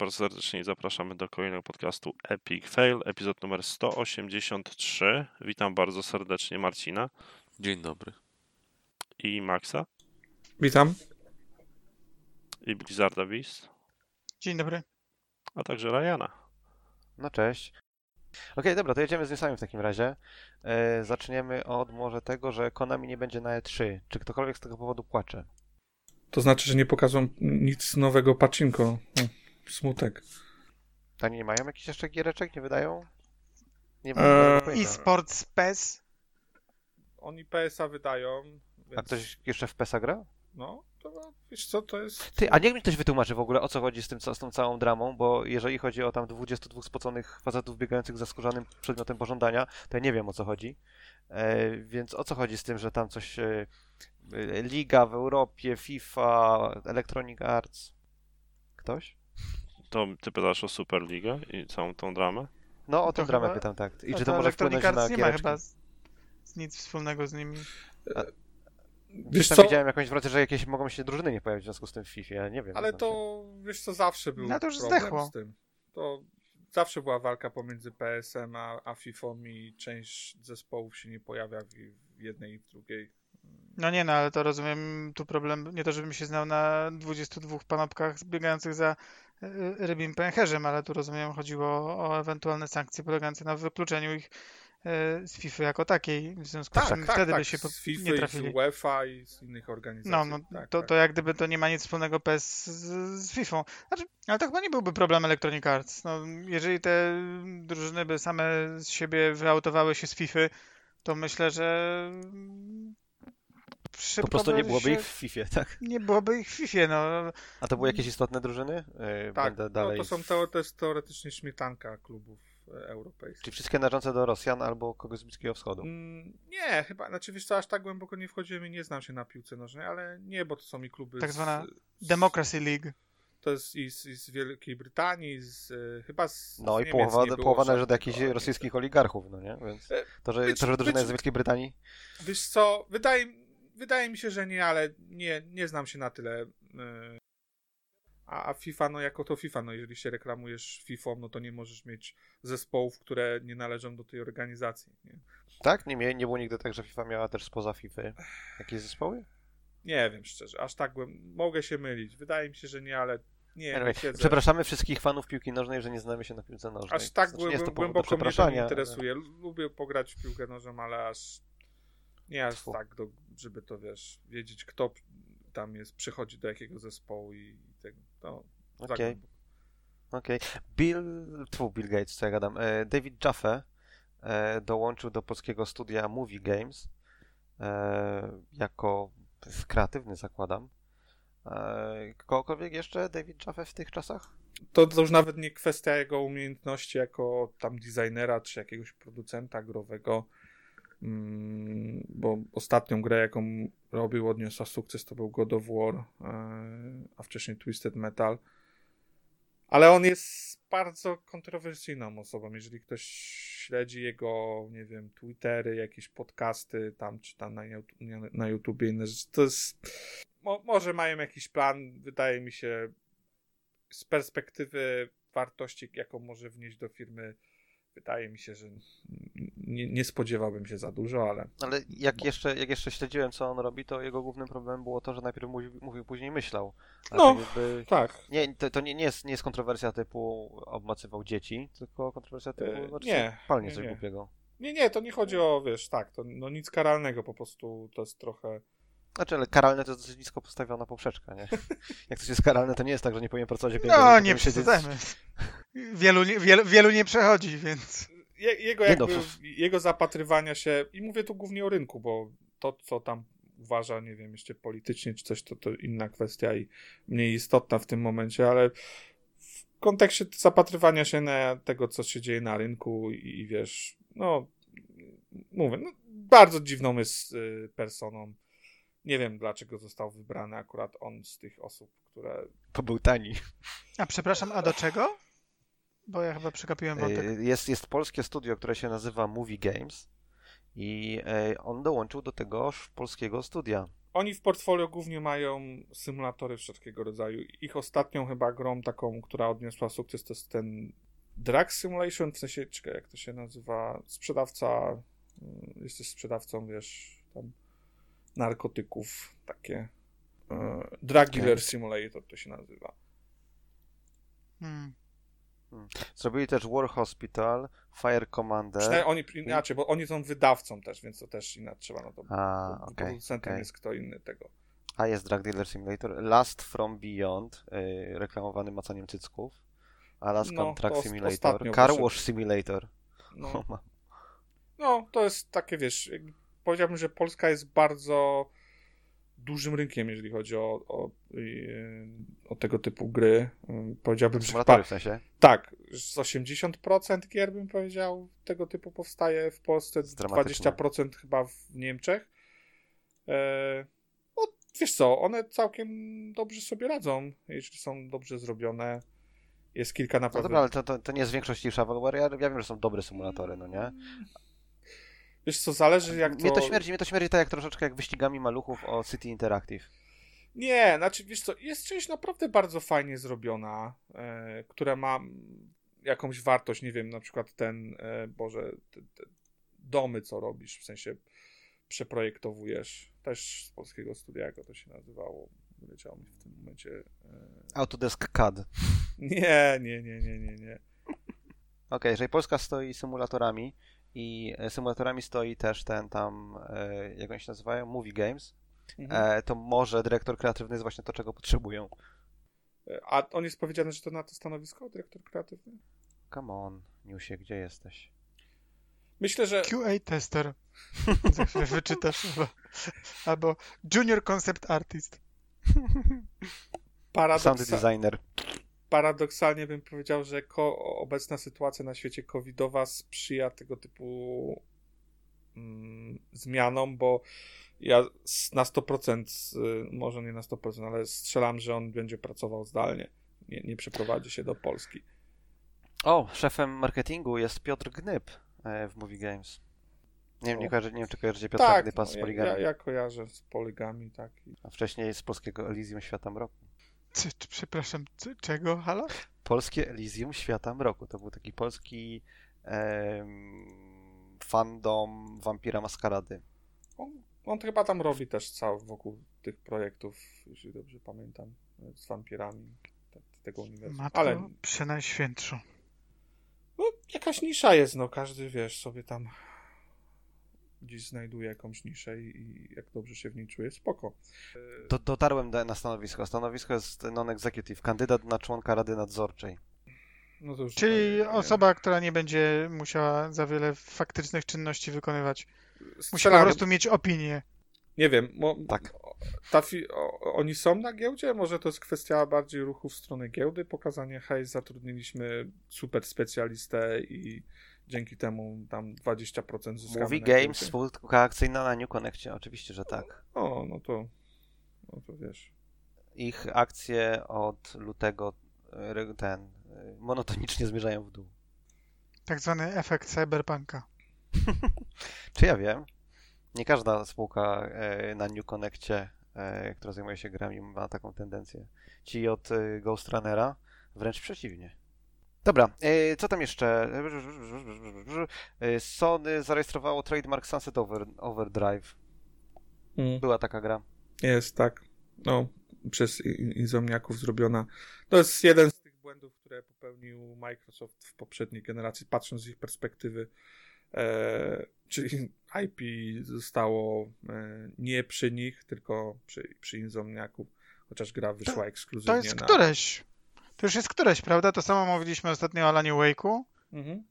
bardzo serdecznie i zapraszamy do kolejnego podcastu Epic Fail, epizod numer 183. Witam bardzo serdecznie Marcina Dzień dobry. i Maxa Witam. i Blizzarda Beast, Dzień dobry. a także Ryana. No cześć. Okej, dobra, to jedziemy z newsami w takim razie. E, zaczniemy od może tego, że Konami nie będzie na E3. Czy ktokolwiek z tego powodu płacze? To znaczy, że nie pokażą nic nowego pacinko. No, smutek. Tani nie mają jakichś jeszcze giereczek? Nie wydają? Nie Eee, mam pojęcia. E-Sports PES. Oni PSA wydają. Więc... A ktoś jeszcze w PESA gra? No, to wiesz co, to jest... Ty, a niech mi ktoś wytłumaczy w ogóle o co chodzi z, tym, co- z tą całą dramą, bo jeżeli chodzi o tam 22 spoconych facetów biegających za skórzanym przedmiotem pożądania, to ja nie wiem o co chodzi. E, więc o co chodzi z tym, że tam coś... E, e, Liga w Europie, FIFA, Electronic Arts... Ktoś? To ty pytasz o Superligę i całą tą dramę? No, o tę dramę chyba- pytam, tak. I A czy to może wpłynąć na nie ma chyba z, z nic wspólnego z nimi. Wiesz Tam co, widziałem jakąś wracę, że jakieś mogą się drużyny nie pojawić w związku z tym w FIFA, ja nie wiem. ale to, wiesz co, zawsze był No to już problem zdechło. z tym. To zawsze była walka pomiędzy PSM a, a FIFA i część zespołów się nie pojawia w, w jednej i w drugiej. No nie no, ale to rozumiem tu problem, nie to żebym się znał na 22 panopkach biegających za rybim pęcherzem, ale tu rozumiem chodziło o ewentualne sankcje polegające na wykluczeniu ich y, z FIFA jako takiej, w związku z Tak, czym tak, wtedy tak, by się po, z FIFA nie i z trafili. UEFA i z innych organizacji. No, no tak, to, tak. to jak gdyby to nie ma nic wspólnego PS z, z FIFA. Znaczy, ale to chyba nie byłby problem Electronic Arts. No, jeżeli te drużyny by same z siebie wyautowały się z FIFA, to myślę, że szybko Po prostu nie byłoby ich w FIFA, tak? nie byłoby ich w FIFA, no. A to były jakieś istotne drużyny? Yy, Tak, Będę no dalej... to są teo, to jest teoretycznie śmietanka klubów e, europejskich. Czyli wszystkie należące do Rosjan albo kogoś z Bliskiego Wschodu. Mm, nie, chyba, znaczy wiesz co, aż tak głęboko nie wchodziłem i nie znam się na piłce nożnej, ale nie, bo to są i kluby Tak zwana z, Democracy League. To jest i z, i z Wielkiej Brytanii, z, e, chyba z No z i Niemiec połowa, połowa należy do jakichś ale- rosyjskich oligarchów, no nie? Więc E, to, że, być- to, że drużyna być- jest z Wielkiej Brytanii... Wiesz co, wydaje, wydaje mi się, że nie, ale nie, nie znam się na tyle. e, A, FIFA, no jako to FIFA, no jeżeli się reklamujesz FIFA, no to nie możesz mieć zespołów, które nie należą do tej organizacji. Nie, Tak? Nie, nie było nigdy tak, że FIFA miała też spoza FIFA jakieś zespoły? nie wiem szczerze, aż tak głęb... mogę się mylić. Wydaje mi się, że nie, ale nie, Anyway, siedzę. Przepraszamy wszystkich fanów piłki nożnej, że nie znamy się na piłce nożnej. Aż tak Znaczy, nie jest to głęboko, głęboko mnie to nie interesuje. Lubię pograć w piłkę nożną, ale aż nie aż Tfu. tak, do, żeby to wiesz, wiedzieć kto tam jest, przychodzi do jakiego zespołu i tego. To za Okej. głęboko. Okej. Bill, tfu, Bill Gates, co ja gadam. E, David Jaffe e, dołączył do polskiego studia Movie Games e, jako kreatywny, zakładam. Kogokolwiek jeszcze David Jaffe w tych czasach? To, to już nawet nie kwestia jego umiejętności jako tam designera czy jakiegoś producenta growego. Mm, bo ostatnią grę, jaką robił, odniosła sukces, to był God of War, e, a wcześniej Twisted Metal. Ale on jest bardzo kontrowersyjną osobą. Jeżeli ktoś śledzi jego, nie wiem, Twittery, jakieś podcasty tam, czy tam na, na YouTubie, inne rzeczy, to jest. Mo, może mają jakiś plan, wydaje mi się, z perspektywy wartości, jaką może wnieść do firmy, wydaje mi się, że nie, nie spodziewałbym się za dużo, ale Ale jak jeszcze, jak jeszcze śledziłem, co on robi, to jego głównym problemem było to, że najpierw mówił, mówił później myślał. A No. tak jakby... tak. Nie, to, to nie, nie, jest, nie jest kontrowersja typu obmacywał dzieci, tylko kontrowersja typu E, znaczy, nie, palnie nie, coś nie. głupiego. Nie, nie, to nie chodzi o, wiesz, tak, to no nic karalnego, po prostu to jest trochę... Znaczy, ale karalne to jest dosyć nisko postawiona poprzeczka, nie? Jak coś jest karalne, to nie jest tak, że nie powinien pracować w No, nie siedzieć- przesadzajmy. Wielu, nie- wielu, wielu nie przechodzi, więc... Je, jego Nie no, jakby, to- jego zapatrywania się, i mówię tu głównie o rynku, bo to, co tam uważa, nie wiem, jeszcze politycznie czy coś, to, to inna kwestia i mniej istotna w tym momencie, ale w kontekście zapatrywania się na tego, co się dzieje na rynku i, i wiesz, no, mówię, no, bardzo dziwną jest y, personą. Nie wiem, dlaczego został wybrany akurat on z tych osób, które Bo był tani. A przepraszam, a do czego? Bo ja chyba przegapiłem wątek. E, Jest, jest polskie studio, które się nazywa Movie Games i e, on dołączył do tegoż polskiego studia. Oni w portfolio głównie mają symulatory wszelkiego rodzaju. Ich ostatnią chyba grą taką, która odniosła sukces, to jest ten Drug Simulation, w sensie, czekaj, jak to się nazywa, sprzedawca, y, jesteś sprzedawcą, wiesz, tam narkotyków, takie. y, Drug Dealer Simulator to się nazywa. Hmm. Zrobili też War Hospital, Fire Commander. Przynajmniej oni inaczej, bo oni są wydawcą też, więc to też inaczej trzeba na to. A, bo okej, Producentem okej. jest kto inny tego. A jest Drug Dealer Simulator. Last From Beyond, y, reklamowany macaniem cycków. Alaska No, Truck Simulator. Car. Wash Simulator. No. No, to jest takie, wiesz, jakby powiedziałbym, że Polska jest bardzo dużym rynkiem, jeżeli chodzi o, o, o tego typu gry. Yy, Powiedziałbym, że Symulatory w sensie. tak, z 80% gier bym powiedział tego typu powstaje w Polsce, Jest dramatyczne. 20% chyba w Niemczech. E, no, wiesz co, one całkiem dobrze sobie radzą, jeśli są dobrze zrobione. Jest kilka No naprawdę... dobra, ale to, to, to nie jest w większości shovelware. Ja, ja wiem, że są dobre symulatory, no nie? Wiesz co, zależy jak to... Mnie to śmierdzi, mnie to śmierdzi tak jak troszeczkę jak wyścigami maluchów o City Interactive. Nie, znaczy wiesz co, jest część naprawdę bardzo fajnie zrobiona, e, która ma jakąś wartość, nie wiem, na przykład ten, e, Boże, te, te domy, co robisz, w sensie przeprojektowujesz, też z polskiego studia, jak to się nazywało, wyleciało mi w tym momencie. E, Autodesk CAD. Okej, nie, nie, nie, nie, nie, nie. jeżeli Polska stoi symulatorami i e, symulatorami stoi też ten tam, e, jak oni się nazywają? Movie Games, Mhm. e, to może dyrektor kreatywny jest właśnie to, czego potrzebują. A on jest powiedziane, że to na to stanowisko, dyrektor kreatywny? Come on, Newsie, gdzie jesteś? Myślę, że QA tester. Za chwilę wyczytasz. Albo, albo Junior Concept Artist. Sound paradoksa- designer. Paradoksalnie bym powiedział, że obecna sytuacja na świecie covidowa sprzyja tego typu mm, zmianom, bo ja na 100%, y, może nie na 100%, ale strzelam, że on będzie pracował zdalnie. Nie, nie przeprowadzi się do Polski. O, szefem marketingu jest Piotr Gnyb e, w Movie Games. Nie wiem, nie, kojarzy, nie wiem czy kojarzycie Piotra tak, Gnyba no, z ja, Poligami, ja, ja kojarzę z poligami, tak. A wcześniej z polskiego Elysium Świata Mroku. C- c- przepraszam, c- czego? Halo? Polskie Elysium Świata Mroku. To był taki polski em, fandom Wampira Maskarady. On, on chyba tam robi też cały wokół tych projektów, jeśli dobrze pamiętam, z wampirami te, tego uniwersum. Matko Ale Przenajświętsza. No, jakaś nisza jest, no każdy, wiesz, sobie tam gdzieś znajduje jakąś niszę i, i jak dobrze się w niej czuje, spoko. Do, dotarłem do, na stanowisko. Stanowisko jest non-executive, kandydat na członka Rady Nadzorczej. No to już Czyli nie osoba, która nie będzie musiała za wiele faktycznych czynności wykonywać. Musi po prostu mieć opinię. Nie wiem, mo, Tak. ta fi, o, oni są na giełdzie? Może to jest kwestia bardziej ruchu w stronę giełdy, pokazanie hej, zatrudniliśmy super specjalistę i dzięki temu tam 20% zyskamy Movie na Games, spółka akcyjna na New Connectie. Oczywiście, że tak. O, no to no to wiesz. Ich akcje od lutego e, ten e, monotonicznie zmierzają w dół. Tak zwany efekt cyberpunka. Czy ja wiem? Nie każda spółka e, na New Connectie, która zajmuje się grami, ma taką tendencję. Ci od Ghost Runnera wręcz przeciwnie. Dobra, e, co tam jeszcze? E, Sony zarejestrowało trademark Sunset Over, Overdrive. Była taka gra. Jest, tak. No, przez i- Insomniaków zrobiona. To jest jeden z tych błędów, które popełnił Microsoft w poprzedniej generacji, patrząc z ich perspektywy. E, czyli IP zostało e, nie przy nich, tylko przy, przy Insomniaku, chociaż gra wyszła ekskluzywnie To jest na... któreś. To już jest któreś, prawda? To samo mówiliśmy ostatnio o Alanie Wake'u. Mhm.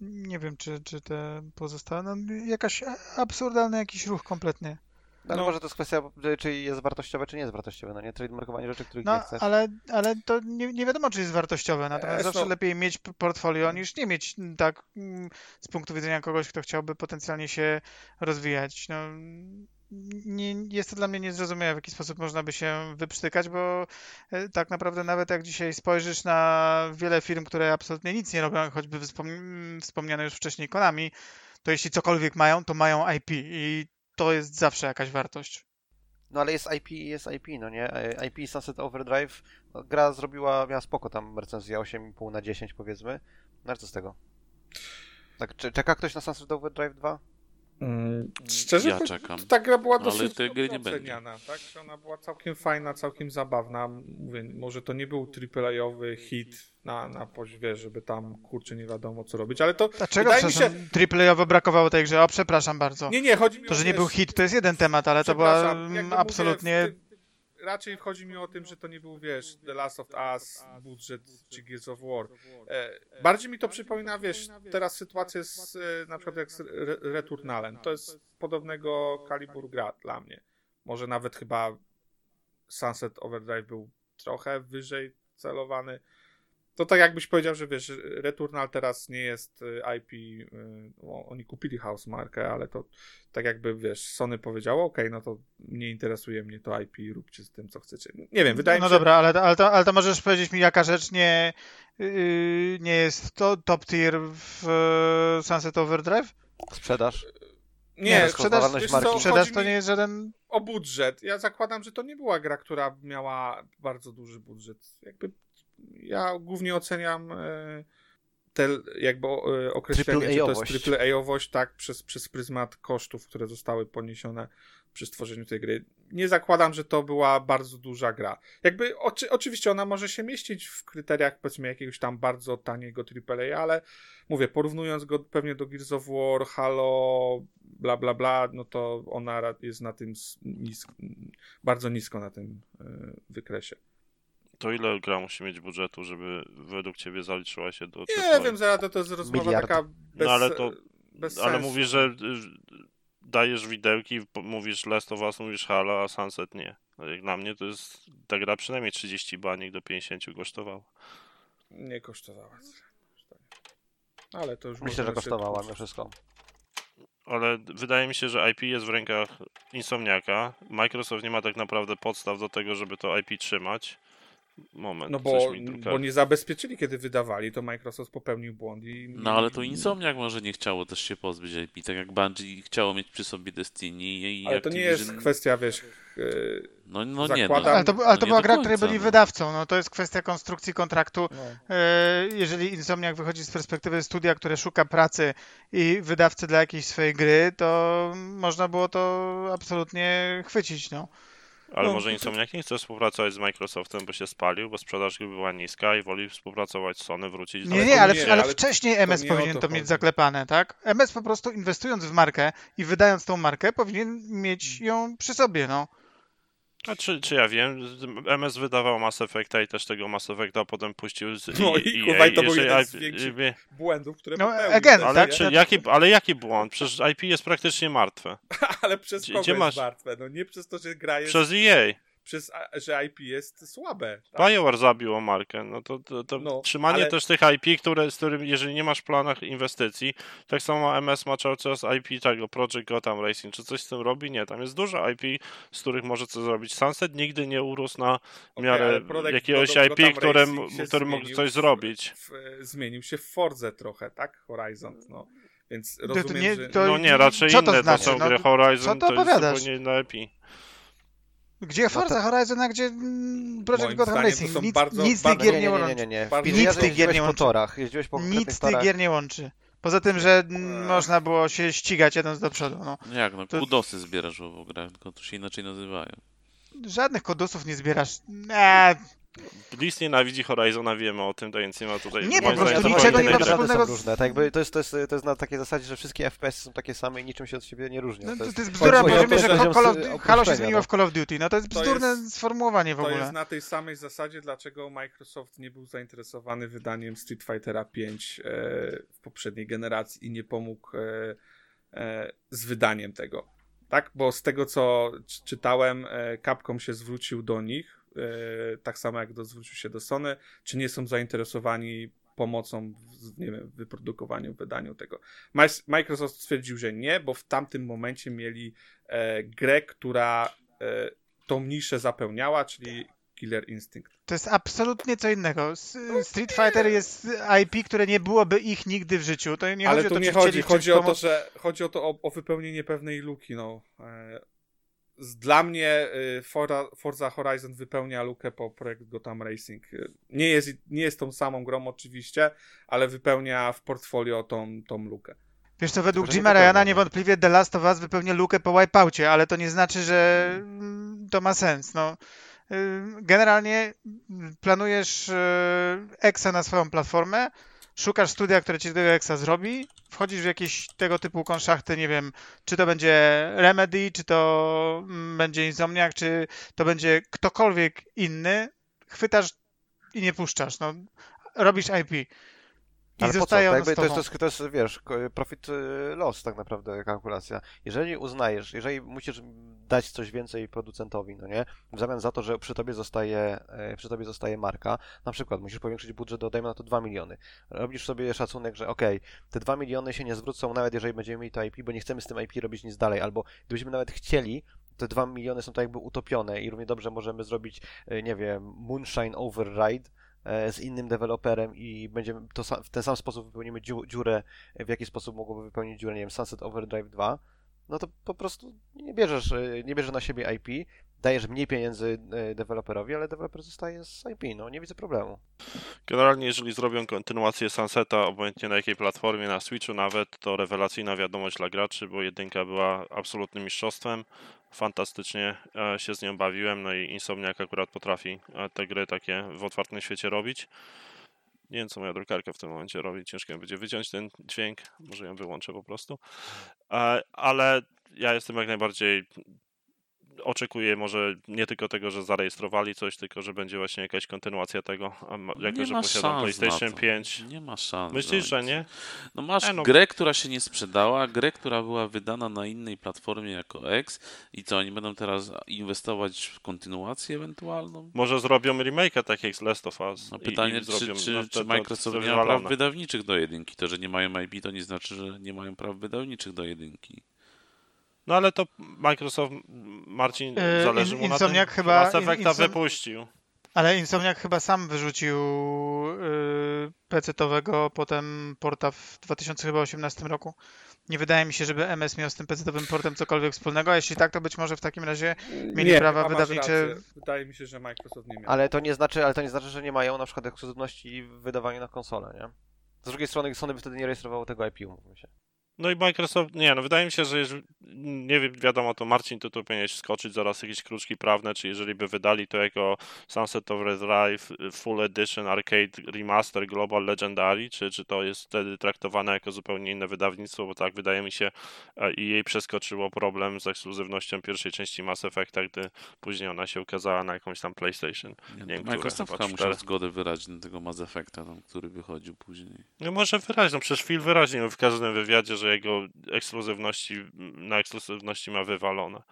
Nie wiem, czy, czy te pozostałe. No, jakaś absurdalny jakiś ruch kompletnie. Ale No. może to jest kwestia, czy jest wartościowe, czy nie jest wartościowe. No nie, trademarkowanie rzeczy, których No, nie chcesz. ale, ale to nie, nie wiadomo, czy jest wartościowe. Natomiast Jest, zawsze no. lepiej mieć portfolio niż nie mieć mm, tak mm, z punktu widzenia kogoś, kto chciałby potencjalnie się rozwijać. No, nie, jest to dla mnie niezrozumiałe, w jaki sposób można by się wyprztykać, bo e, tak naprawdę nawet jak dzisiaj spojrzysz na wiele firm, które absolutnie nic nie robią, choćby wspom- wspomniane już wcześniej Konami, to jeśli cokolwiek mają, to mają IP i to jest zawsze jakaś wartość. No ale jest IP i jest IP, no nie? E, IP Sunset Overdrive, no, gra zrobiła, miała spoko tam recenzja 8,5 na 10 powiedzmy. No ale co z tego? Tak, cze- czeka ktoś na Sunset Overdrive 2? Mm, Szczerze, Ja to- czekam. ta gra była Ale dosyć tej gry nie będzie. oceniana, tak? Że Ona była całkiem fajna, całkiem zabawna. Mówię, może to nie był AAA-owy hit na, na poziomie, żeby tam, kurczę, nie wiadomo co robić, ale to Dlaczego, wydaje mi się... triplejowo brakowało tej grze? O, przepraszam bardzo. Nie, nie, chodzi mi To, że nie wiesz, był hit, to jest jeden temat, ale to była mm, absolutnie... Mówię, raczej chodzi mi o tym, że to nie był, wiesz, The Last of Us, budżet czy Gears of War. E, bardziej mi to przypomina, wiesz, teraz sytuację z, e, na przykład jak z Re- Returnalem. To jest podobnego kalibru gra dla mnie. Może nawet chyba Sunset Overdrive był trochę wyżej celowany. To tak jakbyś powiedział, że wiesz, Returnal teraz nie jest e, IP, no, oni kupili House markę, ale to tak jakby, wiesz, Sony powiedziało, ok, no to nie interesuje mnie to IP, róbcie z tym, co chcecie. Nie wiem, wydaje no mi się... dobra, ale, ale, to, ale to możesz powiedzieć mi, jaka rzecz nie, yy, nie jest to top tier w e, Sunset Overdrive? Sprzedaż? Nie, nie, wiesz marki. co, Sprzedaż to nie jest żaden... o budżet. Ja zakładam, że to nie była gra, która miała bardzo duży budżet. Jakby ja głównie oceniam e, te jakby e, określenie, czy to jest triple-A-owość, tak, przez, przez pryzmat kosztów, które zostały poniesione przy stworzeniu tej gry. Nie zakładam, że to była bardzo duża gra. Jakby oczy, oczywiście ona może się mieścić w kryteriach powiedzmy jakiegoś tam bardzo taniego AAA, ale mówię, porównując go pewnie do Gears of War, Halo, bla bla bla, no to ona jest na tym nisk, bardzo nisko na tym e, wykresie. To ile gra musi mieć budżetu, żeby według ciebie zaliczyła się do Nie wiem, zaraz to jest rozmowa Miliard. taka bez, No ale to- bez Ale sensu. mówisz, że dajesz widełki, mówisz Last of Us, mówisz Halo, a Sunset nie. No Jak dla mnie to jest, ta gra przynajmniej 30 baniek do 50 kosztowała. Nie kosztowała. Ale to już Myślę, że kosztowała mimo wszystko. Ale wydaje mi się, że IP jest w rękach Insomniaka. Microsoft nie ma tak naprawdę podstaw do tego, żeby to IP trzymać. Moment, No bo, bo nie zabezpieczyli, kiedy wydawali, to Microsoft popełnił błąd i... No ale to Insomniak może nie chciało też się pozbyć IP, tak jak Bungie chciało mieć przy sobie Destiny i Ale to nie jest Activision- kwestia, wiesz... yy, No, no nie, zakładam- no. Ale to, ale no to nie była gra, której byli no. wydawcą. No to jest kwestia konstrukcji kontraktu. no. E, Jeżeli Insomniak wychodzi z perspektywy studia, które szuka pracy i wydawcy dla jakiejś swojej gry, to można było to absolutnie chwycić, no. Ale no, może to- Insomniak nie chce współpracować z Microsoftem, bo się spalił, bo sprzedaż gry była niska i woli współpracować z Sony, wrócić do Nie, nie, to ale, nie, ale ale wcześniej to MS nie o powinien to to mieć zaklepane, tak? MS po prostu inwestując w markę i wydając tą markę, powinien mieć ją przy sobie, no. A czy, czy ja wiem, MS wydawał Mass Effecta i też tego Mass Effecta potem puścił z No EA. i kurwa, i to był jeden z IP większych wie- Błędów, które No, popełnił. again, ale, tak, czy, tak. jaki, ale jaki błąd? Przecież IP jest praktycznie martwe. ale przez Gdzie- kogo gdzie jest masz- martwe? No nie przez to, że gra jest... Przez EA. Przez, a- że IP jest słabe. Tak? BioWare zabiło markę. No to, to, to No, trzymanie ale- też tych IP, które, z którym, jeżeli nie masz w planach inwestycji, tak samo MS ma cały czas IP tego Project Gotham Racing. Czy coś z tym robi? Nie. Tam jest dużo IP, z których może coś zrobić. Sunset nigdy nie urósł na Okej, miarę jakiegoś Gotham IP, które, Racing się który mógł coś w- zrobić. W, zmienił się w Forze trochę, tak? Horizon, no. Więc to rozumiem, nie- że... to- No nie, raczej co to inne to, znaczy? są No, gry Horizon, co to, ty jest zupełnie inne IP. Gdzie Forza Horizon, a gdzie mm, Project Moim Gotham to Racing? Nic, bardzo- nic tych gier nie, nie nie, nie, łączy. nie, nie. Nic tych gier nie po łączy. torach, jeździłeś po Nic tych gier nie łączy. Poza tym, że mm, Ech. można było się ścigać jedąc do przodu. No. No jak, no To- kudosy zbierasz w grach, tylko to się inaczej nazywają. Żadnych kodusów nie zbierasz. Eee, Lis nienawidzi Horizona, wiemy o tym, to więc nie ma tutaj... Nie, po prostu zdaniem to niczego nie ma wspólnego są różne. Tak jakby to, jest, to, jest, to jest na takiej zasadzie, że wszystkie FPS są takie same i niczym się od siebie nie różnią. no, To to, jest, to jest bzdura, chodzi o powiemy, to, że Call of, Halo się opuszczenia, zmieniło no. w Call of Duty. No to jest To bzdurne jest- sformułowanie w To ogóle. jest na tej samej zasadzie, dlaczego Microsoft nie był zainteresowany wydaniem Street Fightera 5 e, w poprzedniej generacji i nie pomógł e, e, z wydaniem tego. Tak? Bo z tego, co czytałem, e, Capcom się zwrócił do nich, tak samo jak do, zwrócił się do Sony, czy nie są zainteresowani pomocą w, nie wiem, wyprodukowaniu, wydaniu tego. Microsoft stwierdził, że nie, bo w tamtym momencie mieli e, grę, która e, tą niszę zapełniała, czyli Killer Instinct. To jest absolutnie co innego. S- Street Fighter jest IP, które nie byłoby ich nigdy w życiu. To nie Ale chodzi o tu to, nie chodzi, chodzi o to, że chodzi o to o, o wypełnienie pewnej luki, no. E, dla mnie y, Forza, Forza Horizon wypełnia lukę po projekt Gotham Racing. Y, Nie jest, nie jest tą samą grą oczywiście, ale wypełnia w portfolio tą, tą lukę. Wiesz co, według Jima Ryana niewątpliwie The Last of Us wypełnia lukę po Wipeoutie, ale to nie znaczy, że mm, to ma sens. No, y, generalnie planujesz Exa na swoją platformę, szukasz studia, które ci tego Exa zrobi, wchodzisz w jakieś tego typu konszachty, nie wiem, czy to będzie Remedy, czy to mm, będzie Insomniac, czy to będzie ktokolwiek inny, chwytasz i nie puszczasz. No, robisz IP. I Ale po co? To, jest, to, jest, to jest, wiesz, profit y, loss tak naprawdę kalkulacja. Jeżeli uznajesz, jeżeli musisz dać coś więcej producentowi, no nie, w zamian za to, że przy tobie zostaje, e, przy tobie zostaje marka, na przykład musisz powiększyć budżet do, dajmy na to 2 miliony. Robisz sobie szacunek, że okej, te 2 miliony się nie zwrócą nawet jeżeli będziemy mieli to IP, bo nie chcemy z tym IP robić nic dalej, albo gdybyśmy nawet chcieli, te 2 miliony są tak jakby utopione i równie dobrze możemy zrobić, e, nie wiem, Moonshine Override, z innym deweloperem i będziemy to w ten sam sposób wypełnimy dziu- dziurę, w jaki sposób mogłoby wypełnić dziurę, nie wiem, Sunset Overdrive 2, no to po prostu nie bierzesz, e, nie bierzesz na siebie IP, dajesz mniej pieniędzy e, deweloperowi, ale deweloper zostaje z IP, no nie widzę problemu. Generalnie, jeżeli zrobią kontynuację Sunseta, obojętnie na jakiej platformie, na Switchu nawet, to rewelacyjna wiadomość dla graczy, bo jedynka była absolutnym mistrzostwem. Fantastycznie e, się z nią bawiłem, no i Insomniac akurat potrafi e, te gry takie w otwartym świecie robić. Nie wiem, co moja drukarka w tym momencie robi. Ciężko będzie wyciąć ten dźwięk. Może ją wyłączę po prostu. E, Ale ja jestem jak najbardziej oczekuję może nie tylko tego, że zarejestrowali coś, tylko że będzie właśnie jakaś kontynuacja tego, a nie że posiadam PlayStation na to. 5. Nie ma szans. Myślisz, że nie? No masz E, no. grę, która się nie sprzedała, grę, która była wydana na innej platformie jako X i co, oni będą teraz inwestować w kontynuację ewentualną? Może zrobią remake'a tak jak z Last of Us. No pytanie, i czy, zrobią, czy, no, czy Microsoft nie ma praw wydawniczych do jedynki? To, że nie mają IP, to nie znaczy, że nie mają praw wydawniczych do jedynki. No ale to Microsoft, Marcin, Yy, zależy mu na Insomniac tym, chyba- Mass Effecta Insom- wypuścił. Ale Insomniac chyba sam wyrzucił yy, PC-towego potem porta w 2018 roku. Nie wydaje mi się, żeby MS miał z tym PC-towym portem cokolwiek wspólnego, a jeśli tak, to być może w takim razie Mieli nie, prawa wydawnicze- rację. Wydaje mi się, że Microsoft nie miał. Ale to nie znaczy, ale to nie znaczy, że nie mają na przykład ekskluzywności w wydawaniu na konsolę, nie? Z drugiej strony Sony by wtedy nie rejestrowało tego IP, umówmy się. No i Microsoft, nie no, wydaje mi się, że jeżeli, nie wiadomo, to Marcin, to tu powinieneś skoczyć zaraz jakieś kruczki prawne, czy jeżeli by wydali to jako Sunset Overdrive Full Edition Arcade Remaster Global Legendary, czy, czy to jest wtedy traktowane jako zupełnie inne wydawnictwo, bo tak wydaje mi się e, i jej przeskoczyło problem z ekskluzywnością pierwszej części Mass Effecta, gdy później ona się ukazała na jakąś tam PlayStation. Nie, Nie wiem, Microsoft musiał zgodę wyrazić na tego Mass Effecta, tam, który wychodził później. No może wyraźnie, no przecież Phil wyraźnie w każdym wywiadzie, że jego ekskluzywności, na ekskluzywności ma wywalone.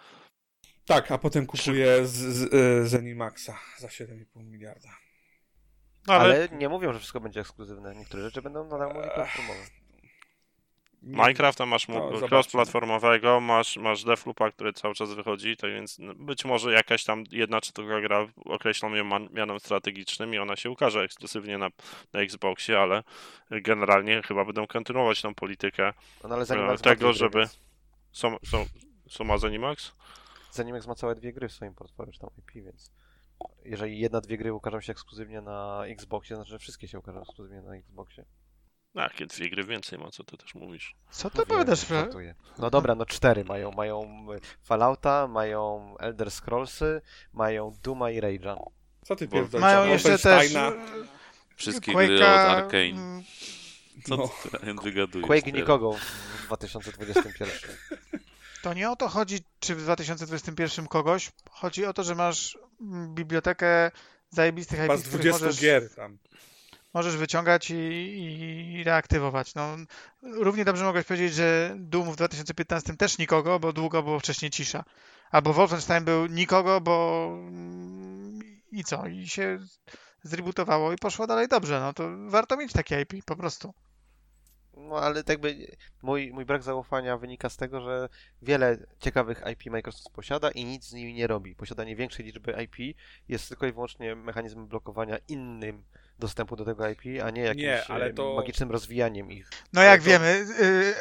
Tak, a potem kupuje z, z, y, Zenimaxa za 7,5 miliarda. No ale, Ale nie mówią, że wszystko będzie ekskluzywne. Niektóre rzeczy będą nadal multiplatformowe. Nie- Minecrafta masz No, cross-platformowego, masz, masz Deathloopa, który cały czas wychodzi, tak więc no, być może jakaś tam jedna czy druga gra określą ją mianem strategicznym i ona się ukaże ekskluzywnie na, na Xboxie, ale generalnie chyba będą kontynuować tą politykę No ale Zenimax E, ma tego, żeby- są, są, są ma Zenimax? Zenimax ma całe dwie gry w swoim portfolio, czy tam IP, więc jeżeli jedna, dwie gry ukażą się ekskluzywnie na Xboxie, to znaczy, że wszystkie się ukażą ekskluzywnie na Xboxie. No, Jakie dwie gry więcej ma, co ty też mówisz. co to powiadasz? że- żartuję. No dobra, no cztery mają. Mają y, Fallouta, mają Elder Scrollsy, mają Duma i Rage'a. Co ty pierdolisz? Mają jeszcze też Wolfensteina? Wszystkie Quake'a, gry od Arkane. mm, Co No. ty wygadujesz Quake teraz? nikogo w 2021. To nie o to chodzi, czy w 2021 kogoś. Chodzi o to, że masz bibliotekę zajebistych IP, z których 20 możesz, gier tam. Możesz wyciągać i, i reaktywować. No, równie dobrze mogłeś powiedzieć, że Doom w 2015 też nikogo, bo długo było wcześniej cisza. Albo Wolfenstein był nikogo, bo i co? I się zrebootowało i poszło dalej dobrze. No to warto mieć takie IP po prostu. No ale tak jakby mój, mój brak zaufania wynika z tego, że wiele ciekawych IP Microsoft posiada i nic z nimi nie robi. Posiadanie większej liczby IP jest tylko i wyłącznie mechanizmem blokowania innym dostępu do tego IP, a nie jakimś Nie, ale to- magicznym rozwijaniem ich. No Ale jak to- wiemy,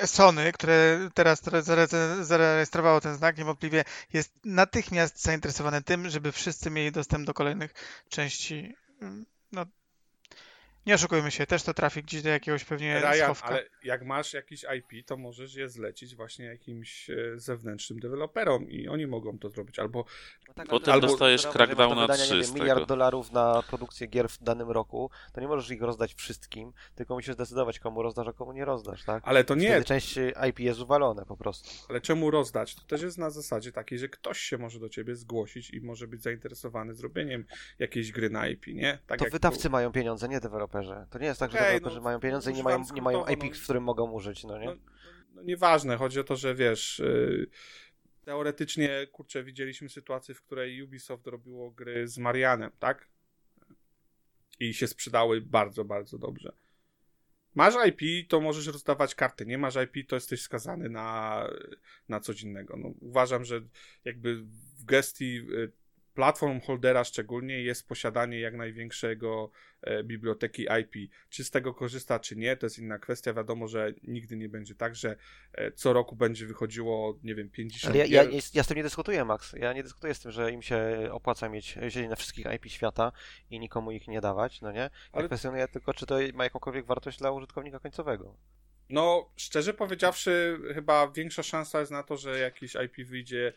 y, Sony, które teraz teraz zare- zarejestrowało ten znak, niewątpliwie jest natychmiast zainteresowane tym, żeby wszyscy mieli dostęp do kolejnych części. Mm, No, nie oszukujmy się, też to trafi gdzieś do jakiegoś pewnie Ryan, schowka. ale jak masz jakiś IP, to możesz je zlecić właśnie jakimś e, zewnętrznym deweloperom i oni mogą to zrobić. Albo No tak, Potem to- dostajesz wydania, nie 3 wiem, miliard tego. dolarów na produkcję gier w danym roku, to nie możesz ich rozdać wszystkim, tylko musisz zdecydować, komu rozdasz, a komu nie rozdasz, tak? ale to nie, Wtedy część IP jest uwalone po prostu. ale czemu rozdać? To też jest na zasadzie takiej, że ktoś się może do ciebie zgłosić i może być zainteresowany zrobieniem jakiejś gry na IP, nie? Tak To jak wydawcy mają pieniądze, nie deweloperzy. To nie jest tak, że Okej, deweloperzy no, mają pieniądze i nie mają, nie mają no. w którym mogą użyć, no nie? No, no nieważne, chodzi o to, że wiesz, yy, teoretycznie, kurczę, widzieliśmy sytuację, w której Ubisoft robiło gry z Marianem, tak? I się sprzedały bardzo, bardzo dobrze. Masz IP, to możesz rozdawać karty. Nie masz IP, to jesteś skazany na, na coś innego. No, uważam, że jakby w gestii y, platform holdera szczególnie jest posiadanie jak największego e, biblioteki IP. Czy z tego korzysta, czy nie, to jest inna kwestia. Wiadomo, że nigdy nie będzie tak, że e, co roku będzie wychodziło, nie wiem, 50 Ale ja, ja, ja z tym nie dyskutuję, Max. Ja nie dyskutuję z tym, że im się opłaca mieć sieć na wszystkich IP świata i nikomu ich nie dawać, no nie? Ja Ale- kwestionuję tylko, czy to ma jakąkolwiek wartość dla użytkownika końcowego. No, szczerze powiedziawszy, chyba większa szansa jest na to, że jakiś IP wyjdzie,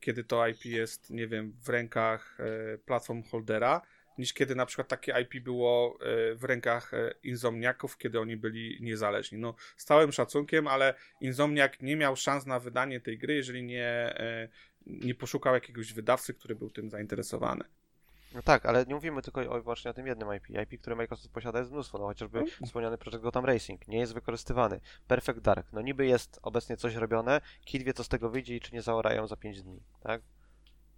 kiedy to IP jest, nie wiem, w rękach e, platform holdera, niż kiedy na przykład takie IP było e, w rękach e, Insomniaków, kiedy oni byli niezależni. No, z całym szacunkiem, ale Insomniak nie miał szans na wydanie tej gry, jeżeli nie, e, nie poszukał jakiegoś wydawcy, który był tym zainteresowany. No tak, ale nie mówimy tylko o, właśnie o tym jednym IP. IP, które Microsoft posiada jest mnóstwo, no chociażby Mm. wspomniany projekt Gotham Racing nie jest wykorzystywany. Perfect Dark, no niby jest obecnie coś robione, kit wie co z tego wyjdzie i czy nie zaorają za 5 dni, tak?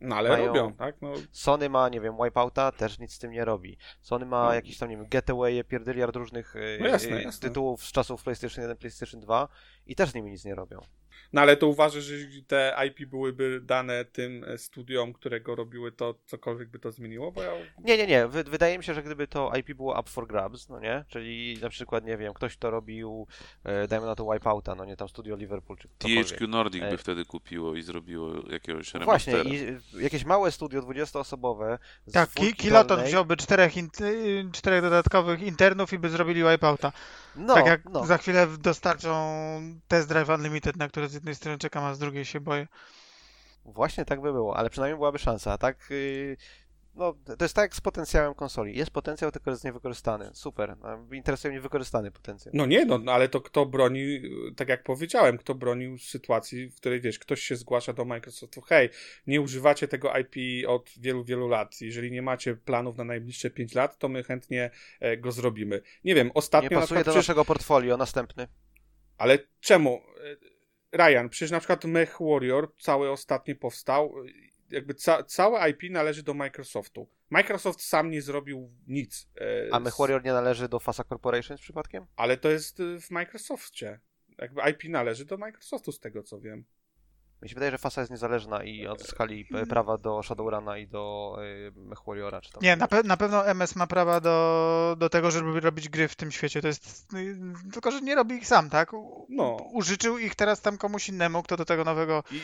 No, ale Mają- robią, tak? No, Sony ma, nie wiem, Wipeouta, też nic z tym nie robi. Sony ma No. jakieś tam, nie wiem, Getaway, pierdyliard różnych e, No jasne, e, jasne. tytułów z czasów PlayStation 1, PlayStation 2 i też z nimi nic nie robią. No ale to uważasz, że te IP byłyby dane tym e, studiom, które go robiły, to cokolwiek by to zmieniło? Bo ja... Nie, nie, nie. Wy, wydaje mi się, że gdyby to IP było up for grabs, no nie? Czyli na przykład, nie wiem, ktoś to robił, e, dajmy na to Wipeouta, no nie, tam studio Liverpool czy ktokolwiek. THQ Nordic by wtedy kupiło i zrobiło jakiegoś No Właśnie, remastera. i jakieś małe studio 20-osobowe z Tak, Kiloton dolnej- wziąłby czterech, y, czterech dodatkowych internów i by zrobili wipeouta. No, tak jak no. za chwilę dostarczą Test Drive Unlimited, na które z jednej strony czekam, a z drugiej się boję. Właśnie tak by było, ale przynajmniej byłaby szansa, tak? Yy, no, to jest tak jak z potencjałem konsoli. Jest potencjał, tylko jest niewykorzystany. Super. No, Interesuje mnie wykorzystany potencjał. No nie, no, no ale to kto broni, tak jak powiedziałem, kto bronił sytuacji, w której wiesz, ktoś się zgłasza do Microsoftu, hej, nie używacie tego IP od wielu, wielu lat. Jeżeli nie macie planów na najbliższe 5 lat, to my chętnie e, go zrobimy. Nie wiem, ostatnio Nie na pasuje przykład do przecież- naszego portfolio. Następny. Ale czemu? Ryan, przecież na przykład Mech Warrior cały ostatni powstał, e, jakby ca całe IP należy do Microsoftu. Microsoft sam nie zrobił nic. e, A Mech Warrior nie należy do Fasa Corporations przypadkiem? Ale to jest y, w Microsoftie. Jakby IP należy do Microsoftu, z tego co wiem. Mi się wydaje, że Fasa jest niezależna i odzyskali e, prawa do Shadowruna i do y, Mech Warriora. Czy tam Nie, na, pe- na pewno MS ma prawa do, do tego, żeby robić gry w tym świecie. To jest. y, Tylko, że nie robi ich sam, tak? No. Użyczył ich teraz tam komuś innemu, kto do tego nowego I,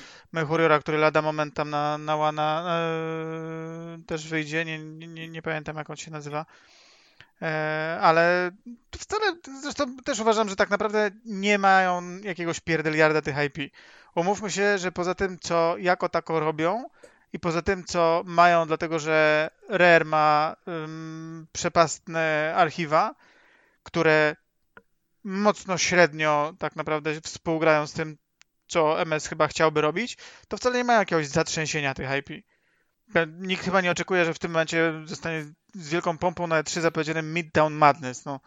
który lada moment tam na, na łana e, też wyjdzie. Nie, nie, nie pamiętam, jak on się nazywa. E, ale wcale, zresztą też uważam, że tak naprawdę nie mają jakiegoś pierdeliarda tych IP. Umówmy się, że poza tym, co jako tako robią i poza tym, co mają, dlatego że Rare ma ym, przepastne archiwa, które mocno średnio tak naprawdę współgrają z tym, co MS chyba chciałby robić, to wcale nie ma jakiegoś zatrzęsienia tych IP. Nikt chyba nie oczekuje, że w tym momencie zostanie z wielką pompą na E3 zapowiedziany Midtown Madness. No.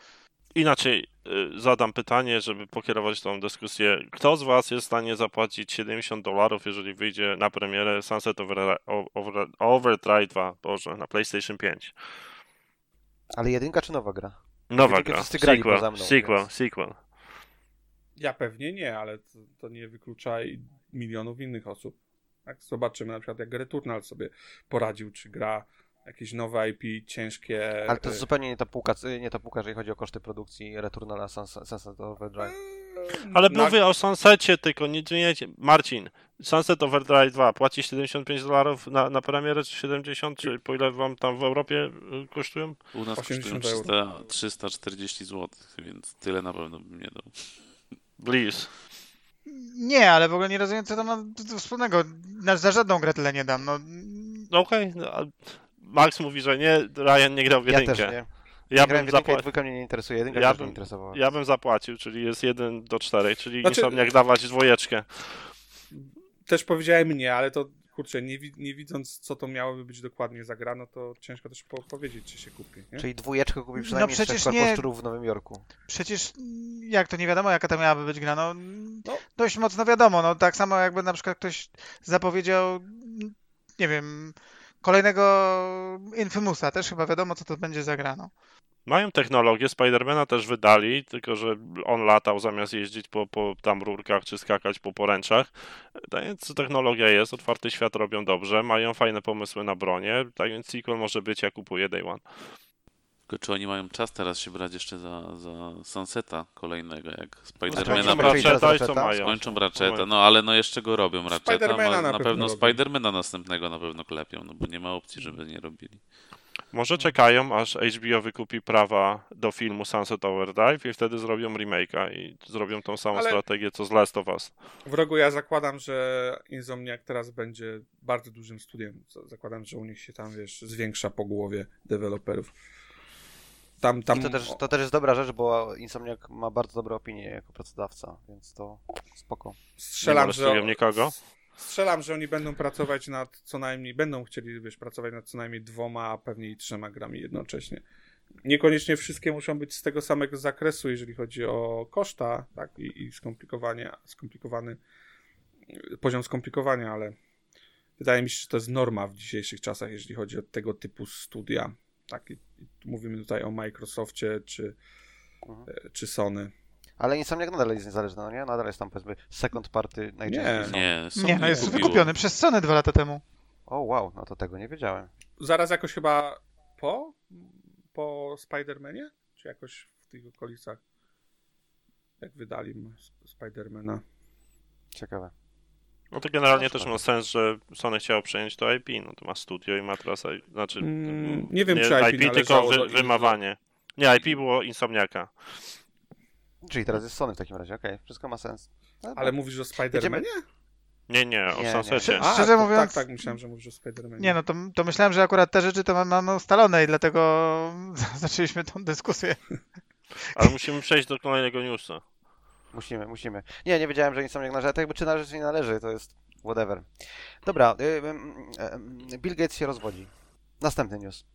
Inaczej y, zadam pytanie, żeby pokierować tą dyskusję. Kto z Was jest w stanie zapłacić 70 dolarów, jeżeli wyjdzie na premierę Sunset Over, Over, Overdrive 2, Boże, na PlayStation 5? Ale jedynka czy nowa gra? Nowa Tylko gra, sequel, mną, sequel, więc- sequel. Ja pewnie nie, ale to, to nie wyklucza i milionów innych osób. Tak? Zobaczymy na przykład, jak Returnal sobie poradził, czy gra jakieś nowe IP, ciężkie. Ale to jest e, zupełnie nie ta półka, nie ta półka, jeżeli chodzi o koszty produkcji Returnala Sunset Sunset Overdrive. Ale na- mówię o Sunsecie tylko, nie, nie, Marcin, Sunset Overdrive 2 płaci 75 dolarów na, na premierę, czy 70, czy po ile wam tam w Europie y, kosztują? U nas kosztują 80 300, 340 zł, więc tyle na pewno bym nie dał. Bliz. Nie, ale w ogóle nie rozumiem, co to ma do- do wspólnego. Na, za żadną grę tyle nie dam. No, No okej, no, a Max mówi, że nie, Ryan nie grał w Ja jedynkę. też nie. Ja, bym w jedynkę i zapła- dwójka mnie nie interesuje, jedynka Ja bym- mnie interesowała. ja bym zapłacił, czyli jest 1 do 4, czyli Znaczy- Insomniac dawać dwójeczkę. Też powiedziałem nie, ale to kurczę, nie, wi- nie widząc, co to miałoby być dokładnie za gra, no to ciężko też po- powiedzieć, czy się kupi. Nie? Czyli dwójeczkę kupi No przynajmniej no przecież nie- w Nowym Jorku. przecież jak to nie wiadomo, jaka to miałaby być gra. No, No. dość mocno wiadomo. No, tak samo jakby na przykład ktoś zapowiedział, nie wiem, kolejnego Infamousa. Też chyba wiadomo, co to będzie za gra. No. Mają technologię, Spidermana też wydali, tylko że on latał zamiast jeździć po, po tam rurkach czy skakać po poręczach. Tak więc technologia jest, otwarty świat robią dobrze, mają fajne pomysły na bronię, tak więc sequel może być, ja kupuję Day One. Tylko czy oni mają czas teraz się brać jeszcze za, za Sunseta kolejnego, jak Skończą Spidermana Skończą mają- Ratcheta, i co Ratcheta? mają? Skończą Ratcheta, no ale no jeszcze go robią Ratcheta, na na pewno pewno. Spidermana następnego na pewno klepią, no bo nie ma opcji, żeby nie robili. Może czekają, aż HBO wykupi prawa do filmu Sunset Overdrive i wtedy zrobią remake'a i zrobią tą samą Ale- strategię co z Last of Us. W rogu ja zakładam, że Insomniac teraz będzie bardzo dużym studiem. Zakładam, że u nich się tam, wiesz, zwiększa po głowie deweloperów. Tam, tam... I to też, to też jest dobra rzecz, bo Insomniac ma bardzo dobre opinie jako pracodawca, więc to spoko. Nie Strzelam, molestują że... nikogo. Strzelam, że oni będą pracować nad co najmniej, będą chcieli, wiesz, pracować nad co najmniej dwoma, a pewnie i trzema grami jednocześnie. Niekoniecznie wszystkie muszą być z tego samego zakresu, jeżeli chodzi o koszta, tak, i, i skomplikowanie, skomplikowany poziom skomplikowania, ale wydaje mi się, że to jest norma w dzisiejszych czasach, jeżeli chodzi o tego typu studia. Tak, i, i mówimy tutaj o Microsoftie czy, Mhm. e, czy Sony. Ale Insomniac nadal jest niezależny, no nie? Nadal jest tam powiedzmy second party najczęściej. Nie. są. Nie, Sony Nie, no jest kupiło. wykupiony przez Sony dwa lata temu. O wow, no to tego nie wiedziałem. Zaraz jakoś chyba po, po Spider-Manie? Czy jakoś w tych okolicach? Jak wydali Spidermana? Ciekawe. No to generalnie też ma sens, że Sony chciało przejąć to IP, no to ma studio i ma teraz, znaczy Mm, nie wiem, czy IP IP tylko wy, wymawanie. Nie, IP było Insomniaka. Czyli teraz jest Sony w takim razie, okej, wszystko ma sens. No, Ale mówisz o Spidermanie? Nie, nie, o Nie, nie. Sunsecie. A, Szczerze mówiąc- Tak, tak, myślałem, że mówisz o Spidermanie. Nie, no to, to myślałem, że akurat te rzeczy to ma- mamy ustalone i dlatego zaczęliśmy tą dyskusję. Ale musimy przejść do kolejnego newsa. Musimy, musimy. Nie, nie wiedziałem, że Insomniac należy, to jakby czy należy, czy nie należy, to jest whatever. Dobra, y, y, y, Bill Gates się rozwodzi. Następny news.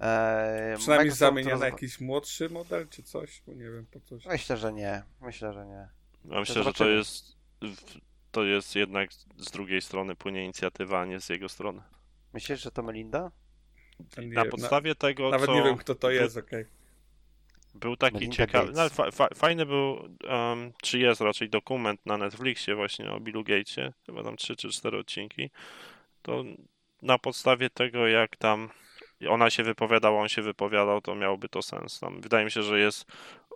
E, Przynajmniej Microsoft zamienia na jakiś młodszy model, czy coś? Bo nie wiem, po coś. Myślę, że nie. Myślę, że nie. Ja myślę, że to jest to jest jednak z drugiej strony płynie inicjatywa, a nie z jego strony. Myślisz, że to Melinda? Nie, Na podstawie tego, Nawet co nie wiem, kto to był- jest, okej. Był taki Melinda ciekawy. No, fa, fa, fajny był, um, czy jest raczej dokument na Netflixie właśnie o Billu Gatesie, chyba tam 3 czy 4 odcinki. To na podstawie tego, jak tam ona się wypowiadała, on się wypowiadał, to miałoby to sens. Tam, wydaje mi się, że jest,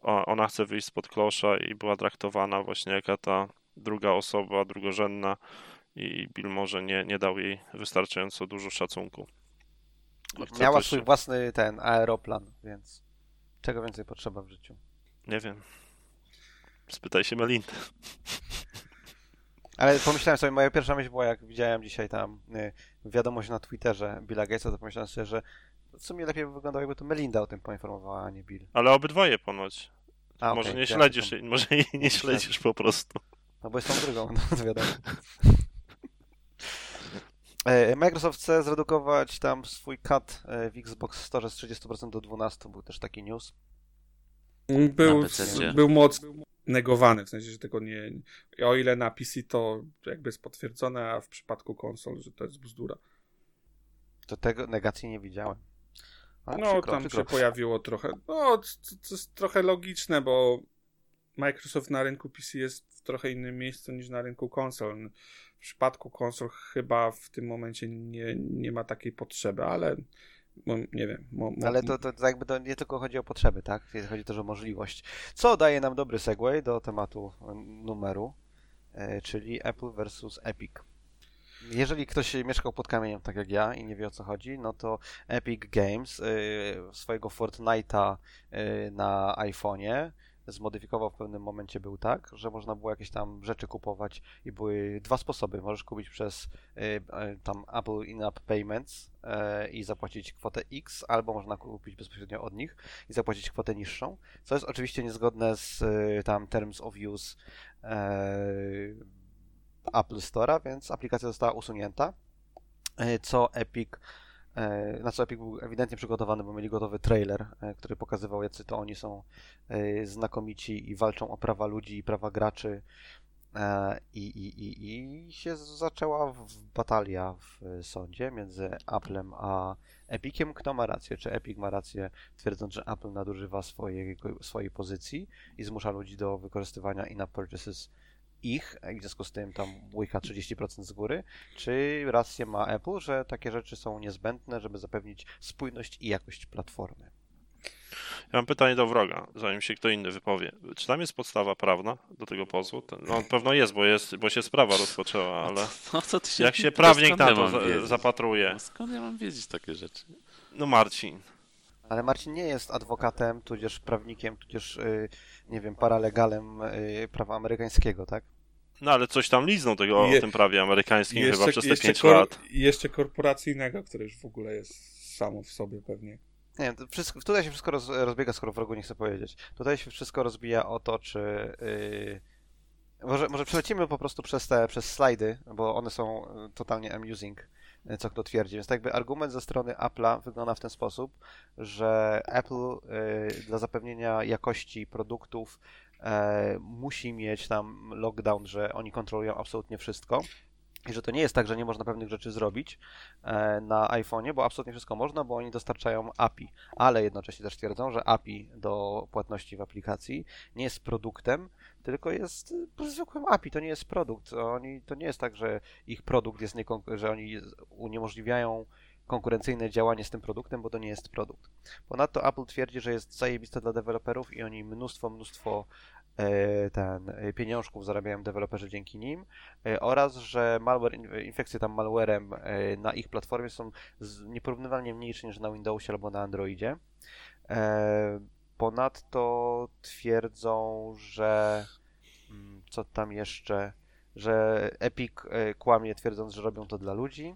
ona chce wyjść spod klosza i była traktowana właśnie jaka ta druga osoba, drugorzędna i Bill może nie, nie dał jej wystarczająco dużo szacunku. Chce Miała swój własny ten aeroplan, więc czego więcej potrzeba w życiu? Nie wiem. Spytaj się Melindy. Ale pomyślałem sobie, moja pierwsza myśl była, jak widziałem dzisiaj tam y, wiadomość na Twitterze Billa Gatesa, to pomyślałem sobie, że w sumie lepiej by wyglądało, jakby to Melinda o tym poinformowała, a nie Bill. Ale obydwoje ponoć. A, może okej, nie ja śledzisz, jej- może jej nie śledzisz po prostu. No bo jest tą drugą, no to wiadomo. E, Microsoft chce zredukować tam swój cut e, w Xbox Store z 30% do 12%, był też taki news. Był, był mocno negowany, w sensie, że tego nie... O ile na PC to jakby jest potwierdzone, a w przypadku konsol, że to jest bzdura. To tego negacji nie widziałem. Ale No, przykro, tam przykro. się pojawiło trochę. No, co, co jest trochę logiczne, bo Microsoft na rynku PC jest w trochę innym miejscu niż na rynku konsol. W przypadku konsol chyba w tym momencie nie, nie ma takiej potrzeby, ale bo, nie wiem. Mo, mo, Ale to, to, to jakby to nie tylko chodzi o potrzeby, tak? Chodzi też o możliwość. Co daje nam dobry segue do tematu e, numeru, e, czyli Apple versus Epic. Jeżeli ktoś mieszkał pod kamieniem, tak jak ja, i nie wie o co chodzi, no to Epic Games y, swojego Fortnite'a na iPhone'ie zmodyfikował w pewnym momencie był tak, że można było jakieś tam rzeczy kupować i były dwa sposoby. Możesz kupić przez y, y, tam Apple In-App Payments y, i zapłacić kwotę X, albo można kupić bezpośrednio od nich i zapłacić kwotę niższą, co jest oczywiście niezgodne z tam Terms of Use Apple Store'a, więc aplikacja została usunięta, co Epic na co Epic był ewidentnie przygotowany, bo mieli gotowy trailer, e, który pokazywał, jacy to oni są e, znakomici i walczą o prawa ludzi i prawa graczy. I, i, i, I się zaczęła batalia w sądzie między Applem a Epiciem. Kto ma rację? Czy Epic ma rację, twierdząc, że Apple nadużywa swojej, swojej pozycji i zmusza ludzi do wykorzystywania in-app purchases ich, i w związku z tym tam łyka 30% z góry, czy rację ma Apple, że takie rzeczy są niezbędne, żeby zapewnić spójność i jakość platformy? Ja mam pytanie do wroga, zanim się kto inny wypowie. Czy tam jest podstawa prawna do tego pozwu? No pewno jest, bo, jest, bo się sprawa rozpoczęła, ale No, co ty się jak się prawnik na ja to wiedzieć? zapatruje? No, skąd ja mam wiedzieć takie rzeczy? No Marcin, Ale Marcin nie jest adwokatem, tudzież prawnikiem, tudzież, y, nie wiem, paralegalem y, prawa amerykańskiego, tak? no ale coś tam liznął tego Je- o tym prawie amerykańskim chyba przez te jeszcze 5 kor- lat. Jeszcze korporacyjnego, które już w ogóle jest samo w sobie pewnie. Nie wiem, wszystko, tutaj się wszystko roz, rozbiega, skoro wrogu nie chcę powiedzieć. Tutaj się wszystko rozbija o to, czy... Yy, może, może przelecimy po prostu przez te przez slajdy, bo one są y, totalnie amusing, co kto twierdzi. Więc jakby argument ze strony Apple'a wygląda w ten sposób, że Apple y, dla zapewnienia jakości produktów e, musi mieć tam lockdown, że oni kontrolują absolutnie wszystko. I że to nie jest tak, że nie można pewnych rzeczy zrobić e, na iPhone'ie, bo absolutnie wszystko można, bo oni dostarczają API, ale jednocześnie też twierdzą, że API do płatności w aplikacji nie jest produktem, tylko jest y, zwykłym API, to nie jest produkt. Oni, to nie jest tak, że ich produkt jest, niekon- że oni uniemożliwiają konkurencyjne działanie z tym produktem, bo to nie jest produkt. Ponadto Apple twierdzi, że jest zajebiste dla deweloperów i oni mnóstwo, mnóstwo e, ten, e, pieniążków zarabiają deweloperzy dzięki nim e, oraz, że malware, in- infekcje tam malwarem e, na ich platformie są nieporównywalnie mniejsze niż na Windowsie albo na Androidzie. E, Ponadto twierdzą, że mm, co tam jeszcze, że Epic e, kłamie twierdząc, że robią to dla ludzi.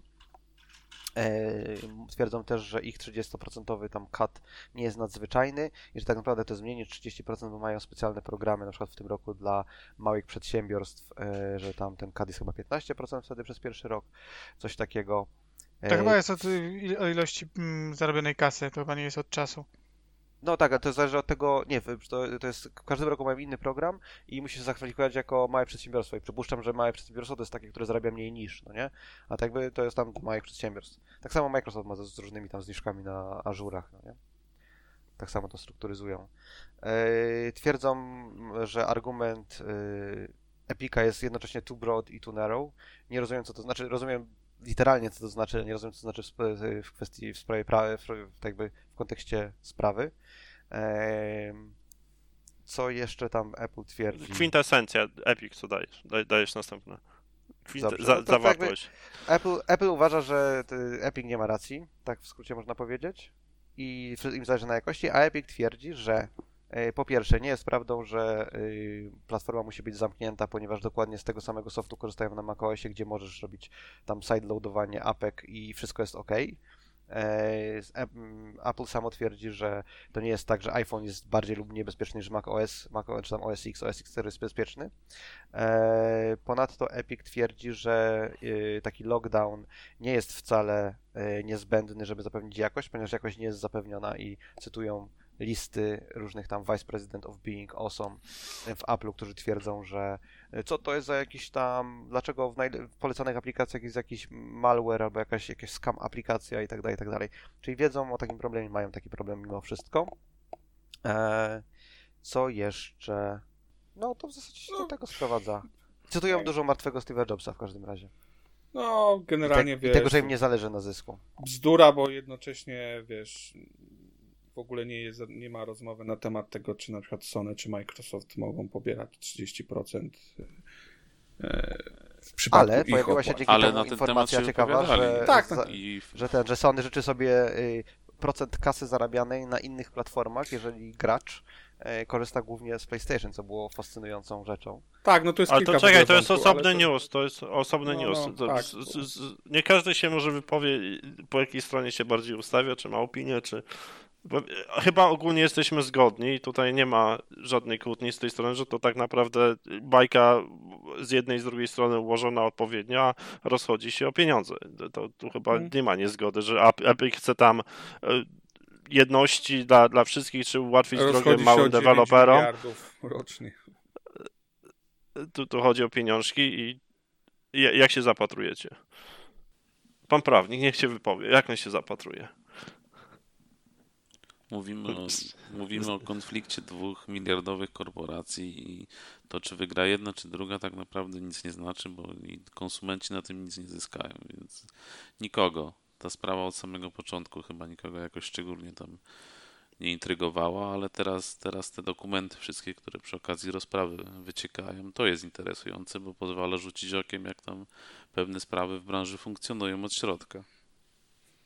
Twierdzą też, że ich 30% tam cut nie jest nadzwyczajny i że tak naprawdę to jest mniej niż 30%, bo mają specjalne programy, na przykład w tym roku dla małych przedsiębiorstw, e, że tam ten cut jest chyba 15% wtedy przez pierwszy rok, coś takiego. To E, chyba jest od, o ilości mm, zarobionej kasy, to chyba nie jest od czasu. No tak, ale to zależy od tego, nie, to, to jest, w każdym roku mają inny program i musi się zakwalifikować jako małe przedsiębiorstwo i przypuszczam, że małe przedsiębiorstwo to jest takie, które zarabia mniej niż, no nie? A tak by to jest tam małych przedsiębiorstw. Tak samo Microsoft ma z, z różnymi tam zniżkami na Azurach, no nie? Tak samo to strukturyzują. Yy, twierdzą, że argument yy, Epica jest jednocześnie too broad i too narrow. Nie rozumiem, co to znaczy, rozumiem literalnie, co to znaczy, nie rozumiem, co to znaczy w, kwestii, w sprawie, pra, w, w, tak jakby w kontekście sprawy. Co jeszcze tam Apple twierdzi? Kwintesencja, Epic, co dajesz? Daj, dajesz następne. Kwinte, Dobrze, za, no tak zawartość. Apple, Apple uważa, że Epic nie ma racji, tak w skrócie można powiedzieć, i im zależy na jakości, a Epic twierdzi, że po pierwsze nie jest prawdą, że y, platforma musi być zamknięta, ponieważ dokładnie z tego samego softu korzystają na macOSie, gdzie możesz robić tam sideloadowanie APEK i wszystko jest ok. E, Apple samo twierdzi, że to nie jest tak, że iPhone jest bardziej lub mniej bezpieczny niż macOS, Mac, czy tam OS X, OS X jest bezpieczny. E, Ponadto Epic twierdzi, że y, taki lockdown nie jest wcale niezbędny, żeby zapewnić jakość, ponieważ jakość nie jest zapewniona i cytują listy różnych tam Vice President of Being Awesome w Apple'u, którzy twierdzą, że y, co to jest za jakiś tam, dlaczego w, w polecanych aplikacjach jest jakiś malware albo jakaś, jakaś scam aplikacja i tak dalej, i tak dalej. Czyli wiedzą o takim problemie, mają taki problem mimo wszystko. E, co jeszcze? No to w zasadzie się No. do tego sprowadza. Cytują dużo martwego Steve'a Jobsa w każdym razie. No, I, generalnie te, I wiesz, tego, że im nie zależy na zysku. bzdura, bo jednocześnie wiesz, w ogóle nie, jest, nie ma rozmowy na temat tego, czy na przykład Sony czy Microsoft mogą pobierać 30% e, w przypadku Ale ich pojawiła się dzięki Ale temu informacja ciekawa, że, Tak, tak. I że ten, że Sony życzy sobie y, procent kasy zarabianej na innych platformach, jeżeli gracz y, korzysta głównie z PlayStation, co było fascynującą rzeczą. Tak, no to jest Ale kilka to czekaj, to jest osobny to- news, to jest osobny No, news. no, To, tak. z, z, z, nie każdy się może wypowie, po jakiej stronie się bardziej ustawia, czy ma opinię, czy... Bo, e, chyba ogólnie jesteśmy zgodni i tutaj nie ma żadnej kłótni z tej strony, że to tak naprawdę bajka z jednej i z drugiej strony ułożona odpowiednio, a rozchodzi się o pieniądze. To, tu chyba Mhm. nie ma niezgody, że Epic chce tam e, jedności dla, dla wszystkich, czy ułatwić drogę Rozchodzi o małym 9 deweloperom. rocznie. tu, tu chodzi o pieniążki i ja- jak się zapatrujecie? Pan prawnik, niech się wypowie. Jak on się zapatruje? Mówimy o, mówimy o konflikcie dwóch miliardowych korporacji i to, czy wygra jedna, czy druga, tak naprawdę nic nie znaczy, bo i konsumenci na tym nic nie zyskają, więc nikogo. Ta sprawa od samego początku chyba nikogo jakoś szczególnie tam nie intrygowała, ale teraz, teraz te dokumenty wszystkie, które przy okazji rozprawy wyciekają, to jest interesujące, bo pozwala rzucić okiem, jak tam pewne sprawy w branży funkcjonują od środka.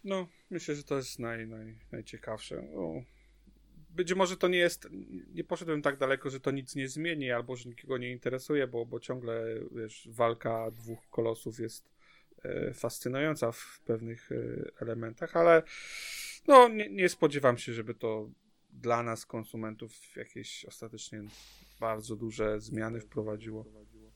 No, myślę, że to jest naj, naj, najciekawsze. Być może to nie jest, nie poszedłem tak daleko, że to nic nie zmieni, albo że nikogo nie interesuje, bo, bo ciągle, wiesz, walka dwóch kolosów jest e, fascynująca w pewnych e, elementach, ale no, nie, nie spodziewam się, żeby to dla nas, konsumentów, jakieś ostatecznie bardzo duże zmiany wprowadziło.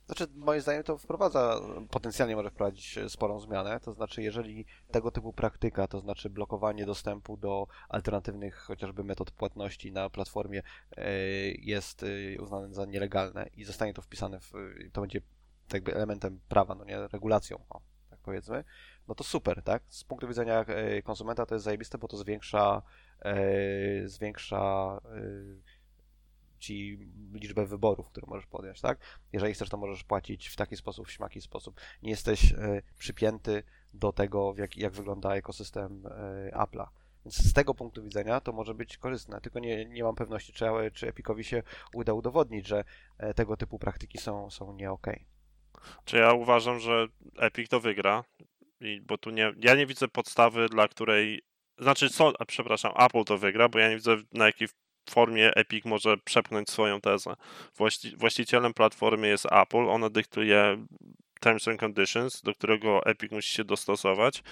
Znaczy, moim zdaniem to wprowadza, potencjalnie może wprowadzić e, sporą zmianę, to znaczy jeżeli tego typu praktyka, to znaczy blokowanie dostępu do alternatywnych chociażby metod płatności na platformie e, jest e, uznane za nielegalne i zostanie to wpisane w, to będzie tak jakby elementem prawa, no nie, regulacją, tak powiedzmy, no to super, tak? Z punktu widzenia konsumenta to jest zajebiste, bo to zwiększa zwiększa ci liczbę wyborów, które możesz podjąć, tak? Jeżeli chcesz, to możesz płacić w taki sposób, w śmaki sposób. Nie jesteś e, przypięty do tego, jak, jak wygląda ekosystem e, Apple'a. Więc z tego punktu widzenia to może być korzystne, tylko nie, nie mam pewności, czy, czy Epicowi się uda udowodnić, że e, tego typu praktyki są, są nie okej. Czy ja uważam, że Epic to wygra? Bo tu nie, ja nie widzę podstawy, dla której. Znaczy, co, przepraszam, Apple to wygra, bo ja nie widzę na jakiej formie Epic może przepchnąć swoją tezę. Właści, właścicielem platformy jest Apple, ona dyktuje terms and conditions, do którego Epic musi się dostosować.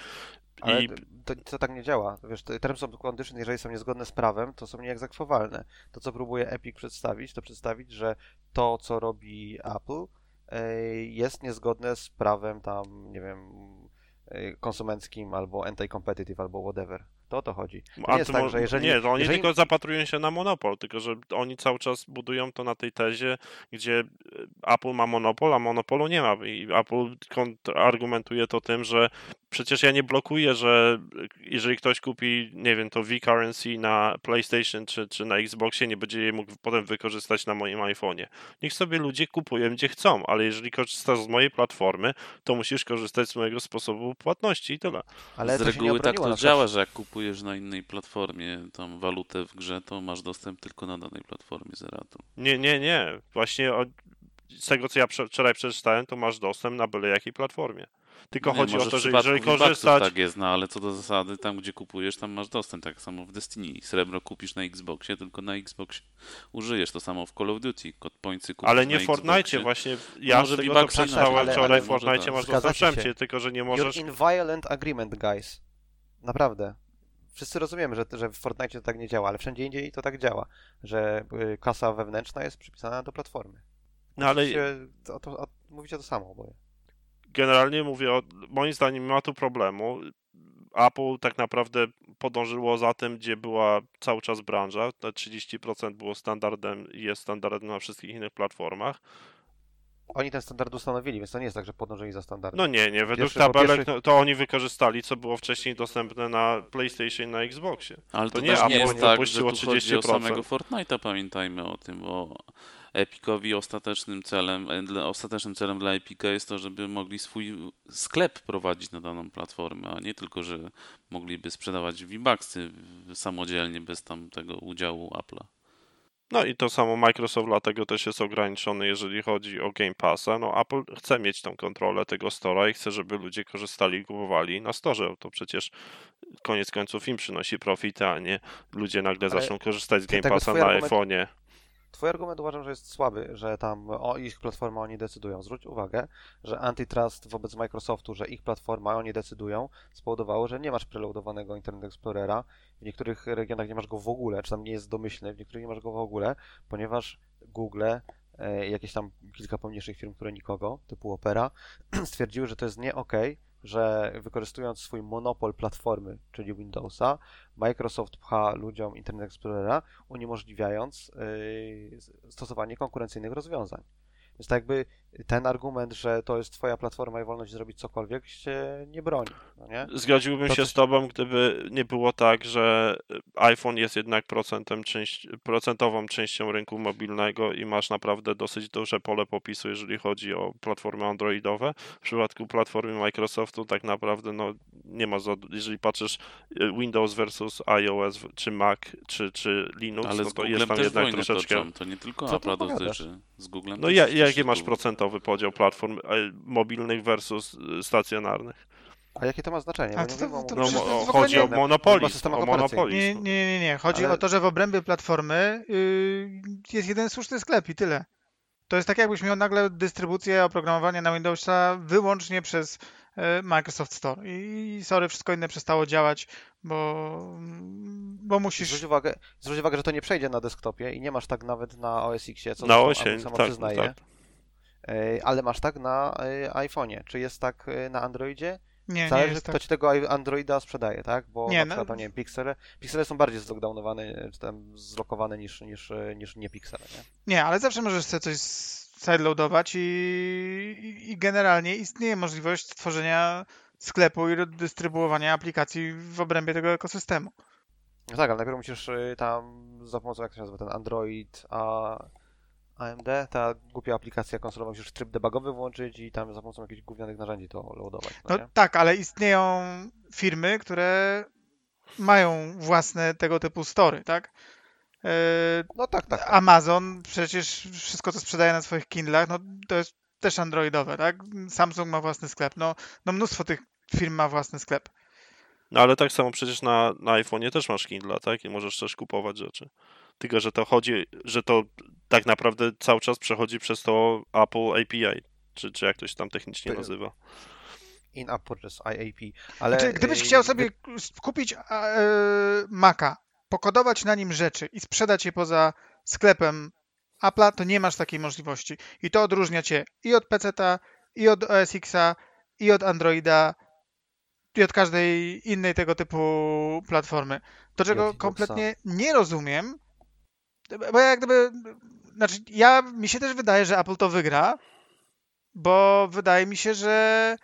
Ale I to, to tak nie działa. Wiesz, te terms of condition, jeżeli są niezgodne z prawem, to są nieegzekwowalne. To, co próbuje Epic przedstawić, to przedstawić, że to, co robi Apple, e, jest niezgodne z prawem tam, nie wiem, e, konsumenckim albo anti-competitive albo whatever. To o to chodzi. To nie jest tak, że jeżeli... Nie, to oni jeżeli... tylko zapatrują się na monopol, tylko że oni cały czas budują to na tej tezie, gdzie e, Apple ma monopol, a monopolu nie ma. I Apple argumentuje to tym, że przecież ja nie blokuję, że jeżeli ktoś kupi, nie wiem, to V-Currency na PlayStation czy, czy na Xboxie, nie będzie je mógł potem wykorzystać na moim iPhone'ie. Niech sobie ludzie kupują gdzie chcą, ale jeżeli korzystasz z mojej platformy, to musisz korzystać z mojego sposobu płatności i tyle. Ale z to się nie reguły tak to działa, że jak kupujesz na innej platformie tą walutę w grze, to masz dostęp tylko na danej platformie Zeratu. Nie, nie, nie. Właśnie o, z tego, co ja prze- wczoraj przeczytałem, to masz dostęp na byle jakiej platformie. Tylko Nie, chodzi może o to, że jeżeli korzystać... tak jest, no ale co do zasady, tam gdzie kupujesz, tam masz dostęp, tak samo w Destiny. Srebro kupisz na Xboxie, tylko na Xboxie użyjesz, to samo w Call of Duty, kod pointsy kupisz Ale nie w Fortnite, właśnie. Ja Może z tego, co przeczytałem ale- wczoraj, w Fortnite tak. masz dostęp wszędzie, tylko że nie You're możesz... in violent agreement, guys. Naprawdę. Wszyscy rozumiemy, że, że w Fortnite to tak nie działa, ale wszędzie indziej to tak działa, że y, kasa wewnętrzna jest przypisana do platformy. No ale To, to, o, mówicie to samo oboje. generalnie mówię, o, moim zdaniem nie ma tu problemu. Apple tak naprawdę podążyło za tym, gdzie była cały czas branża. Te 30% było standardem i jest standardem na wszystkich innych platformach. Oni ten standard ustanowili, więc to nie jest tak, że podążyli za standardem. No nie, nie. Według Pierwszy- tabelek pierwszy- no, to oni wykorzystali, co było wcześniej dostępne na PlayStation i na Xboxie. Ale To to, nie nie jest tak, że tu chodzi o 30%. samego Fortnite'a, pamiętajmy o tym, bo Epicowi ostatecznym celem, e, ostatecznym celem dla Epica jest to, żeby mogli swój sklep prowadzić na daną platformę, a nie tylko, że mogliby sprzedawać V-Bucksy samodzielnie bez tam tego udziału Apple'a. No i to samo Microsoft dlatego też jest ograniczony, jeżeli chodzi o Game Passa. No Apple chce mieć tą kontrolę tego store'a i chce, żeby ludzie korzystali i kupowali na storze. To przecież koniec końców im przynosi profity, a nie ludzie nagle Ale zaczną korzystać z Game Passa na argument- iPhone'ie. Twój argument uważam, że jest słaby, że tam o ich platformę oni decydują. Zwróć uwagę, że antitrust wobec Microsoftu, że ich platforma oni decydują, spowodowało, że nie masz preloadowanego Internet Explorera. W niektórych regionach nie masz go w ogóle, czy tam nie jest domyślny, w niektórych nie masz go w ogóle, ponieważ Google, e, jakieś tam kilka pomniejszych firm, które nikogo, typu Opera, stwierdziły, że to jest nie okej, że wykorzystując swój monopol platformy, czyli Windowsa, Microsoft pcha ludziom Internet Explorera, uniemożliwiając yy, stosowanie konkurencyjnych rozwiązań. Więc tak jakby ten argument, że to jest twoja platforma i wolność zrobić cokolwiek, się nie broni, no nie? Zgodziłbym To się coś- z tobą, gdyby nie było tak, że iPhone jest jednak procentem część, procentową częścią rynku mobilnego i masz naprawdę dosyć duże pole popisu, jeżeli chodzi o platformy androidowe. W przypadku platformy Microsoftu tak naprawdę no, nie ma, za, jeżeli patrzysz y, Windows versus iOS, czy Mac, czy, czy Linux, Ale no to jest tam jednak troszeczkę... toczą. To nie tylko opowiadasz? dotyczy. Z Googlem No ja, jaki masz procentowy podział platform e, mobilnych versus y, stacjonarnych? A jakie to ma znaczenie? A to- nie mówimy to o- No, to jest w chodzi o o monopolizm. Nie, nie, nie, nie. Chodzi Ale- o to, że w obrębie platformy yy, jest jeden słuszny sklep i tyle. To jest tak, jakbyś miał nagle dystrybucję oprogramowania na Windowsa wyłącznie przez e, Microsoft Store. I, sorry, wszystko inne przestało działać, bo, bo musisz. Zwróć uwagę, zwróć uwagę, że to nie przejdzie na desktopie i nie masz tak nawet na OS X-ie, co Na osie, samo tak, przyznaje. tak. E, Ale masz tak na e, iPhone'ie. Czy jest tak na Androidzie? Nie, nie Zależy, jest kto tak. ci tego Androida sprzedaje, tak? Bo Nie, na no- przykład, no, nie wiem, Pixele, Pixele są bardziej zlockdownowane, czy tam zlokowane niż, niż, niż nie Pixele, nie? Nie, ale zawsze możesz sobie coś sideloadować i, i, i generalnie istnieje możliwość stworzenia sklepu i dystrybuowania aplikacji w obrębie tego ekosystemu. No tak, ale najpierw musisz y, tam za pomocą, jak to się nazywa, ten Android, a AMD, ta głupia aplikacja konsolowa, musisz tryb debugowy włączyć i tam za pomocą jakichś gównianych narzędzi to loadować, no No nie? tak, ale istnieją firmy, które mają własne tego typu story, tak? Yy, No tak, tak. tak. Amazon przecież wszystko, co sprzedaje na swoich Kindlach, no to jest też androidowe, tak? Samsung ma własny sklep, no, no mnóstwo tych firm ma własny sklep. No ale tak samo przecież na, na iPhone'ie też masz Kindle, tak? I możesz też kupować rzeczy. Tylko, że to chodzi, że to tak naprawdę cały czas przechodzi przez to Apple API, czy, czy jak to się tam technicznie To- nazywa. In-app purchase, IAP. Ale Znaczy, gdybyś y, chciał sobie kupić e, Maca, pokodować na nim rzeczy i sprzedać je poza sklepem Apple'a, to nie masz takiej możliwości. I to odróżnia cię i od PC-ta, i od OS X-a, i od Androida, i od każdej innej tego typu platformy. Do czego kompletnie nie rozumiem, bo jak gdyby, znaczy ja, mi się też wydaje, że Apple to wygra, bo wydaje mi się, że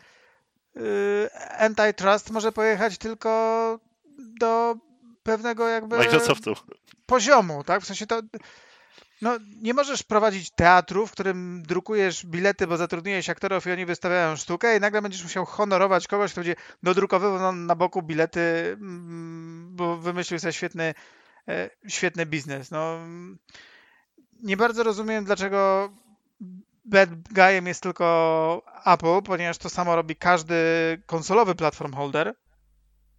y, antitrust może pojechać tylko do pewnego jakby Microsoftu. poziomu, tak? W sensie to no, nie możesz prowadzić teatru, w którym drukujesz bilety, bo zatrudniłeś aktorów i oni wystawiają sztukę i nagle będziesz musiał honorować kogoś, kto będzie dodrukowywał na, na boku bilety, mm, bo wymyślił sobie świetny, e, świetny biznes. No, nie bardzo rozumiem, dlaczego bad guyem jest tylko Apple, ponieważ to samo robi każdy konsolowy platform holder.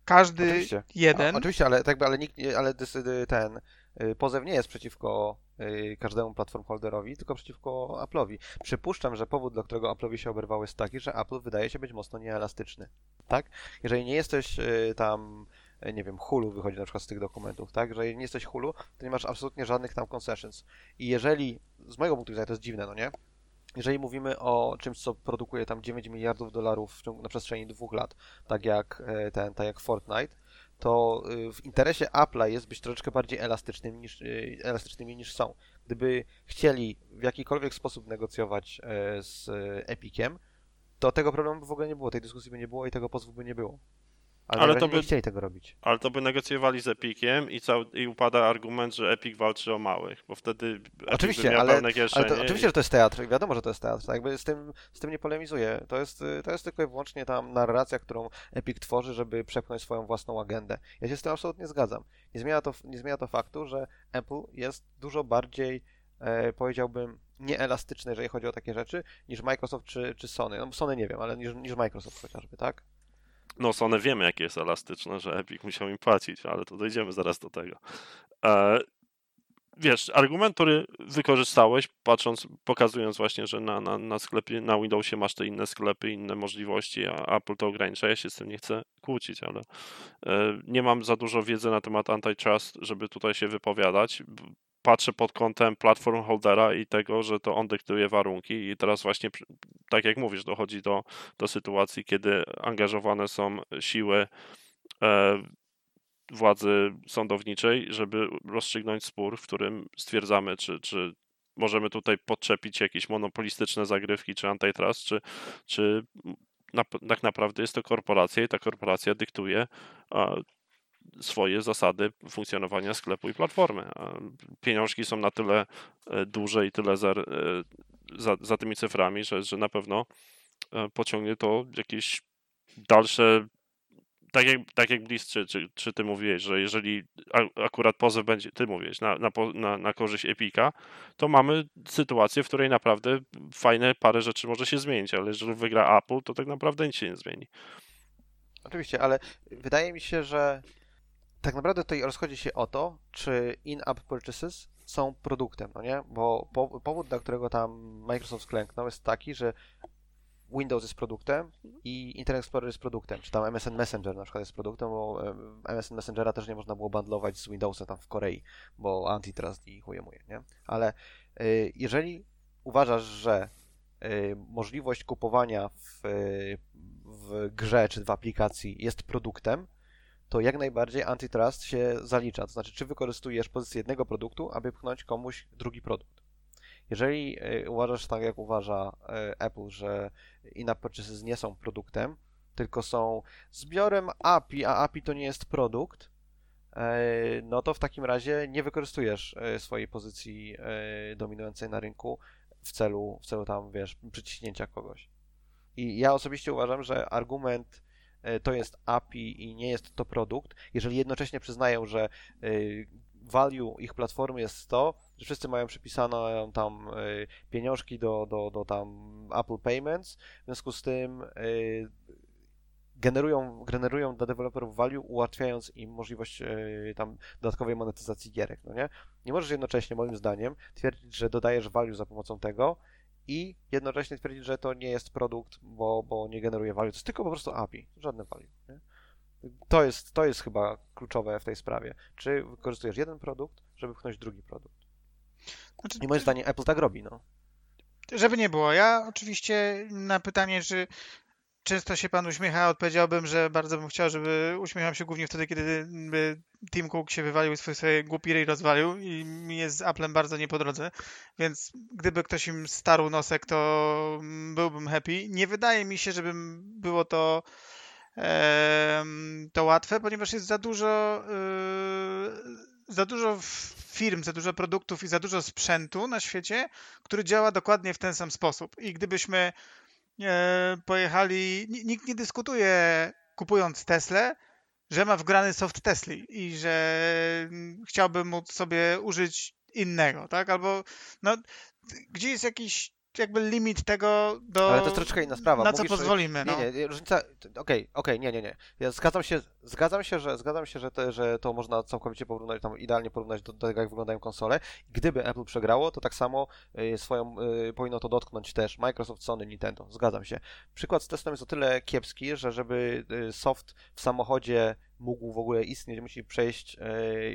Każdy Oczywiście. jeden. Oczywiście, ale tak ale nikt, ale ten y, pozew nie jest przeciwko y, każdemu platform holderowi, tylko przeciwko Apple'owi. Przypuszczam, że powód, dla którego Apple'owi się oberwał jest taki, że Apple wydaje się być mocno nieelastyczny, tak? Jeżeli nie jesteś y, tam, nie wiem, Hulu wychodzi na przykład z tych dokumentów, tak? Że jeżeli nie jesteś Hulu, to nie masz absolutnie żadnych tam concessions. I jeżeli, z mojego punktu widzenia to jest dziwne, no nie? Jeżeli mówimy o czymś, co produkuje tam 9 miliardów dolarów na przestrzeni dwóch lat, tak jak e, ten, tak jak Fortnite, to y, w interesie Apple'a jest być troszeczkę bardziej elastycznym niż, y, elastycznymi niż są. Gdyby chcieli w jakikolwiek sposób negocjować e, z e, Epiciem, to tego problemu by w ogóle nie było, tej dyskusji by nie było i tego pozwu by nie było. Ale, Ale to nie by- chcieli tego robić. Ale to by negocjowali z Epiciem i, cał, i upada argument, że Epic walczy o małych, bo wtedy Epic Oczywiście, ale- Ale to, oczywiście, że to jest teatr, wiadomo, że to jest teatr, tak jakby z tym, z tym nie polemizuję. To jest, y, to jest tylko i wyłącznie tam narracja, którą Epic tworzy, żeby przepchnąć swoją własną agendę. Ja się z tym absolutnie zgadzam. Nie zmienia to, nie zmienia to faktu, że Apple jest dużo bardziej, e, powiedziałbym, nieelastyczny, jeżeli chodzi o takie rzeczy, niż Microsoft czy, czy Sony. No Sony nie wiem, ale niż, niż Microsoft chociażby, tak? No Sony wiemy, jakie jest elastyczne, że Epic musiał im płacić, ale to dojdziemy zaraz do tego. E, wiesz, argument, który wykorzystałeś, patrząc, pokazując właśnie, że na, na, na sklepie, na Windowsie masz te inne sklepy, inne możliwości, a Apple to ogranicza, ja się z tym nie chcę kłócić, ale e, nie mam za dużo wiedzy na temat antitrust, żeby tutaj się wypowiadać. Patrzę pod kątem platform holdera i tego, że to on dyktuje warunki i teraz właśnie, tak jak mówisz, dochodzi do, do sytuacji, kiedy angażowane są siły e, władzy sądowniczej, żeby rozstrzygnąć spór, w którym stwierdzamy, czy, czy możemy tutaj podczepić jakieś monopolistyczne zagrywki, czy antitrust, czy, czy na, tak naprawdę jest to korporacja i ta korporacja dyktuje a, swoje zasady funkcjonowania sklepu i platformy. Pieniążki są na tyle e, duże i tyle za, e, za, za tymi cyframi, że, że na pewno e, pociągnie to jakieś dalsze tak jak, tak jak Bliss, czy, czy, czy ty mówiłeś, że jeżeli akurat pozew będzie, ty mówiłeś, na, na, na, na korzyść Epika, to mamy sytuację, w której naprawdę fajne parę rzeczy może się zmienić, ale jeżeli wygra Apple, to tak naprawdę nic się nie zmieni. Oczywiście, ale wydaje mi się, że tak naprawdę tutaj rozchodzi się o to, czy in-app purchases są produktem, no nie? Bo po, powód, dla którego tam Microsoft klęknął jest taki, że Windows jest produktem i Internet Explorer jest produktem, czy tam MSN Messenger na przykład jest produktem, bo MSN Messengera też nie można było bundlować z Windowsem tam w Korei, bo antitrust i chuje muje, nie? Ale y, jeżeli uważasz, że y, możliwość kupowania w, y, w grze czy w aplikacji jest produktem, to jak najbardziej antitrust się zalicza. To znaczy, czy wykorzystujesz pozycję jednego produktu, aby pchnąć komuś drugi produkt. Jeżeli y, uważasz tak, jak uważa y, Apple, że in-app purchases nie są produktem, tylko są zbiorem API, a API to nie jest produkt, y, no to w takim razie nie wykorzystujesz swojej pozycji dominującej na rynku w celu, w celu tam, wiesz, przyciśnięcia kogoś. I ja osobiście uważam, że argument e, to jest API i nie jest to produkt, jeżeli jednocześnie przyznają, że y, value ich platformy jest to, że wszyscy mają przypisane tam y, pieniążki do, do, do tam Apple Payments, w związku z tym generują, generują dla deweloperów value, ułatwiając im możliwość tam dodatkowej monetyzacji gierek, no nie? Nie możesz jednocześnie, moim zdaniem, twierdzić, że dodajesz value za pomocą tego i jednocześnie twierdzić, że to nie jest produkt, bo, bo nie generuje value. To jest tylko po prostu API, żadne value. Nie? To, jest, to jest chyba kluczowe w tej sprawie. Czy wykorzystujesz jeden produkt, żeby pchnąć drugi produkt? Znaczy, I moim zdaniem Apple tak robi, no. Żeby nie było, ja oczywiście na pytanie, czy często się pan uśmiecha, odpowiedziałbym, że bardzo bym chciał, żeby uśmiechał się głównie wtedy, kiedy by Tim Cook się wywalił i swój sobie głupi ryj rozwalił i mi jest z Applem bardzo nie po drodze, więc gdyby ktoś im starł nosek, to byłbym happy. Nie wydaje mi się, żeby było to em, to łatwe, ponieważ jest za dużo yy, za dużo firm, za dużo produktów i za dużo sprzętu na świecie, który działa dokładnie w ten sam sposób. I gdybyśmy e, pojechali, ni- nikt nie dyskutuje kupując Teslę, że ma wgrany soft Tesli i że mm, chciałby móc sobie użyć innego, tak? Albo no, gdzie jest jakiś jakby limit tego do Ale to jest troszeczkę inna sprawa. na co Mówisz, że- pozwolimy, no. Nie, nie, różnica. Okej, okej, nie, nie, nie. Ja zgadzam się, zgadzam się, że zgadzam się, że, te, że to można całkowicie porównać, tam idealnie porównać do, do tego, jak wyglądają konsole. Gdyby Apple przegrało, to tak samo y, swoją y, powinno to dotknąć też Microsoft, Sony, Nintendo. Zgadzam się. Przykład z testem jest o tyle kiepski, że żeby y, soft w samochodzie mógł w ogóle istnieć, musi przejść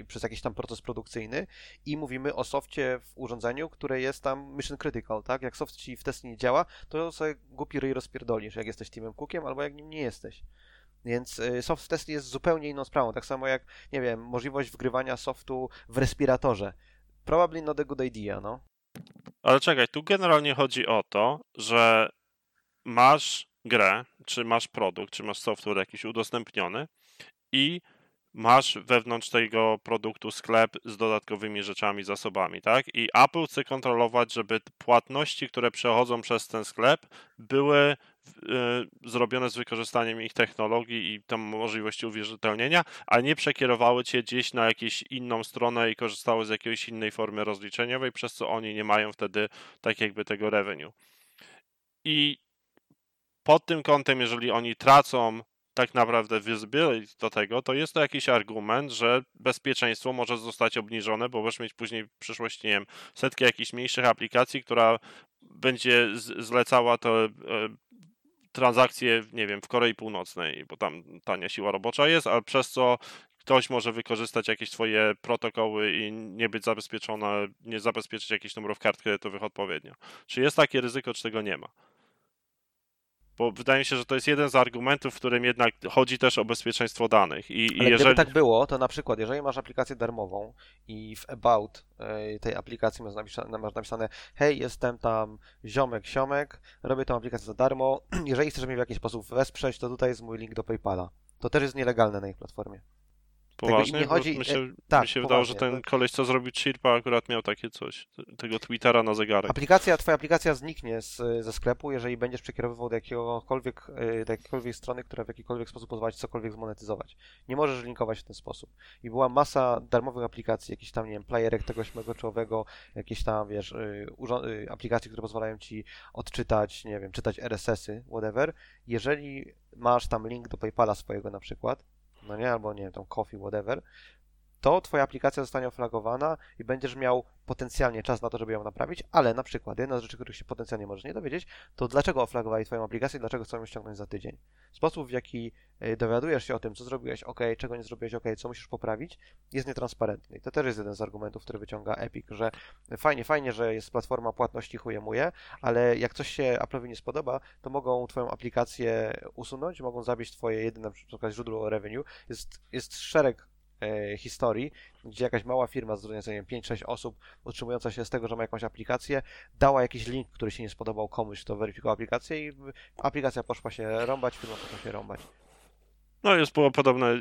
y, przez jakiś tam proces produkcyjny i mówimy o softie w urządzeniu, które jest tam mission critical, tak? Jak soft ci w testie nie działa, to sobie głupi ryj rozpierdolisz, jak jesteś Timem Cookiem, albo jak nim nie jesteś. Więc y, soft w testy jest zupełnie inną sprawą, tak samo jak, nie wiem, możliwość wgrywania softu w respiratorze. Probably not a good idea, no. Ale czekaj, tu generalnie chodzi o to, że masz grę, czy masz produkt, czy masz software jakiś udostępniony i masz wewnątrz tego produktu sklep z dodatkowymi rzeczami, zasobami, tak? I Apple chce kontrolować, żeby płatności, które przechodzą przez ten sklep, były y, zrobione z wykorzystaniem ich technologii i tam możliwości uwierzytelnienia, a nie przekierowały cię gdzieś na jakąś inną stronę i korzystały z jakiejś innej formy rozliczeniowej, przez co oni nie mają wtedy tak jakby tego revenue. I pod tym kątem, jeżeli oni tracą tak naprawdę visibility do tego, to jest to jakiś argument, że bezpieczeństwo może zostać obniżone, bo możesz mieć później w przyszłości, nie wiem, setki jakichś mniejszych aplikacji, która będzie zlecała to e, transakcje, nie wiem, w Korei Północnej, bo tam tania siła robocza jest, ale przez co ktoś może wykorzystać jakieś swoje protokoły i nie być zabezpieczone, nie zabezpieczyć jakichś numerów kart kredytowych odpowiednio. Czy jest takie ryzyko, czy tego nie ma? Bo wydaje mi się, że to jest jeden z argumentów, w którym jednak chodzi też o bezpieczeństwo danych. I, Ale i jeżeli... gdyby tak było, to na przykład, jeżeli masz aplikację darmową i w about e, tej aplikacji masz napisane, masz napisane hej, jestem tam ziomek, siomek, robię tą aplikację za darmo, jeżeli chcesz mnie w jakiś sposób wesprzeć, to tutaj jest mój link do PayPala. To też jest nielegalne na ich platformie. Poważnie? nie chodzi- mi się, e, tak, mi się wydało, że ten tak. koleś, co zrobił Chirpa, akurat miał takie coś, tego Twittera na zegarek. Aplikacja, twoja aplikacja zniknie z, ze sklepu, jeżeli będziesz przekierowywał do jakiegokolwiek, e, do jakiejkolwiek strony, która w jakikolwiek sposób pozwala ci cokolwiek zmonetyzować. Nie możesz linkować w ten sposób. I była masa darmowych aplikacji, jakiś tam, nie wiem, playerek tego ośmiogoczołowego, jakieś tam, wiesz, y, aplikacje, które pozwalają ci odczytać, nie wiem, czytać RSS-y, whatever. Jeżeli masz tam link do PayPala swojego na przykład, no nie, albo nie tam Coffee, whatever, to twoja aplikacja zostanie oflagowana i będziesz miał potencjalnie czas na to, żeby ją naprawić, ale na przykład jedna z rzeczy, których się potencjalnie możesz nie dowiedzieć, to dlaczego oflagowali twoją aplikację i dlaczego chcą ją ściągnąć za tydzień. Sposób, w jaki y, dowiadujesz się o tym, co zrobiłeś ok, czego nie zrobiłeś ok, co musisz poprawić, jest nietransparentny. I to też jest jeden z argumentów, który wyciąga Epic, że fajnie, fajnie, że jest platforma płatności chujemuje, ale jak coś się Apple'owi nie spodoba, to mogą twoją aplikację usunąć, mogą zabić twoje jedyne na przykład źródło revenue. Jest, jest szereg e, historii, gdzie jakaś mała firma, zatrudniająca nie wiem, 5-6 osób, utrzymująca się z tego, że ma jakąś aplikację, dała jakiś link, który się nie spodobał komuś, kto weryfikował aplikację i aplikacja poszła się rąbać, firma poszła się rąbać. No jest podobne, y,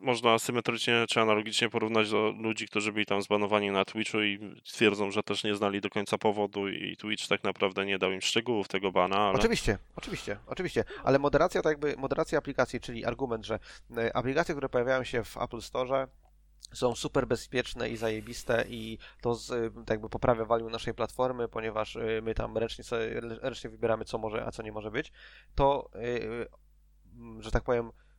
można symetrycznie czy analogicznie porównać do ludzi, którzy byli tam zbanowani na Twitchu i twierdzą, że też nie znali do końca powodu i Twitch tak naprawdę nie dał im szczegółów tego bana, ale... Oczywiście, oczywiście, oczywiście, ale moderacja tak jakby, moderacja aplikacji, czyli argument, że e, aplikacje, które pojawiają się w Apple Store są super bezpieczne i zajebiste i to z, e, tak jakby poprawia value naszej platformy, ponieważ e, my tam ręcznie, sobie, ręcznie wybieramy co może, a co nie może być, to, e, że tak powiem, e,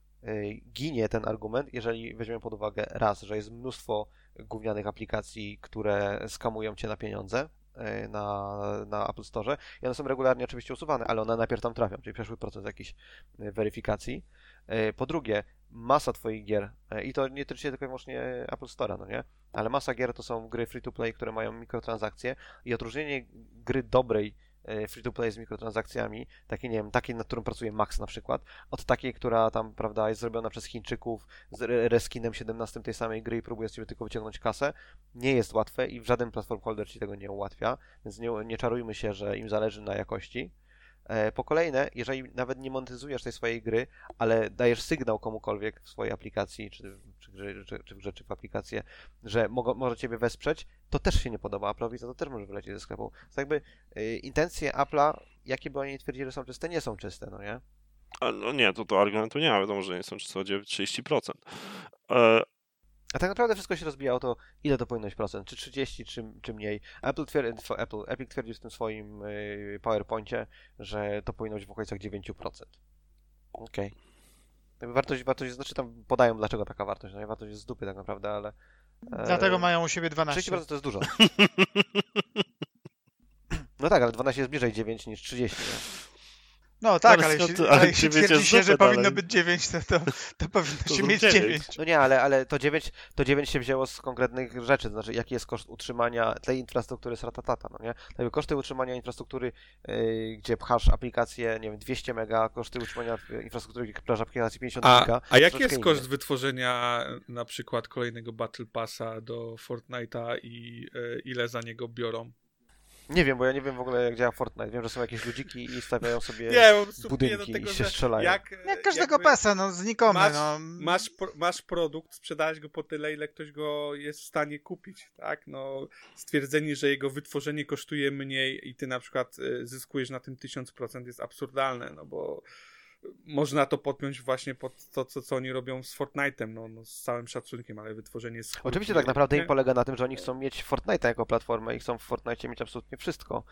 ginie ten argument, jeżeli weźmiemy pod uwagę raz, że jest mnóstwo gównianych aplikacji, które skamują cię na pieniądze e, na, na Apple Store i one są regularnie oczywiście usuwane, ale one najpierw tam trafią, czyli przeszły proces jakiejś e, weryfikacji. Po drugie, masa twoich gier, i to nie tyczy się tylko i wyłącznie Apple Store'a, no nie? Ale masa gier to są gry free-to-play, które mają mikrotransakcje i odróżnienie gry dobrej e, free-to-play z mikrotransakcjami, takiej, nie wiem, takiej, nad którą pracuje Max na przykład, od takiej, która tam, prawda, jest zrobiona przez Chińczyków z re- reskinem 17 tej samej gry i próbuje sobie tylko wyciągnąć kasę, nie jest łatwe i w żaden platform holder ci tego nie ułatwia, więc nie, nie czarujmy się, że im zależy na jakości. E, Po kolejne, jeżeli nawet nie monetyzujesz tej swojej gry, ale dajesz sygnał komukolwiek w swojej aplikacji, czy, czy, czy, czy, w grze, czy w aplikację, że mogą, może Ciebie wesprzeć, to też się nie podoba Apple'owi, to, to też może wylecieć ze sklepu. To jakby y, intencje Apple'a, jakie by oni twierdzili, że są czyste, nie są czyste, no nie? A, no nie, to, to argumentu nie ma, wiadomo, że nie są czysto 30%. E, A tak naprawdę wszystko się rozbija o to, ile to powinno być procent, czy 30, czy, czy mniej. Apple, twier- tw- Apple Epic twierdził w tym swoim y, PowerPoincie, że to powinno być w okolicach 9%. Okej. Jakby Wartość, wartość, znaczy tam podają dlaczego taka wartość, no i wartość jest z dupy tak naprawdę, ale... e, Dlatego mają u siebie 12. 30% to jest dużo. No tak, ale 12 jest bliżej 9 niż 30. Nie? No tak, Ale jeśli, ale ale jeśli twierdzi się, że powinno dalej. być 9, to, to, to powinno To się mieć dziewięć. 9. No nie, ale, ale to 9, to 9 się wzięło z konkretnych rzeczy, to znaczy jaki jest koszt utrzymania tej infrastruktury z ratatata, no nie? Jakby koszty utrzymania infrastruktury, yy, gdzie pchasz aplikację, nie wiem, 200 mega, koszty utrzymania y, infrastruktury, gdzie pchasz aplikację 50 giga. A, a jaki jest koszt inny. wytworzenia na przykład kolejnego Battle Passa do Fortnite'a i e, ile za niego biorą? Nie wiem, bo ja nie wiem w ogóle jak działa Fortnite. Wiem, że są jakieś ludziki i stawiają sobie Nie, budynki do tego, i się strzelają. Jak, Jak każdego pesa, no znikomy, masz, no. masz, pro- masz produkt, sprzedałeś go po tyle, ile ktoś go jest w stanie kupić, tak? No, stwierdzenie, że jego wytworzenie kosztuje mniej i ty na przykład y, zyskujesz na tym 1000% jest absurdalne, no bo można to podpiąć właśnie pod to, co, co oni robią z Fortnite'em, no, no z całym szacunkiem, ale wytworzenie z Oczywiście tak naprawdę im nie? polega na tym, że oni chcą mieć Fortnite jako platformę i chcą w Fortnite mieć absolutnie wszystko.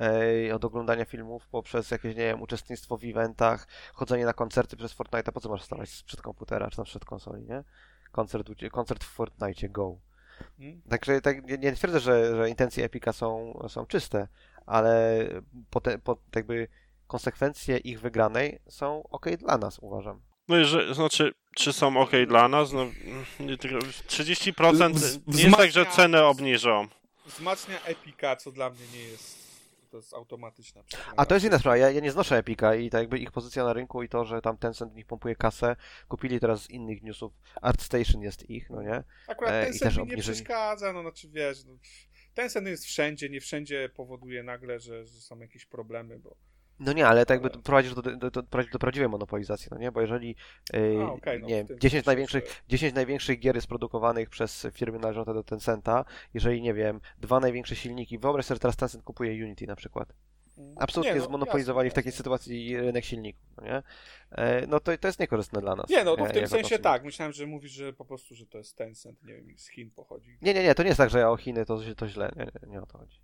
Ej, od oglądania filmów poprzez jakieś, nie wiem, uczestnictwo w eventach, chodzenie na koncerty przez Fortnite. Po co masz stawać sprzed komputera czy tam sprzed konsoli, nie? Koncert, koncert w Fortnite, go. Mm. Także tak, nie, nie twierdzę, że, że intencje Epika są, są czyste, ale pote, po, jakby konsekwencje ich wygranej są ok dla nas, uważam. No jeżeli, znaczy, czy są ok dla nas? No, nie, tylko 30% Wz- nie jest tak, że wzmacnia- ceny obniżą. Wzmacnia Epika, co dla mnie nie jest, to jest automatyczna. A to jest inna sprawa, ja, ja nie znoszę Epika i tak jakby ich pozycja na rynku i to, że tam Tencent w nich pompuje kasę, kupili teraz z innych newsów, ArtStation jest ich, no nie? Akurat E, ten i sen też mi nie przeszkadza, no znaczy wiesz, no, ten sen jest wszędzie, nie wszędzie powoduje nagle, że, że są jakieś problemy, bo No nie, ale tak jakby prowadzisz do, do, do, do prawdziwej monopolizacji, no nie? Bo jeżeli yy, A, okej, no, nie, w tym 10 sensie, największych, że- 10 największych gier jest produkowanych przez firmy należące do Tencenta, jeżeli nie wiem, dwa największe silniki, wyobraź sobie, że teraz Tencent kupuje Unity na przykład. Absolutnie Nie, no, zmonopolizowali jasne, w takiej jasne. sytuacji rynek silników, no nie? E, no to, to jest niekorzystne dla nas. Nie, no to w tym jako sensie tak, myślałem, że mówisz, że po prostu, że to jest Tencent, nie wiem, z Chin pochodzi. Nie, nie, nie, to nie jest tak, że ja o Chiny to, to źle, nie, nie, nie o to chodzi.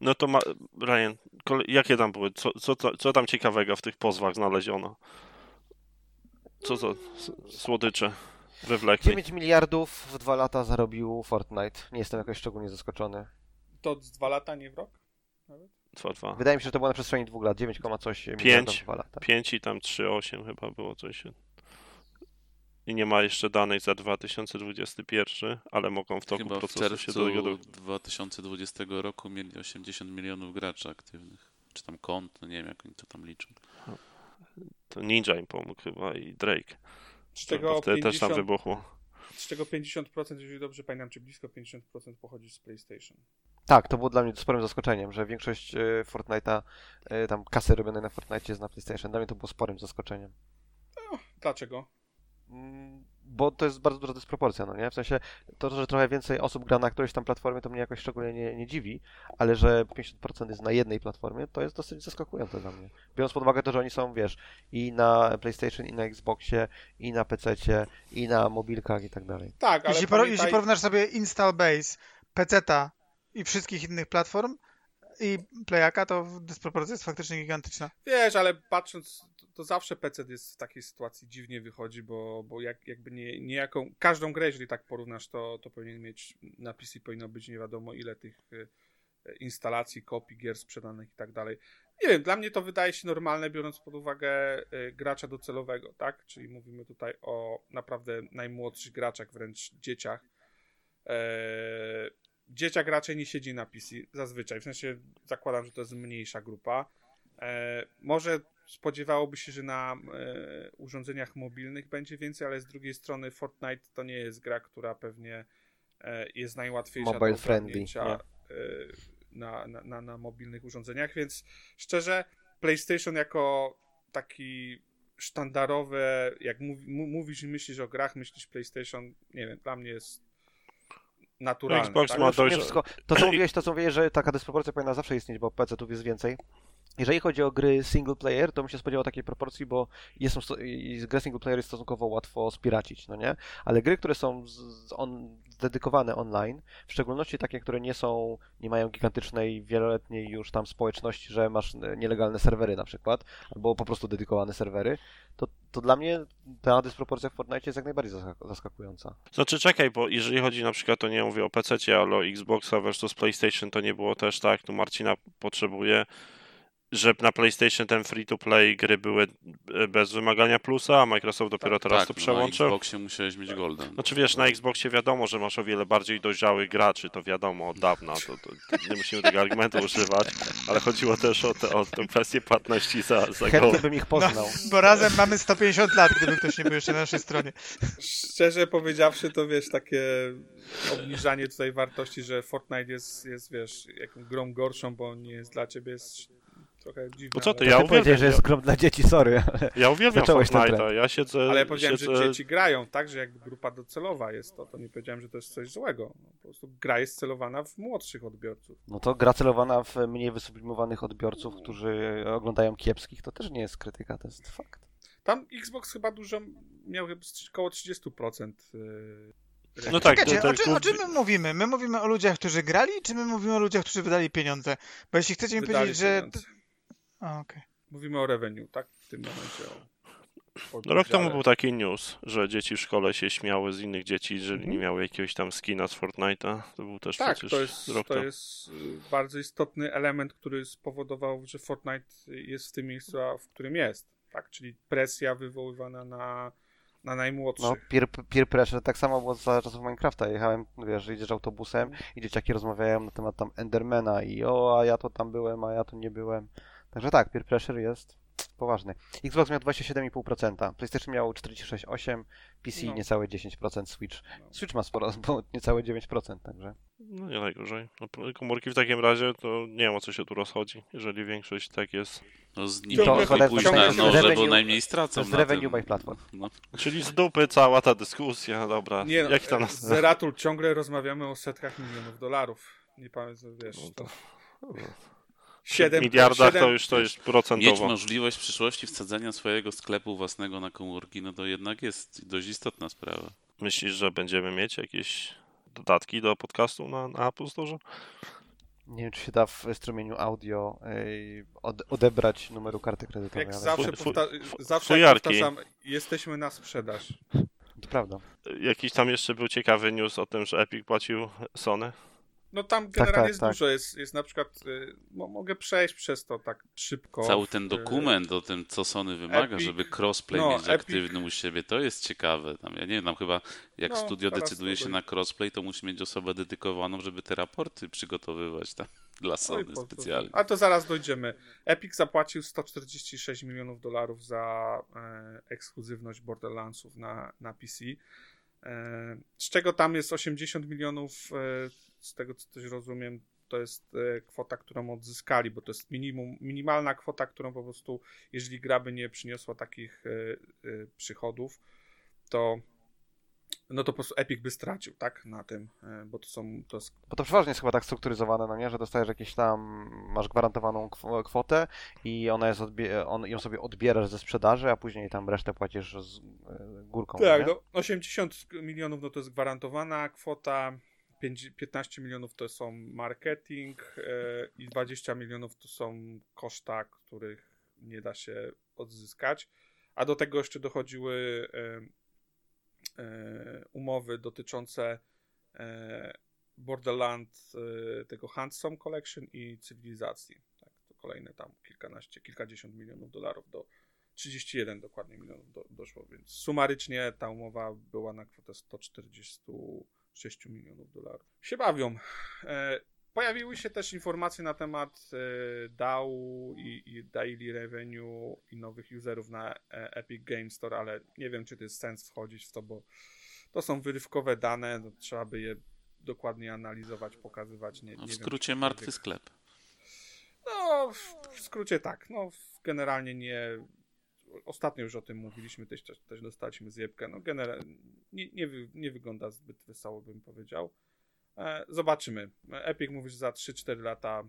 No to ma, Ryan, kole, jakie tam były? Co, co, co, co tam ciekawego w tych pozwach znaleziono? Co za s- słodycze wywlekli? 9 miliardów w dwa lata zarobił Fortnite. Nie jestem jakoś szczególnie zaskoczony. To z dwa lata, nie w rok? Nawet? Dwa, dwa. Wydaje mi się, że to było na przestrzeni dwóch lat, 9, coś miliardów w dwa lata. 5 i tam 3,8 chyba było coś. I nie ma jeszcze danych za 2021, ale mogą w toku Chyba w procesu się do tego czerwcu do... 2020 roku mieli 80 milionów graczy aktywnych. Czy tam kont, no nie wiem jak oni to tam liczą. To Ninja im pomógł chyba i Drake. Z bo wtedy też tam 50%, wybuchło. z czego 50%, jeżeli dobrze pamiętam, czy blisko 50% pochodzi z PlayStation. Tak, to było dla mnie sporym zaskoczeniem, że większość e, Fortnite'a, e, tam kasy robionej na Fortnite jest na PlayStation. Dla mnie to było sporym zaskoczeniem. Dlaczego? Bo to jest bardzo duża dysproporcja, no nie? W sensie to, że trochę więcej osób gra na którejś tam platformie, to mnie jakoś szczególnie nie, nie dziwi, ale że 50% jest na jednej platformie, to jest dosyć zaskakujące dla mnie. Biorąc pod uwagę to, że oni są, wiesz, i na PlayStation, i na Xboxie, i na PC-cie, i na mobilkach i tak dalej. Tak, ale Jeśli, pamiętaj, jeśli porównasz sobie install base, PC-ta i wszystkich innych platform i Playaka, to dysproporcja jest faktycznie gigantyczna. wiesz, ale patrząc, to, zawsze PC jest w takiej sytuacji dziwnie wychodzi, bo, bo jak, jakby nie, niejaką, każdą grę, jeżeli tak porównasz, to, to powinien mieć, na PC powinno być nie wiadomo ile tych y, instalacji, kopii, gier sprzedanych i tak dalej. Nie wiem, dla mnie to wydaje się normalne, biorąc pod uwagę y, gracza docelowego, tak? Czyli mówimy tutaj o naprawdę najmłodszych graczach, wręcz dzieciach. Eee, dzieciak raczej nie siedzi na PC zazwyczaj, w sensie zakładam, że to jest mniejsza grupa. E, może spodziewałoby się, że na e, urządzeniach mobilnych będzie więcej, ale z drugiej strony Fortnite to nie jest gra, która pewnie e, jest najłatwiejsza Mobile do friendly, e, na, na, na, na mobilnych urządzeniach, więc szczerze PlayStation jako taki sztandarowy, jak mówisz i myślisz o grach, myślisz PlayStation, nie wiem, dla mnie jest naturalne. Xbox tak? ma wszystko, to co mówiłeś, to co mówiłeś, że taka dysproporcja powinna zawsze istnieć, bo PC-ów jest więcej. Jeżeli chodzi o gry single player, to bym się spodziewał takiej proporcji, bo jest, grę single player jest stosunkowo łatwo spiracić, no nie? Ale gry, które są z, on, dedykowane online, w szczególności takie, które nie są, nie mają gigantycznej, wieloletniej już tam społeczności, że masz e, nielegalne serwery na przykład, albo po prostu dedykowane serwery, to, to dla mnie ta dysproporcja w Fortnite jest jak najbardziej zaskak- zaskakująca. Znaczy czekaj, bo jeżeli chodzi na przykład, to nie mówię o PC, ale o Xboxa versus PlayStation, to nie było też tak, tu Marcina potrzebuje. Że na PlayStation ten free-to-play gry były e, bez wymagania plusa, a Microsoft dopiero teraz tak, to no, przełączył. Na Xboxie musiałeś mieć Golda. Znaczy wiesz, na Xboxie wiadomo, że masz o wiele bardziej dojrzałych graczy, to wiadomo od dawna, to, to, to nie musimy tego argumentu używać, ale chodziło też o, te, o tę kwestię płatności za, za Chętnie bym ich No, poznał. bo razem mamy 150 lat, gdyby ktoś nie był jeszcze na naszej stronie. Szczerze powiedziawszy, to wiesz, takie obniżanie tutaj wartości, że Fortnite jest, jest wiesz, jaką grą gorszą, bo nie jest dla ciebie, jest trochę dziwne. No co ty, ale- ja Ty uwielbiam, że jest grom dla dzieci, sorry. ale- ja uwielbiam Fortnite'a, ja siedzę... Ale ja powiedziałem, siedzę... że dzieci grają, tak, że jakby grupa docelowa jest to, to nie powiedziałem, że to jest coś złego. Po prostu gra jest celowana w młodszych odbiorców. No to gra celowana w mniej wysublimowanych odbiorców, którzy oglądają kiepskich, to też nie jest krytyka, to jest fakt. Tam Xbox chyba dużo, miał chyba około 30%. Yy, No tak, Czekajcie, to- o, to- czym, o czym my mówimy? My mówimy o ludziach, którzy grali, czy my mówimy o ludziach, którzy wydali pieniądze? Bo jeśli chcecie mi wydali powiedzieć, że... A, okej. Mówimy o revenue, tak? W tym momencie. O, o No rok temu był taki news, że dzieci w szkole się śmiały z innych dzieci, jeżeli Mhm. nie miały jakiegoś tam skina z Fortnite'a. To był też Tak, przecież to jest, rok to temu. jest y, bardzo istotny element, który spowodował, że Fortnite jest w tym miejscu, w którym jest. Tak, czyli presja wywoływana na, na najmłodszych. No, peer, peer pressure, tak samo było za czasów Minecrafta. Jechałem, wiesz, idziesz autobusem i dzieciaki rozmawiają na temat tam Endermana i o, a ja to tam byłem, a ja tu nie byłem. Także tak, peer pressure jest poważny. Xbox miał 27,5%, PlayStation miał 46,8%, PC No. niecałe 10%, Switch. No. Switch ma sporo, bo niecałe 9%, także. No nie najgorzej. No, komórki w takim razie to nie wiem o co się tu rozchodzi, jeżeli większość tak jest. No z nimi To akurat pójść na jest noże, bo najmniej stracą to na revenue by platform. No, Czyli z dupy cała ta dyskusja, dobra. Nie, no, Jak to nas... Zeratul ciągle rozmawiamy o setkach milionów dolarów. Nie pamiętam, wiesz, No to... to- 7, W miliardach 7, to już to jest mieć procentowo. możliwość w przyszłości wsadzenia swojego sklepu własnego na komórki, no to jednak jest dość istotna sprawa. Myślisz, że będziemy mieć jakieś dodatki do podcastu na, na Apple Store? Nie wiem, czy się da w strumieniu audio od, odebrać numeru karty kredytowej. Jak ale zawsze, powta- zawsze fujarki. powtarzam, jesteśmy na sprzedaż. To prawda. Jakiś tam jeszcze był ciekawy news o tym, że Epic płacił Sony. No tam generalnie tak, jest tak. dużo, jest, jest na przykład, y, mo, mogę przejść przez to tak szybko. Cały ten Y, dokument o tym, co Sony wymaga, Epic- żeby crossplay no, mieć Epic- aktywny u siebie, to jest ciekawe. Tam, ja nie wiem, tam chyba jak No, studio decyduje się na crossplay, to musi mieć osobę dedykowaną, żeby te raporty przygotowywać tam dla Oj, Sony po- specjalnie. A to zaraz dojdziemy. Epic zapłacił 146 milionów dolarów za e, ekskluzywność Borderlandsów na, na PC. E, z czego tam jest 80 milionów, e, z tego co też rozumiem, to jest e, kwota, którą odzyskali, bo to jest minimum, minimalna kwota, którą po prostu, jeżeli gra by nie przyniosła takich przychodów, to no to po prostu Epic by stracił, tak, na tym, e, bo to są, to jest Bo to przeważnie jest chyba tak strukturyzowane, no nie, że dostajesz jakieś tam, masz gwarantowaną kw- kwotę i ona jest odbie- on, ją sobie odbierasz ze sprzedaży, a później tam resztę płacisz z e, górką. Tak, no 80 milionów no to jest gwarantowana kwota, pięć- 15 milionów to są marketing e, i 20 milionów to są koszta, których nie da się odzyskać. A do tego jeszcze dochodziły e, umowy dotyczące e, Borderland, e, tego Handsome Collection i cywilizacji. Tak, to kolejne tam kilkanaście, kilkadziesiąt milionów dolarów do 31 dokładnie milionów do, doszło, więc sumarycznie ta umowa była na kwotę 146 milionów dolarów. Się bawią. Pojawiły się też informacje na temat e, DAO i, i daily revenue i nowych userów na e, Epic Game Store, ale nie wiem, czy to jest sens wchodzić w to, bo to są wyrywkowe dane, no, trzeba by je dokładnie analizować, pokazywać. Nie, No, nie w wiem, skrócie czy martwy sklep. no, w, w skrócie tak. No, w- generalnie nie. Ostatnio już o tym mówiliśmy, też, też, dostaliśmy zjebkę. No, generalnie nie, nie, nie wygląda zbyt wesoło, bym powiedział. E, zobaczymy. Epic mówi, że za 3-4 lata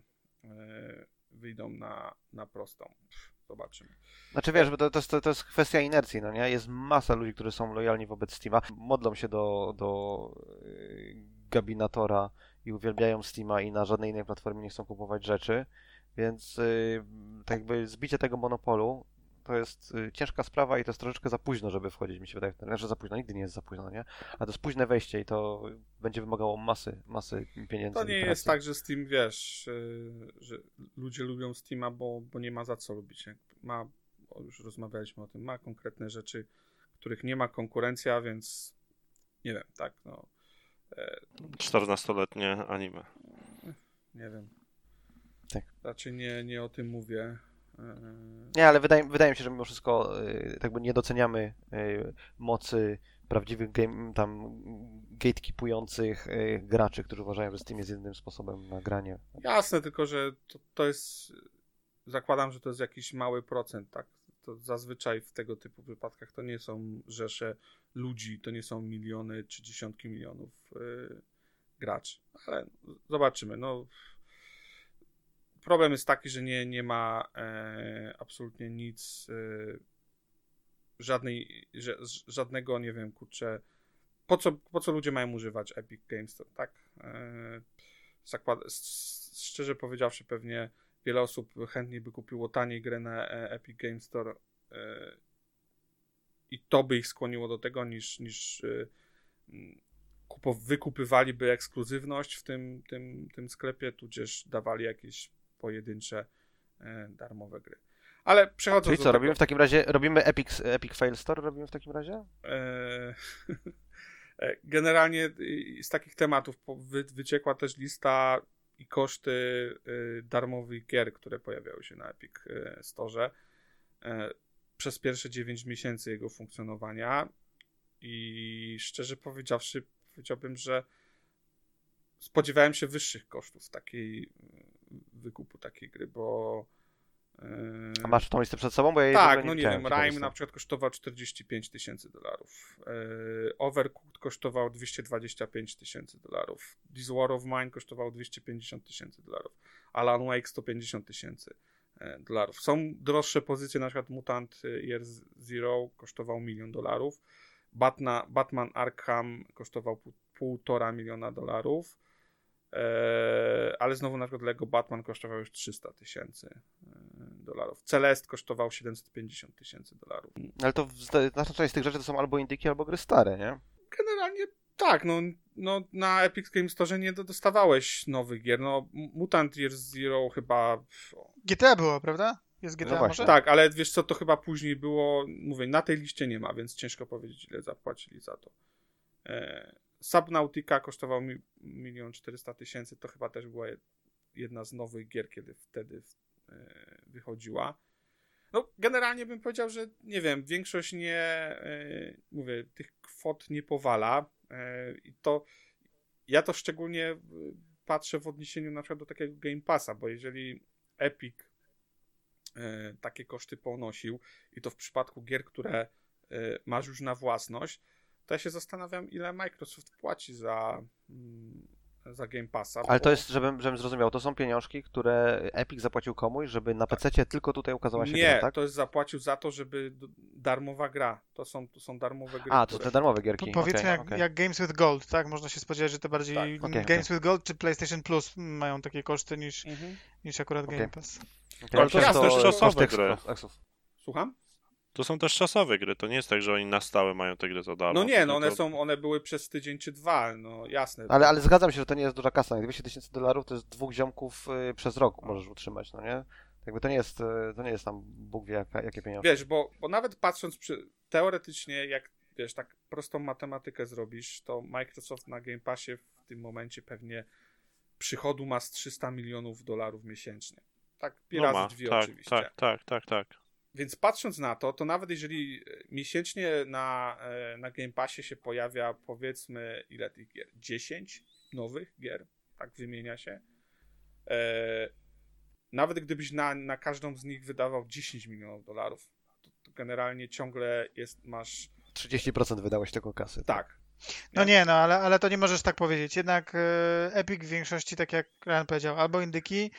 e, wyjdą na, na prostą. Zobaczymy. Znaczy wiesz, bo to, to, to jest kwestia inercji, no nie? Jest masa ludzi, którzy są lojalni wobec Steama, modlą się do, do yy, gabinatora i uwielbiają Steama i na żadnej innej platformie nie chcą kupować rzeczy, więc tak jakby zbicie tego monopolu to jest y, ciężka sprawa i to jest troszeczkę za późno, żeby wchodzić, mi się wydaje. Znaczy za późno, nigdy nie jest za późno, nie? A to jest późne wejście i to będzie wymagało masy, masy pieniędzy. To nie jest tak, że Steam, wiesz, yy, że ludzie lubią Steama, bo, bo nie ma za co lubić. Ma, już rozmawialiśmy o tym, ma konkretne rzeczy, których nie ma konkurencja, więc nie wiem, tak, no, 14-letnie anime. nie wiem. Tak. Raczej nie, nie o tym mówię. Nie, ale wydaje, wydaje mi się, że mimo wszystko y, tak by nie doceniamy y, mocy prawdziwych game, tam gatekeepujących y, graczy, którzy uważają, że Steam jest jedynym sposobem na granie. Jasne, tylko że to, to jest. Zakładam, że to jest jakiś mały procent, tak? To zazwyczaj w tego typu wypadkach to nie są rzesze ludzi, to nie są miliony czy dziesiątki milionów yy, graczy. Ale zobaczymy. No, problem jest taki, że nie, nie ma e, absolutnie nic, e, żadnej, żadnego, nie wiem, kurczę, po co, po co ludzie mają używać Epic Games Store, tak? E, zakład, szczerze powiedziawszy, pewnie wiele osób chętniej by kupiło taniej grę na e, Epic Games Store e, i to by ich skłoniło do tego, niż, niż e, kupo, wykupywaliby ekskluzywność w tym, tym, tym sklepie, tudzież dawali jakieś pojedyncze e, darmowe gry. Ale przechodząc Czyli co, tego, robimy w takim razie, robimy Epic, Epic Fail Store, robimy w takim razie? E, e, Generalnie z takich tematów wyciekła też lista i koszty darmowych gier, które pojawiały się na Epic Store przez pierwsze 9 miesięcy jego funkcjonowania i szczerze powiedziawszy powiedziałbym, że spodziewałem się wyższych kosztów takiej wykupu takiej gry, bo e, A masz tą listę przed sobą? Bo ja tak, no nie widziałem, wiem, Rime na przykład kosztował 45 tysięcy dolarów. Yy, Overcooked kosztował 225 tysięcy dolarów. This War of Mine kosztował 250 tysięcy dolarów. Alan Wake 150 tysięcy e, dolarów. Są droższe pozycje, na przykład Mutant Year Zero kosztował milion dolarów. Batna, Batman Arkham kosztował pół, półtora miliona dolarów. Eee, ale znowu na przykład Lego Batman kosztował już 300 tysięcy e, dolarów. Celest kosztował 750 tysięcy dolarów. Ale to w- znaczna część z tych rzeczy to są albo indyki, albo gry stare, nie? Generalnie tak, no, no na Epic Games Store nie do- dostawałeś nowych gier. No Mutant Year Zero chyba... GTA było, prawda? Jest GTA No może? Tak, ale wiesz co, to chyba później było, mówię, na tej liście nie ma, więc ciężko powiedzieć ile zapłacili za to. E, Subnautica kosztował mi, milion 400 tysięcy, to chyba też była jedna z nowych gier, kiedy wtedy e, wychodziła. No, generalnie bym powiedział, że nie wiem, większość nie, e, mówię, tych kwot nie powala e, i to, ja to szczególnie patrzę w odniesieniu na przykład do takiego Game Passa, bo jeżeli Epic takie koszty ponosił i to w przypadku gier, które masz już na własność, to ja się zastanawiam, ile Microsoft płaci za, mm, za Game Passa. Ale bo- to jest, żebym, żebym zrozumiał, to są pieniążki, które Epic zapłacił komuś, żeby na PC tylko tutaj ukazała się Nie, gra, tak? to jest zapłacił za to, żeby darmowa gra. To są, to są darmowe gry. A, to które... te darmowe gierki. Po, powiedzmy okej, jak, okej. jak Games with Gold, tak? Można się spodziewać, że to bardziej Tak, okej, Games with Gold czy PlayStation Plus mają takie koszty niż, Mhm. niż akurat. Game Pass. Ale to koszty gry. eksów- eksów. Słucham? To są też czasowe gry, to nie jest tak, że oni na stałe mają te gry za darmo. No nie, no one tylko- są, one były przez tydzień czy dwa, no jasne. Ale, ale zgadzam się, że to nie jest duża kasa. 200 tysięcy dolarów to jest dwóch ziomków y, przez rok możesz utrzymać, no nie? Jakby to nie jest, y, to nie jest tam Bóg wie jaka, jakie pieniądze. Wiesz, bo, bo nawet patrząc przy, teoretycznie, jak wiesz, tak prostą matematykę zrobisz, to Microsoft na Game Passie w tym momencie pewnie przychodu ma z 300 milionów dolarów miesięcznie. Tak, pi no razy ma, dwie tak, oczywiście. tak, tak, tak, tak. Więc patrząc na to, to nawet jeżeli e, miesięcznie na, e, na Game Passie się pojawia powiedzmy ile tych gier? 10 nowych gier, tak wymienia się. E, nawet gdybyś na, na każdą z nich wydawał 10 milionów dolarów, to, to generalnie ciągle jest, masz 30% wydałeś tylko kasy. tak. No nie, no ale, ale to nie możesz tak powiedzieć. Jednak e, Epic w większości, tak jak Ryan powiedział, albo indyki,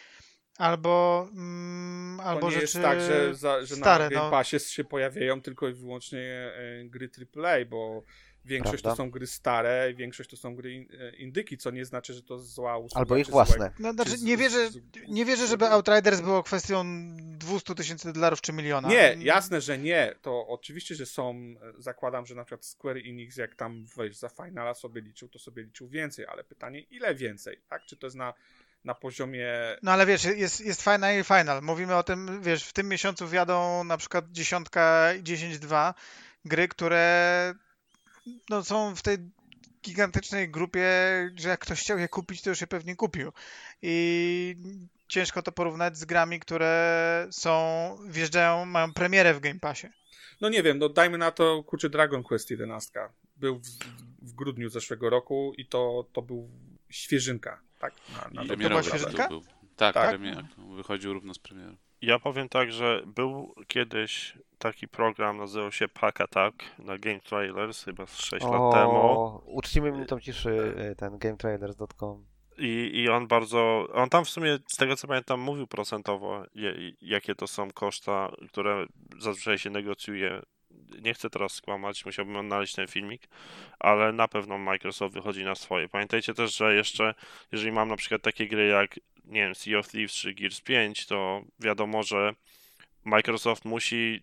albo, mm, To albo nie rzeczy jest tak, że, za, że stare. na Game no. Passie się pojawiają tylko i wyłącznie e, gry AAA, bo większość Prawda. to są gry stare, większość to są gry e, indyki, co nie znaczy, że to zła usługa. Albo ich własne. Złe, No, czy znaczy, z- nie wierzę, z- nie wierzę, żeby Outriders było kwestią 200 tysięcy dolarów czy miliona. Nie, jasne, że nie. To oczywiście, że są. e, Zakładam, że na przykład Square Enix, jak tam wejść za Finala sobie liczył, to sobie liczył więcej, ale pytanie, ile więcej, tak? Czy to jest na, na poziomie. No ale wiesz, jest, jest final i final. Mówimy o tym, wiesz, w tym miesiącu wjadą na przykład dziesiątka i 10-2 gry, które no, są w tej gigantycznej grupie, że jak ktoś chciał je kupić, to już je pewnie kupił. I ciężko to porównać z grami, które są, wjeżdżają, mają premierę w Game Passie. No nie wiem, no dajmy na to kurczę Dragon Quest 11. Był w, w grudniu zeszłego roku i to, to był świeżynka, tak? Na, na to była Premierowy świeżynka? tytuł był. Tak, Tak. premier. Wychodził równo z premierą. Ja powiem tak, że był kiedyś taki program, nazywał się Pack Attack na Game Trailers, chyba z 6 lat temu. O, uczcimy minutą ciszy y, ten gametrailers.com. I, I on bardzo. On tam w sumie, z tego co pamiętam, mówił procentowo, je, jakie to są koszta, które zazwyczaj się negocjuje. Nie chcę teraz skłamać, musiałbym odnaleźć ten filmik, ale na pewno Microsoft wychodzi na swoje. Pamiętajcie też, że jeszcze, jeżeli mam na przykład takie gry jak, nie wiem, Sea of Thieves czy Gears 5, to wiadomo, że Microsoft musi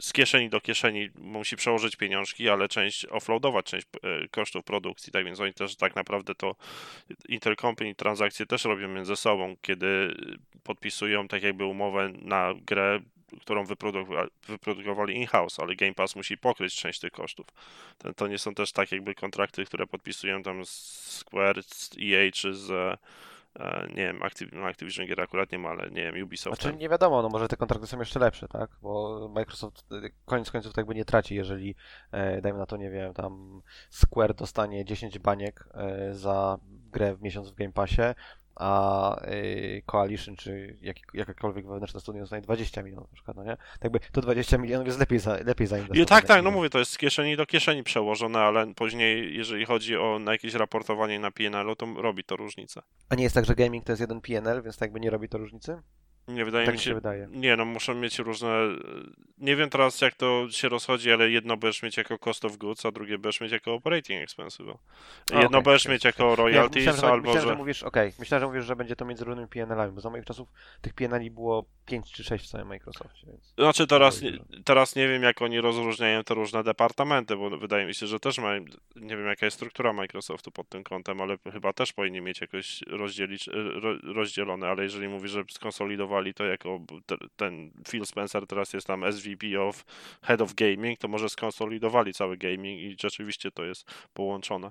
z, kieszeni do kieszeni musi przełożyć pieniążki, ale część offloadować część e, kosztów produkcji, tak więc oni też tak naprawdę to intercompany transakcje też robią między sobą, kiedy podpisują tak jakby umowę na grę, którą wyprodukowa- wyprodukowali in-house, ale Game Pass musi pokryć część tych kosztów. To, to nie są też tak jakby kontrakty, które podpisują tam z Square, z EA czy z e, nie wiem, Activ- Activision Gier akurat nie ma, ale nie wiem, Ubisoft. Znaczy nie wiadomo, no może te kontrakty są jeszcze lepsze, tak? Bo Microsoft y, koniec końców tak jakby nie traci, jeżeli e, dajmy na to, nie wiem, tam Square dostanie 10 baniek e, za grę w miesiąc w Game Passie, a y, Coalition czy jak, jakakolwiek wewnętrzne studio dostanie 20 milionów na przykład, no nie? Tak jakby to 20 milionów jest lepiej, za, lepiej zainwestowane. I tak, tak, no mówię, to jest z kieszeni do kieszeni przełożone, ale później, jeżeli chodzi o na jakieś raportowanie na PNL-u, to robi to różnicę. A nie jest tak, że gaming to jest jeden PNL, więc tak jakby nie robi to różnicy? Nie wydaje Tak mi się. się wydaje. Nie, no muszą mieć różne. Nie wiem teraz, jak to się rozchodzi, ale jedno będziesz mieć jako cost of goods, a drugie będziesz mieć jako operating expense. Bo A, jedno okej, będziesz mieć jako Ja royalties, myślałem, że, albo myślałem, że że. mówisz, okej, myślałem, że mówisz, że będzie to między różnymi PNL-ami, bo za moich czasów tych PNL-i było 5 czy 6 w całym Microsoftie, więc... Znaczy teraz, nie- teraz nie wiem, jak oni rozróżniają te różne departamenty, bo wydaje mi się, że też mają. Nie wiem, jaka jest struktura Microsoftu pod tym kątem, ale chyba też powinni mieć jakoś rozdzielić, ro, rozdzielone, ale jeżeli mówi, że skonsolidowali to jako te, ten Phil Spencer teraz jest tam SVP of Head of Gaming, to może skonsolidowali cały gaming i rzeczywiście to jest połączone.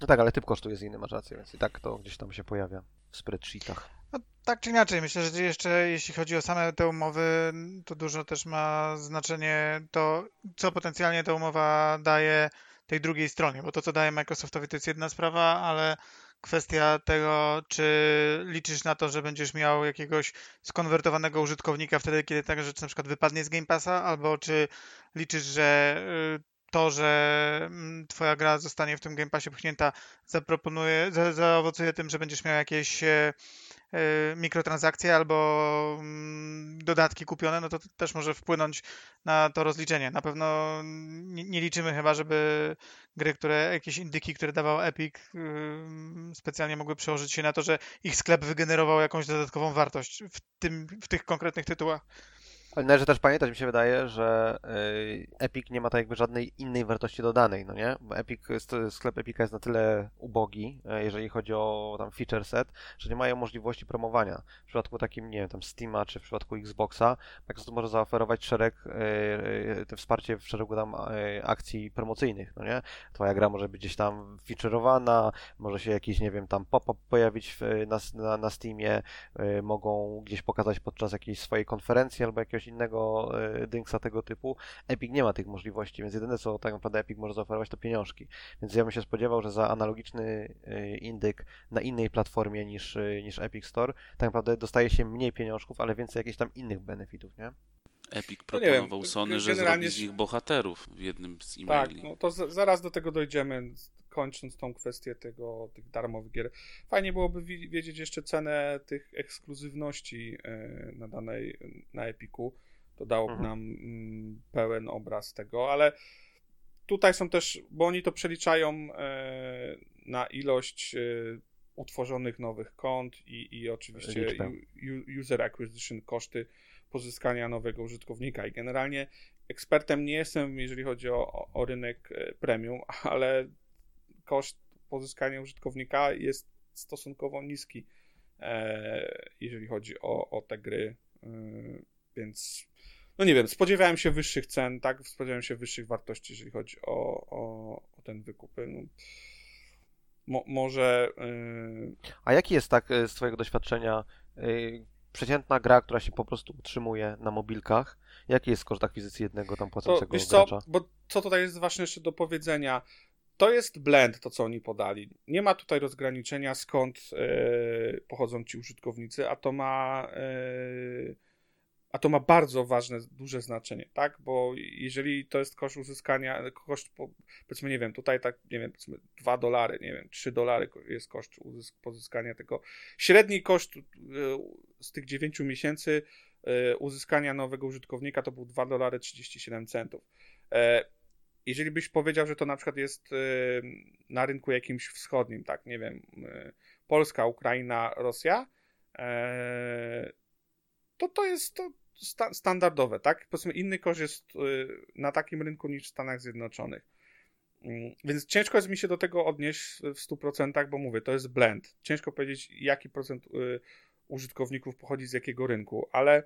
No tak, ale typ kosztu jest inny, masz rację, więc i tak to gdzieś tam się pojawia w spreadsheetach. No, tak czy inaczej, myślę, że jeszcze jeśli chodzi o same te umowy, to dużo też ma znaczenie to, co potencjalnie ta umowa daje tej drugiej stronie, bo to, co daje Microsoftowi, to jest jedna sprawa, ale kwestia tego, czy liczysz na to, że będziesz miał jakiegoś skonwertowanego użytkownika wtedy, kiedy ta rzecz na przykład wypadnie z Game Passa, albo czy liczysz, że y, to, że mm, twoja gra zostanie w tym Game Passie pchnięta, zaproponuje, za, zaowocuje tym, że będziesz miał jakieś e, mikrotransakcje albo mm, dodatki kupione, no to też może wpłynąć na to rozliczenie. Na pewno nie, liczymy chyba, żeby gry, które, jakieś indyki, które dawał Epic, ym, specjalnie mogły przełożyć się na to, że ich sklep wygenerował jakąś dodatkową wartość w, tym, w tych konkretnych tytułach. Ale należy też pamiętać, mi się wydaje, że y, Epic nie ma tak jakby żadnej innej wartości dodanej, no nie? Bo Epic, sklep Epica jest na tyle ubogi, e, jeżeli chodzi o tam feature set, że nie mają możliwości promowania. W przypadku takim, nie wiem, tam Steama czy w przypadku Xboxa, Microsoft może zaoferować szereg, e, e, te wsparcie w szeregu tam akcji promocyjnych, no nie? Twoja gra może być gdzieś tam featureowana, może się jakiś, nie wiem, tam pop-up pojawić na, na, na Steamie, mogą gdzieś pokazać podczas jakiejś swojej konferencji albo jakiegoś innego e, dynksa tego typu. Epic nie ma tych możliwości, więc jedyne co tak naprawdę Epic może zaoferować to pieniążki. Więc ja bym się spodziewał, że za analogiczny e, indyk na innej platformie niż, e, niż Epic Store tak naprawdę dostaje się mniej pieniążków, ale więcej jakichś tam innych benefitów, nie? Epic No proponował Sony, że zrobi z nich bohaterów w jednym z Tak, e-maili. no to z, zaraz do tego dojdziemy, kończąc tą kwestię tego, tych darmowych gier. Fajnie byłoby wi- wiedzieć jeszcze cenę tych ekskluzywności e, na danej, na Epiku. To dałoby Mhm. nam mm, pełen obraz tego, ale tutaj są też, bo oni to przeliczają e, na ilość e, utworzonych nowych kont i, i oczywiście u- user acquisition, koszty pozyskania nowego użytkownika. I generalnie ekspertem nie jestem, jeżeli chodzi o, o, rynek premium, ale koszt pozyskania użytkownika jest stosunkowo niski, e, jeżeli chodzi o, o te gry. E, więc, no nie wiem, spodziewałem się wyższych cen, tak? Spodziewałem się wyższych wartości, jeżeli chodzi o, o, o ten wykup. No, mo, może. e, A jaki jest tak z Twojego doświadczenia przeciętna gra, która się po prostu utrzymuje na mobilkach? Jaki jest koszt akwizycji jednego tam To, płacącego wiesz co, gracza? bo co tutaj jest ważne jeszcze do powiedzenia, to jest blend, to co oni podali. Nie ma tutaj rozgraniczenia skąd e, pochodzą ci użytkownicy, a to ma e, a to ma bardzo ważne, duże znaczenie, tak? Bo jeżeli to jest koszt uzyskania, koszt, po- powiedzmy, nie wiem, tutaj tak, nie wiem, powiedzmy 2 dolary, nie wiem, 3 dolary jest koszt uzysk- pozyskania tego. Średni koszt e, z tych 9 miesięcy uzyskania nowego użytkownika to był 2 dolary 37 centów. Jeżeli byś powiedział, że to na przykład jest e, na rynku jakimś wschodnim, tak, nie wiem, e, Polska, Ukraina, Rosja, e, to to jest to sta standardowe, tak? Powiedzmy, inny koszt jest e, na takim rynku niż w Stanach Zjednoczonych. Mm, Więc ciężko jest mi się do tego odnieść w 100%, bo mówię, to jest blend. Ciężko powiedzieć, jaki procent y, użytkowników pochodzi z jakiego rynku, ale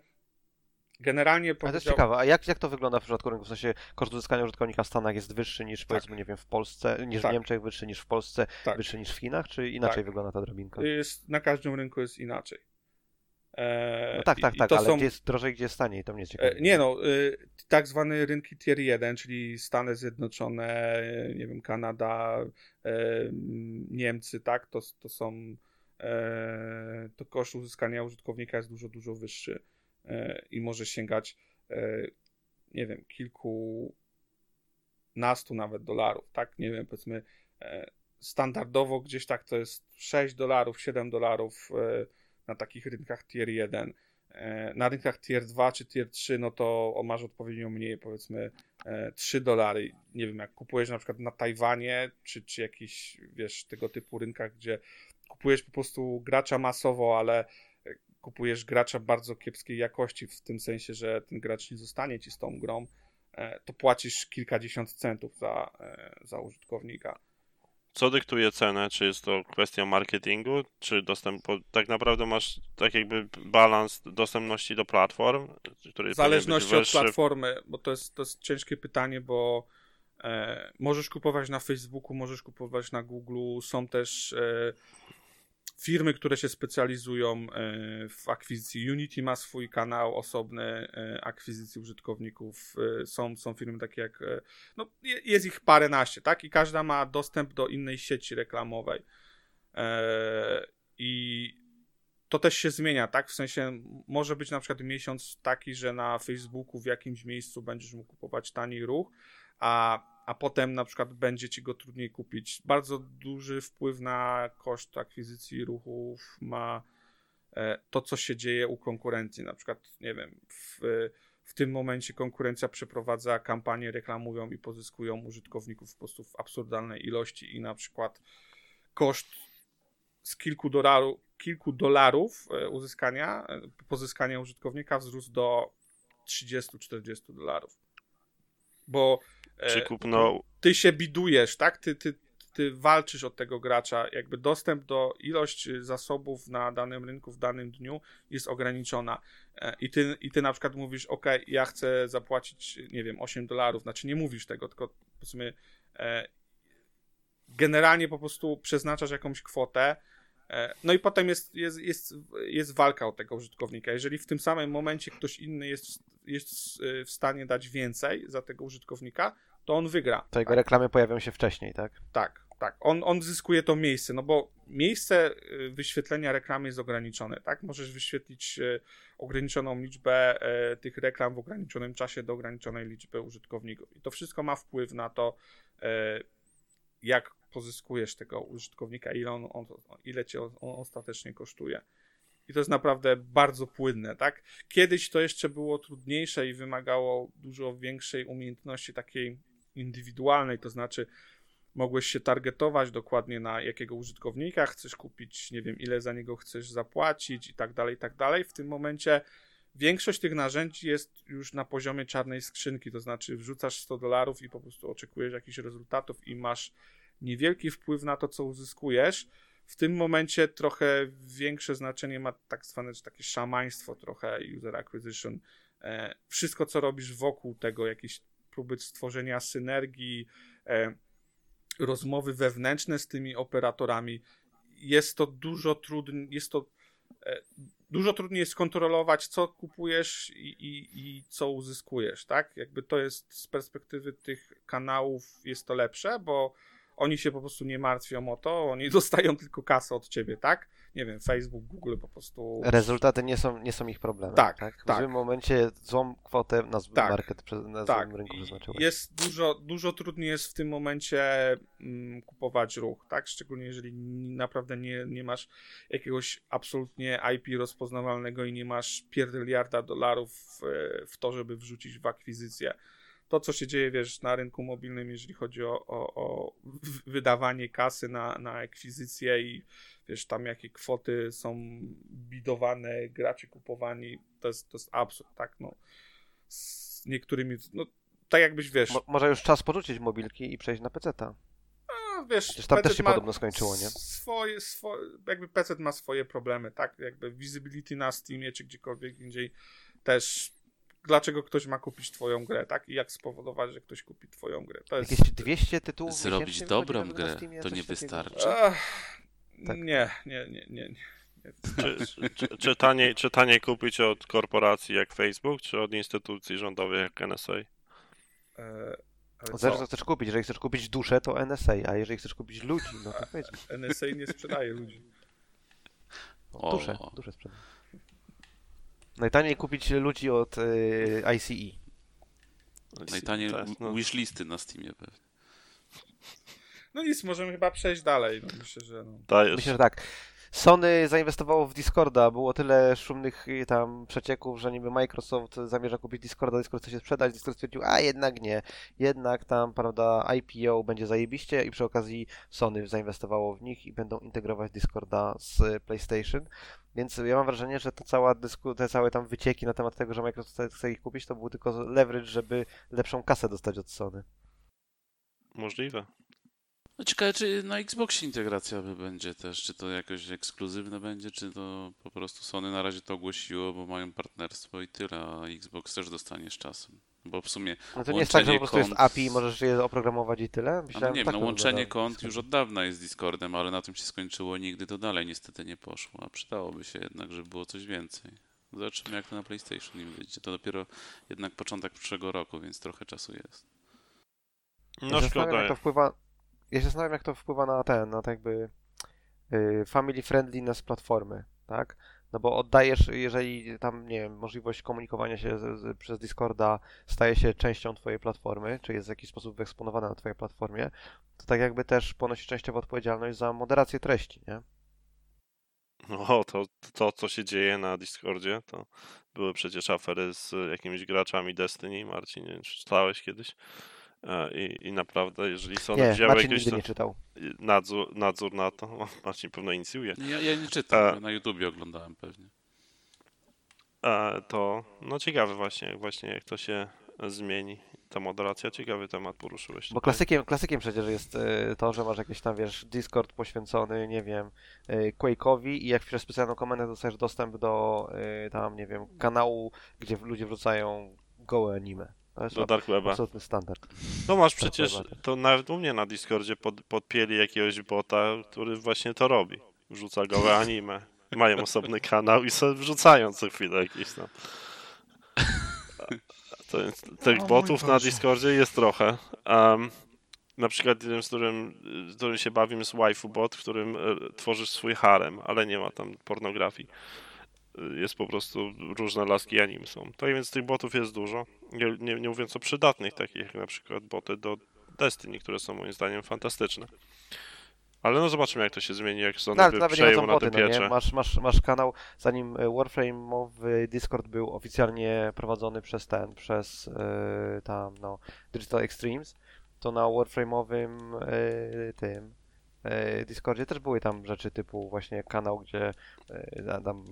generalnie Ale to jest powiedział- ciekawe, a jak, jak to wygląda w przypadku rynku? W sensie koszt uzyskania użytkownika w Stanach jest wyższy niż powiedzmy, nie wiem, w Polsce, niż Tak. w Niemczech, wyższy niż w Polsce, Tak. wyższy niż w Chinach, czy inaczej Tak. wygląda ta drabinka? jest, na każdym rynku jest inaczej. E, No tak, tak, i- i tak, to ale są- gdzie jest drożej, gdzie jest taniej, to mnie ciekawi. E, Nie no, y, tak zwane rynki tier 1, czyli Stany Zjednoczone, nie wiem, Kanada, e, Niemcy, tak, to, to są, e, to koszt uzyskania użytkownika jest dużo, dużo wyższy i może sięgać, e, nie wiem, kilku nastu nawet dolarów, tak, nie wiem, powiedzmy e, standardowo gdzieś tak to jest 6 dolarów, 7 dolarów e, na takich rynkach tier 1. E, Na rynkach tier 2 czy tier 3, no to masz odpowiednio mniej, powiedzmy e, 3 dolary. Nie wiem, jak kupujesz na przykład na Tajwanie, czy, czy jakiś, wiesz, tego typu rynkach, gdzie kupujesz po prostu gracza masowo, ale e, kupujesz gracza bardzo kiepskiej jakości, w tym sensie, że ten gracz nie zostanie ci z tą grą, e, to płacisz kilkadziesiąt centów za, e, za użytkownika. Co dyktuje cenę? Czy jest to kwestia marketingu, czy dostępu? Tak naprawdę masz tak jakby balans dostępności do platform, który W zależności od platformy, bo to jest, to jest ciężkie pytanie, bo e, możesz kupować na Facebooku, możesz kupować na Google, są też e, firmy, które się specjalizują e, w akwizycji. Unity ma swój kanał osobny e, akwizycji użytkowników. E, są, są firmy takie jak, no je- jest ich paręnaście, tak? I każda ma dostęp do innej sieci reklamowej. I to też się zmienia, tak? W sensie może być na przykład miesiąc taki, że na Facebooku w jakimś miejscu będziesz mógł kupować taniej ruch, a, a potem na przykład będzie ci go trudniej kupić. Bardzo duży wpływ na koszt akwizycji ruchów ma e, to, co się dzieje u konkurencji. Na przykład, nie wiem, w, w tym momencie konkurencja przeprowadza kampanie, reklamują i pozyskują użytkowników po prostu w absurdalnej ilości i na przykład koszt z kilku dolarów, kilku dolarów e, uzyskania, e, pozyskania użytkownika wzrósł do 30-40 dolarów. Bo Czy kupno ty się bidujesz, tak? Ty, ty, ty walczysz od tego gracza. Jakby dostęp do ilość y, zasobów na danym rynku w danym dniu jest ograniczona. E, I ty, I ty na przykład mówisz, ok, ja chcę zapłacić, nie wiem, 8 dolarów. Znaczy nie mówisz tego, tylko powiedzmy e, generalnie po prostu przeznaczasz jakąś kwotę. e, No i potem jest, jest, jest, jest walka o tego użytkownika. Jeżeli w tym samym momencie ktoś inny jest, jest y, w stanie dać więcej za tego użytkownika, to on wygra. To jego reklamy pojawią się wcześniej, tak? Tak, tak. On, on zyskuje to miejsce, no bo miejsce y, wyświetlenia reklamy jest ograniczone, tak? Możesz wyświetlić y, ograniczoną liczbę y, tych reklam w ograniczonym czasie do ograniczonej liczby użytkowników. I to wszystko ma wpływ na to, jak pozyskujesz tego użytkownika, ile, on, on, ile cię on ostatecznie kosztuje. I to jest naprawdę bardzo płynne, tak? Kiedyś to jeszcze było trudniejsze i wymagało dużo większej umiejętności takiej indywidualnej, to znaczy mogłeś się targetować dokładnie na jakiego użytkownika chcesz kupić, nie wiem ile za niego chcesz zapłacić i tak dalej, i tak dalej. W tym momencie większość tych narzędzi jest już na poziomie czarnej skrzynki, to znaczy wrzucasz 100 dolarów i po prostu oczekujesz jakichś rezultatów i masz niewielki wpływ na to, co uzyskujesz. W tym momencie trochę większe znaczenie ma tak zwane takie szamaństwo, trochę user acquisition. E, wszystko, co robisz wokół tego, jakieś próby stworzenia synergii, e, rozmowy wewnętrzne z tymi operatorami, jest to dużo trudniej, jest to e, dużo trudniej skontrolować, co kupujesz i, i, i, co uzyskujesz, tak? Jakby to jest z perspektywy tych kanałów jest to lepsze, bo oni się po prostu nie martwią o to, oni dostają tylko kasę od ciebie, tak? Nie wiem, Facebook, Google po prostu. Rezultaty nie są, nie są ich problemem. Tak, tak. W tak. złym momencie złą kwotę na zły Tak. market, na Tak, złym rynku przeznaczyłeś. jest dużo, dużo trudniej jest w tym momencie mm, kupować ruch, tak? Szczególnie jeżeli naprawdę nie, nie masz jakiegoś absolutnie IP rozpoznawalnego i nie masz pierdyliarda dolarów w, w to, żeby wrzucić w akwizycję. To, co się dzieje, wiesz, na rynku mobilnym, jeżeli chodzi o, o, o wydawanie kasy na, na akwizycję i wiesz, tam jakie kwoty są bidowane, gracze kupowani, to jest, to jest absurd, tak? No, z niektórymi, no tak jakbyś, wiesz, Mo- może już czas porzucić mobilki i przejść na PC-ta. no, wiesz, Przecież tam też PC się ma podobno skończyło, nie? Swoje, swoje, jakby PC ma swoje problemy, tak? Jakby visibility na Steamie czy gdziekolwiek indziej też. Dlaczego ktoś ma kupić twoją grę, tak? I jak spowodować, że ktoś kupi twoją grę? To jest. Jakieś 200 tytułów Zrobić dobrą grę, Steamie, to nie wystarczy. Ach, Tak. Nie, nie, nie, nie. nie. Czy, czy, czy, taniej, czy taniej kupić od korporacji jak Facebook, czy od instytucji rządowych jak NSA? E, ale Zależy co chcesz kupić. Jeżeli chcesz kupić duszę, to NSA, a jeżeli chcesz kupić ludzi, no to Facebook. NSA nie sprzedaje ludzi. No, duszę, O. duszę sprzedam. Najtaniej kupić ludzi od y, ICE. Najtaniej To jest, no, wishlisty na Steamie pewnie. No nic, możemy chyba przejść dalej. No, myślę, że no. Myślę, że tak. Sony zainwestowało w Discorda, było tyle szumnych y, tam przecieków, że niby Microsoft zamierza kupić Discorda, Discord chce się sprzedać, Discord stwierdził, a jednak nie, jednak tam, prawda, IPO będzie zajebiście i przy okazji Sony zainwestowało w nich i będą integrować Discorda z PlayStation, więc ja mam wrażenie, że to cała dysku, te całe tam wycieki na temat tego, że Microsoft chce- chce ich kupić, to był tylko leverage, żeby lepszą kasę dostać od Sony. Możliwe. No ciekawe, czy na Xboxie integracja by będzie też, czy to jakoś ekskluzywne będzie, czy to po prostu Sony na razie to ogłosiło, bo mają partnerstwo i tyle, a Xbox też dostanie z czasem. Bo w sumie, No to nie jest tak, że Łączenie po prostu jest kont- API i możesz je oprogramować i tyle? a no Myślałem, nie że wiem, tak no łączenie kont już od dawna jest z Discordem, ale na tym się skończyło, nigdy to dalej niestety nie poszło, a przydałoby się jednak, żeby było coś więcej. Zobaczymy jak to na PlayStation im wyjdzie. To dopiero jednak początek przyszłego roku, więc trochę czasu jest. No szkoda. jak to wpływa. Ja się zastanawiam, jak to wpływa na ten, na tak jakby y, family friendliness platformy, tak? No bo oddajesz, jeżeli tam, nie wiem, możliwość komunikowania się z, z, przez Discorda staje się częścią twojej platformy, czy jest w jakiś sposób wyeksponowana na twojej platformie, to tak jakby też ponosi częściowo odpowiedzialność za moderację treści, nie? No, to, to, co się dzieje na Discordzie, to były przecież afery z jakimiś graczami Destiny, Marcin, nie wiem, czy czytałeś kiedyś. E, I, I naprawdę, jeżeli Sony Nie, wzięły Marcin nigdy nie czytał. nadzór, nadzór na to, o, Marcin pewno inicjuje, Ja, ja nie czytam, A- ja na YouTubie oglądałem pewnie. e, to no ciekawe właśnie, jak właśnie jak to się zmieni. Ta moderacja, ciekawy temat poruszyłeś. Bo tutaj. klasykiem, klasykiem przecież jest to, że masz jakiś tam, wiesz, Discord poświęcony, nie wiem, Quake'owi i jak wpiszesz specjalną komendę, dostajesz dostęp do tam, nie wiem, kanału, gdzie ludzie wrzucają gołe anime. To jest Do Dark Weba. absolutny standard. No masz przecież, to nawet u mnie na Discordzie pod, podpięli jakiegoś bota, który właśnie to robi. Wrzuca gołe anime. Mają osobny kanał i sobie wrzucają co chwilę jakieś tam. To jest, tych botów na. Discordzie jest trochę. Um, na przykład jeden, z którym, z którym się bawię jest waifu bot, w którym e, tworzysz swój harem, ale nie ma tam pornografii. E, Jest po prostu różne laski anim są. Tak więc tych botów jest dużo. Nie, nie, nie mówiąc o przydatnych, takich jak na przykład boty do Destiny, które są moim zdaniem fantastyczne. Ale no zobaczymy jak to się zmieni, jak Sony No, chodzą na boty, tym no nie? piecze. Masz, masz, masz kanał, zanim y, Warframe'owy Discord był oficjalnie prowadzony przez ten, przez y, tam, no, Digital Extremes, to na Warframe'owym e, tym e, Discordzie też były tam rzeczy typu właśnie kanał, gdzie e, tam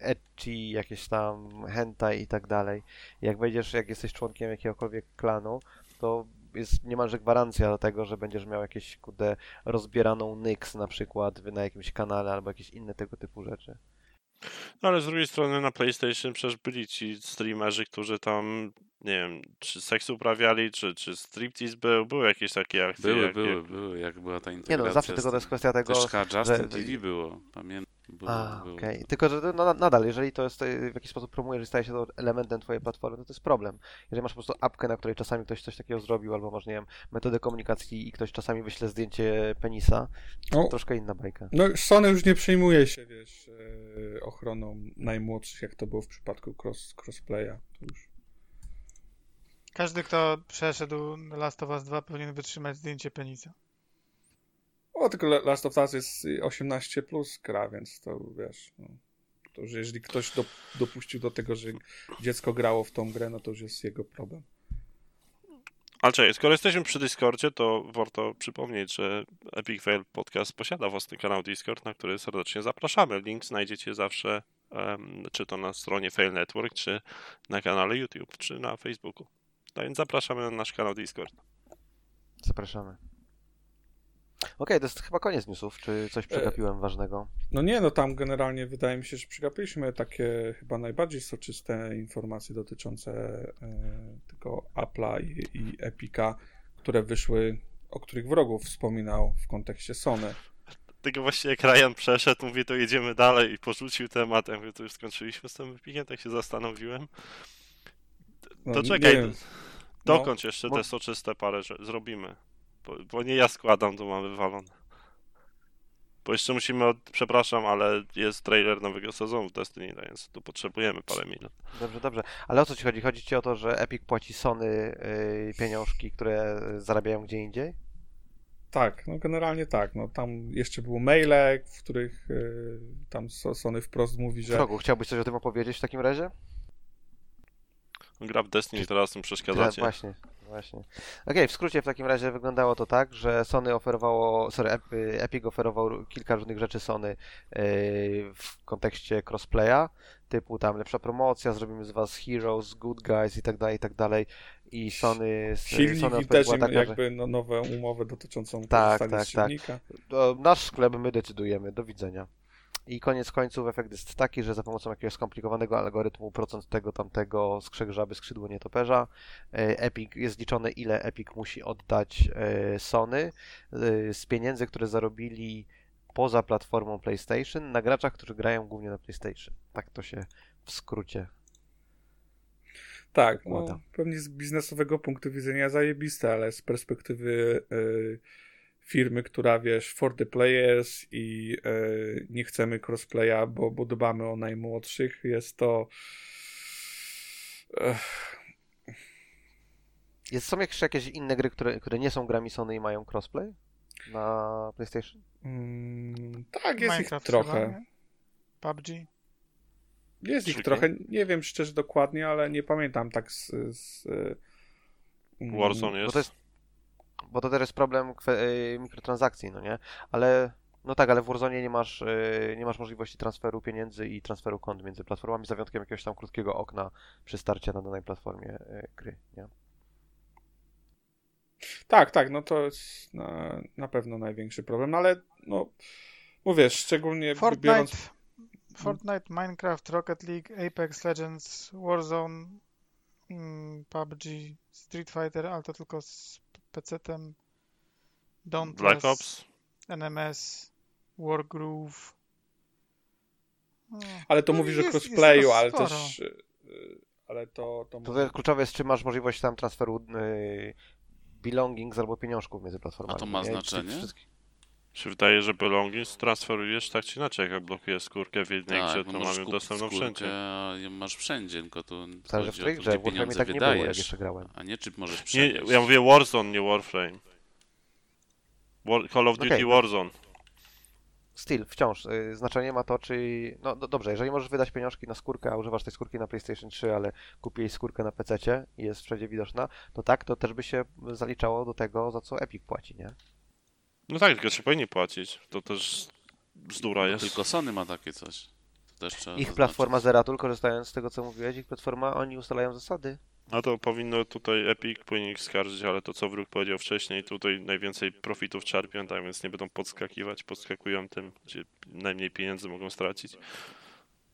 ecchi, jakieś tam hentai i tak dalej. Jak wejdziesz, jak jesteś członkiem jakiegokolwiek klanu, to jest niemalże gwarancja do tego, że będziesz miał jakieś kudę rozbieraną Nyx na przykład na jakimś kanale albo jakieś inne tego typu rzeczy. No ale z drugiej strony na PlayStation przecież byli ci streamerzy, którzy tam, nie wiem, czy seks uprawiali, czy, czy striptease był, były jakieś takie akcje. Były, jak, były, jak... były, jak była ta Nie integracja. no, zawsze z tylko to jest kwestia tego, Też chyba Justin że- TV było, pamiętam. Było, A, było. okej. Tylko, że no, nadal, jeżeli to jest w jakiś sposób promujesz i staje się to elementem twojej platformy, to to jest problem. Jeżeli masz po prostu apkę, na której czasami ktoś coś takiego zrobił, albo masz, nie wiem, metodę komunikacji i ktoś czasami wyśle zdjęcie penisa, to No, troszkę inna bajka. no Sony już nie przejmuje się, wiesz, e, ochroną najmłodszych, jak to było w przypadku cross, crossplaya. To już... Każdy, kto przeszedł Last of Us 2 powinien wytrzymać zdjęcie penisa. O, tylko La- Last of Us jest 18 plus gra, więc to wiesz, no, to już jeżeli ktoś do, dopuścił do tego, że dziecko grało w tą grę, no to już jest jego problem. Ale czekaj, skoro jesteśmy przy Discordzie, to warto przypomnieć, że Epic Fail Podcast posiada własny kanał Discord, na który serdecznie zapraszamy. Link znajdziecie zawsze, em, czy to na stronie Fail Network, czy na kanale YouTube, czy na Facebooku. No więc zapraszamy na nasz kanał Discord. Zapraszamy. Okej, to jest chyba koniec newsów. Czy coś przegapiłem ważnego? No nie, no tam generalnie wydaje mi się, że przegapiliśmy takie chyba najbardziej soczyste informacje dotyczące e, tego Apple'a i, i Epica, które wyszły, o których wrogów wspominał w kontekście Sony. Tego właśnie jak Ryan przeszedł, mówię, to jedziemy dalej i porzucił temat. Ja mówię, to już skończyliśmy z tym Epikiem, tak się zastanowiłem. No, To nie czekaj. Dokończ jeszcze bo- te soczyste parę że zrobimy. Bo, bo nie ja składam, to mamy wywalone. Bo jeszcze musimy, od, przepraszam, ale jest trailer nowego sezonu w Destiny, więc tu potrzebujemy parę minut. Dobrze, dobrze. Ale o co ci chodzi? Chodzi ci o to, że Epic płaci Sony y, pieniążki, które zarabiają gdzie indziej? Tak, no generalnie tak. No tam jeszcze było maile, w których y, tam So- Sony wprost mówi, że Wrogu, chciałbyś coś o tym opowiedzieć w takim razie? Gra w Destiny, teraz tym przeszkadzacie. właśnie, właśnie. Okej, w skrócie w takim razie wyglądało to tak, że Sony oferowało, sorry, Ep- y, Epic oferował kilka różnych rzeczy Sony yy, w kontekście crossplaya, typu tam lepsza promocja, zrobimy z was heroes, good guys i tak dalej, i tak dalej. I Sony, silnik Sony i też im taka, że jakby no, nowe umowy dotyczącą Tak, tak, tak. silnika. to nasz sklep, my decydujemy, do widzenia. I koniec końców efekt jest taki, że za pomocą jakiegoś skomplikowanego algorytmu procent tego tamtego skrzek żaby skrzydło nietoperza e, Epic jest liczone ile Epic musi oddać e, Sony e, z pieniędzy, które zarobili poza platformą PlayStation na graczach, którzy grają głównie na PlayStation. Tak to się w skrócie. Tak, no, pewnie z biznesowego punktu widzenia zajebiste, ale z perspektywy y, firmy, która wiesz, for the players i y, nie chcemy crossplaya, bo, bo dbamy o najmłodszych, jest to Ech, Jest, są jeszcze jakieś inne gry, które, które nie są grami Sony i mają crossplay na PlayStation? mm, tak, jest Minecraft ich trochę. PUBG. Jest ich Czyli- trochę, nie wiem szczerze dokładnie, ale nie pamiętam tak z... z y, mm, Warzone Bo jest. Bo to też jest problem kwe, y, mikrotransakcji, no nie? Ale, no tak, ale w Warzone nie masz, y, nie masz możliwości transferu pieniędzy i transferu kont między platformami, za wyjątkiem jakiegoś tam krótkiego okna przy starcie na danej platformie y, gry, nie? Tak, tak, no to jest na, na pewno największy problem, ale no, mówię, szczególnie Fortnite, biorąc... Fortnite, Minecraft, Rocket League, Apex Legends, Warzone, mm, PUBG, Street Fighter, ale to tylko z PC-tem, Dauntless, Black Ops? NMS, Wargroove. No, Ale to no mówisz o jest- jest crossplayu, ale sporo. też... y, Ale to... to To kluczowe jest, czy masz możliwość tam transferu y, belongings albo pieniążków między A platformami. to ma nie? Znaczenie? wszystkich- Się wydaje, że belongings transferujesz tak czy inaczej, jak blokujesz skórkę w jednej grze, Tak, to no mamy dostępną skórkę, wszędzie. a masz wszędzie, tylko to Zależy w której to, grze, gdzie w Warframe pieniądze tak nie było, jak wydajesz, jeszcze grałem. a nie czy możesz Nie, przenieść. ja mówię Warzone, nie Warframe. War, Call of Duty Okej, no- Warzone. Still, wciąż. y, Znaczenie ma to, czy. No do, dobrze, jeżeli możesz wydać pieniążki na skórkę, a używasz tej skórki na PlayStation 3, ale kupiłeś skórkę na PC i jest wszędzie widoczna, to tak, to też by się zaliczało do tego, za co Epic płaci, nie? No tak, tylko się powinni płacić. To też bzdura No, jest. tylko Sony ma takie coś. To też trzeba Ich platforma Zeratul, korzystając z tego, co mówiłeś, ich platforma, oni ustalają zasady. A to powinno tutaj Epic powinien ich skarżyć, ale to co Wróg powiedział wcześniej, tutaj najwięcej profitów czerpią, tak więc nie będą podskakiwać, podskakują tym, gdzie najmniej pieniędzy mogą stracić.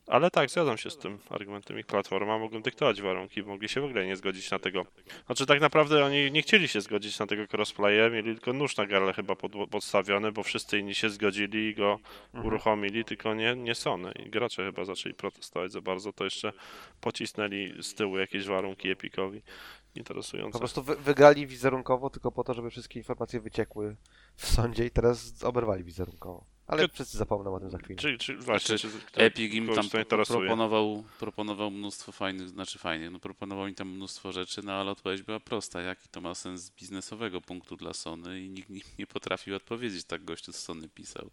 Ale tak, zgadzam się z tym argumentem. Ich platforma mogą dyktować warunki, mogli się w ogóle nie zgodzić na tego. Znaczy tak naprawdę oni nie chcieli się zgodzić na tego crossplaya, mieli tylko nóż na gardle chyba pod, podstawiony, bo wszyscy inni się zgodzili i go Mhm. uruchomili, tylko nie, nie Sony. I gracze chyba zaczęli protestować za bardzo, to jeszcze pocisnęli z tyłu jakieś warunki Epicowi. Interesujące. Po prostu wy, wygrali wizerunkowo tylko po to, żeby wszystkie informacje wyciekły w sądzie i teraz oberwali wizerunkowo. Ale Czy- wszyscy zapomną o tym za chwilę. Czy, czy właśnie, Znaczy, czy, kto- Epic im tam proponował, proponował mnóstwo fajnych, znaczy fajnych, no proponował im tam mnóstwo rzeczy, no ale odpowiedź była prosta. Jaki to ma sens z biznesowego punktu dla Sony i nikt nie- nie potrafił odpowiedzieć, tak gościu z Sony pisał.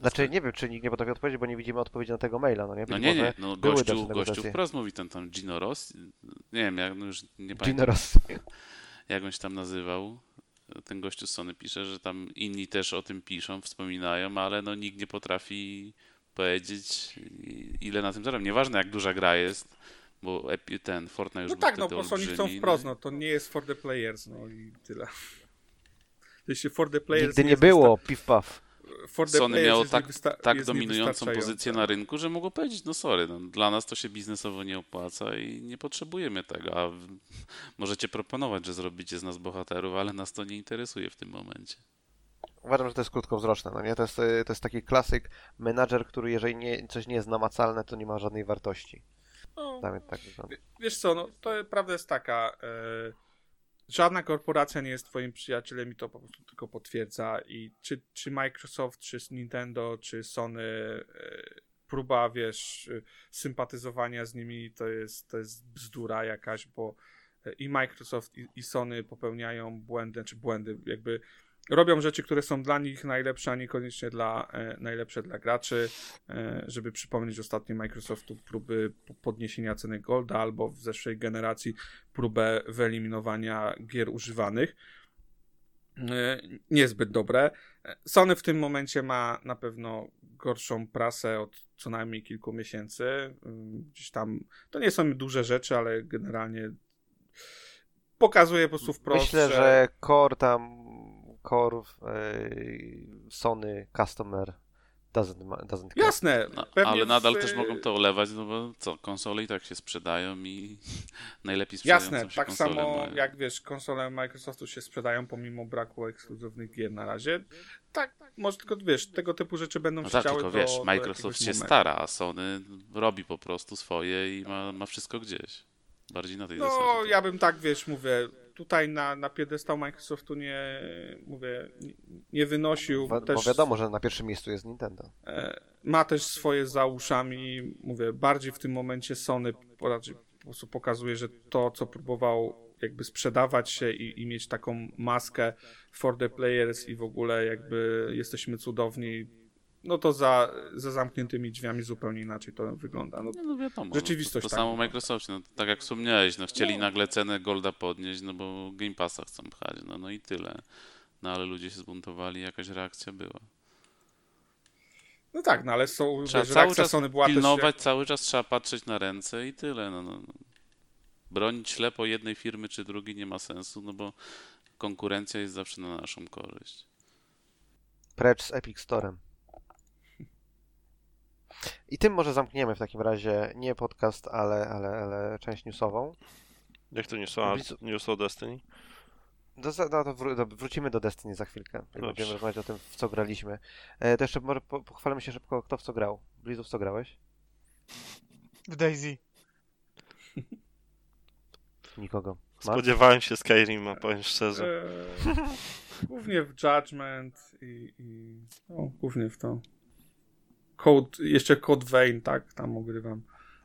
Znaczy nie wiem, czy nikt nie potrafi odpowiedzieć, bo nie widzimy odpowiedzi na tego maila, no nie? No Być nie, nie, może no gościu, gościu wprost mówi ten tam Gino Ross, nie wiem, jak, no już nie Gino pamiętam Ross. jak on się tam nazywał. Ten gościu z Sony pisze, że tam inni też o tym piszą, wspominają, ale no nikt nie potrafi powiedzieć ile na tym zarabiam. Nieważne jak duża gra jest, bo ten Fortnite już No był tak, no prostu oni chcą wprost, no to nie jest for the players, no i tyle. Jeśli for the players Nigdy nie jest było, piw paw. For the Sony miało jest tak, niewysta- tak jest dominującą pozycję na rynku, że mogło powiedzieć, no sorry, no, dla nas to się biznesowo nie opłaca i nie potrzebujemy tego, a w, możecie proponować, że zrobicie z nas bohaterów, ale nas to nie interesuje w tym momencie. Uważam, że to jest krótkowzroczne, no nie? To jest, y, to jest taki klasyk menadżer, który jeżeli nie, coś nie jest namacalne, to nie ma żadnej wartości. No, tak wygląda. wiesz co, no to prawda jest taka, e, żadna korporacja nie jest twoim przyjacielem i to po prostu tylko potwierdza. I czy, czy Microsoft, czy Nintendo, czy Sony e, próba, wiesz, e, sympatyzowania z nimi to jest, to jest bzdura jakaś, bo e, i Microsoft i, i Sony popełniają błędy, czy błędy, jakby robią rzeczy, które są dla nich najlepsze, a niekoniecznie dla, e, najlepsze dla graczy. E, żeby przypomnieć ostatnio Microsoftu próby po- podniesienia ceny Golda albo w zeszłej generacji próbę wyeliminowania gier używanych. E, Niezbyt dobre. E, Sony w tym momencie ma na pewno gorszą prasę od co najmniej kilku miesięcy. Ym, Gdzieś tam to nie są duże rzeczy, ale generalnie pokazuje po prostu wprost, Myślę, że core tam, core y, Sony customer doesn't, doesn't care. Jasne, No, ale nadal w- też mogą to olewać, no bo co, konsole i tak się sprzedają i najlepiej sprzedającą Jasne, się tak samo mają. jak wiesz, konsole Microsoftu się sprzedają pomimo braku ekskluzywnych gier na razie. Tak, może tylko wiesz, tego typu rzeczy będą No się tak, tylko do, wiesz, Microsoft się momentu. stara, a Sony robi po prostu swoje i ma, ma wszystko gdzieś. Bardziej na tej No, zasadzie. ja bym tak, wiesz, mówię, tutaj na, na piedestał Microsoftu nie, mówię, nie, wynosił. Bo, też, bo wiadomo, że na pierwszym miejscu jest Nintendo. e, ma też swoje za uszami, mówię, bardziej w tym momencie Sony po- raczej po prostu pokazuje, że to, co próbował jakby sprzedawać się i, i mieć taką maskę for the players i w ogóle jakby jesteśmy cudowni, no to za, za zamkniętymi drzwiami zupełnie inaczej to wygląda. No, Nie, no wiadomo. Rzeczywistość no, to, to tak samo. Microsoft, no, tak jak wspomniałeś, no, chcieli No. nagle cenę Golda podnieść, no bo Game Passa chcą pchać, no, no i tyle. No ale ludzie się zbuntowali, jakaś reakcja była. no tak, no ale są, Trzeba wiesz, cały czas Sony była też... pilnować, cały czas trzeba patrzeć na ręce i tyle. No, no. no. Bronić ślepo jednej firmy czy drugiej nie ma sensu, no bo konkurencja jest zawsze na naszą korzyść. Precz z Epic Storem. I tym może zamkniemy w takim razie nie podcast, ale, ale, ale część newsową. Jak to news o, Widz- news o Destiny? Do, no to wró- wrócimy do Destiny za chwilkę. Dobrze. Będziemy rozmawiać o tym, w co graliśmy. E, to jeszcze może po, pochwalmy się szybko, kto w co grał. Blizu, w co grałeś? W Daisy. Nikogo. Spodziewałem się Skyrima, powiem szczerze. Eee, głównie w Judgment i, i no, głównie w to. Code, jeszcze Code Vein, tak, tam ogrywam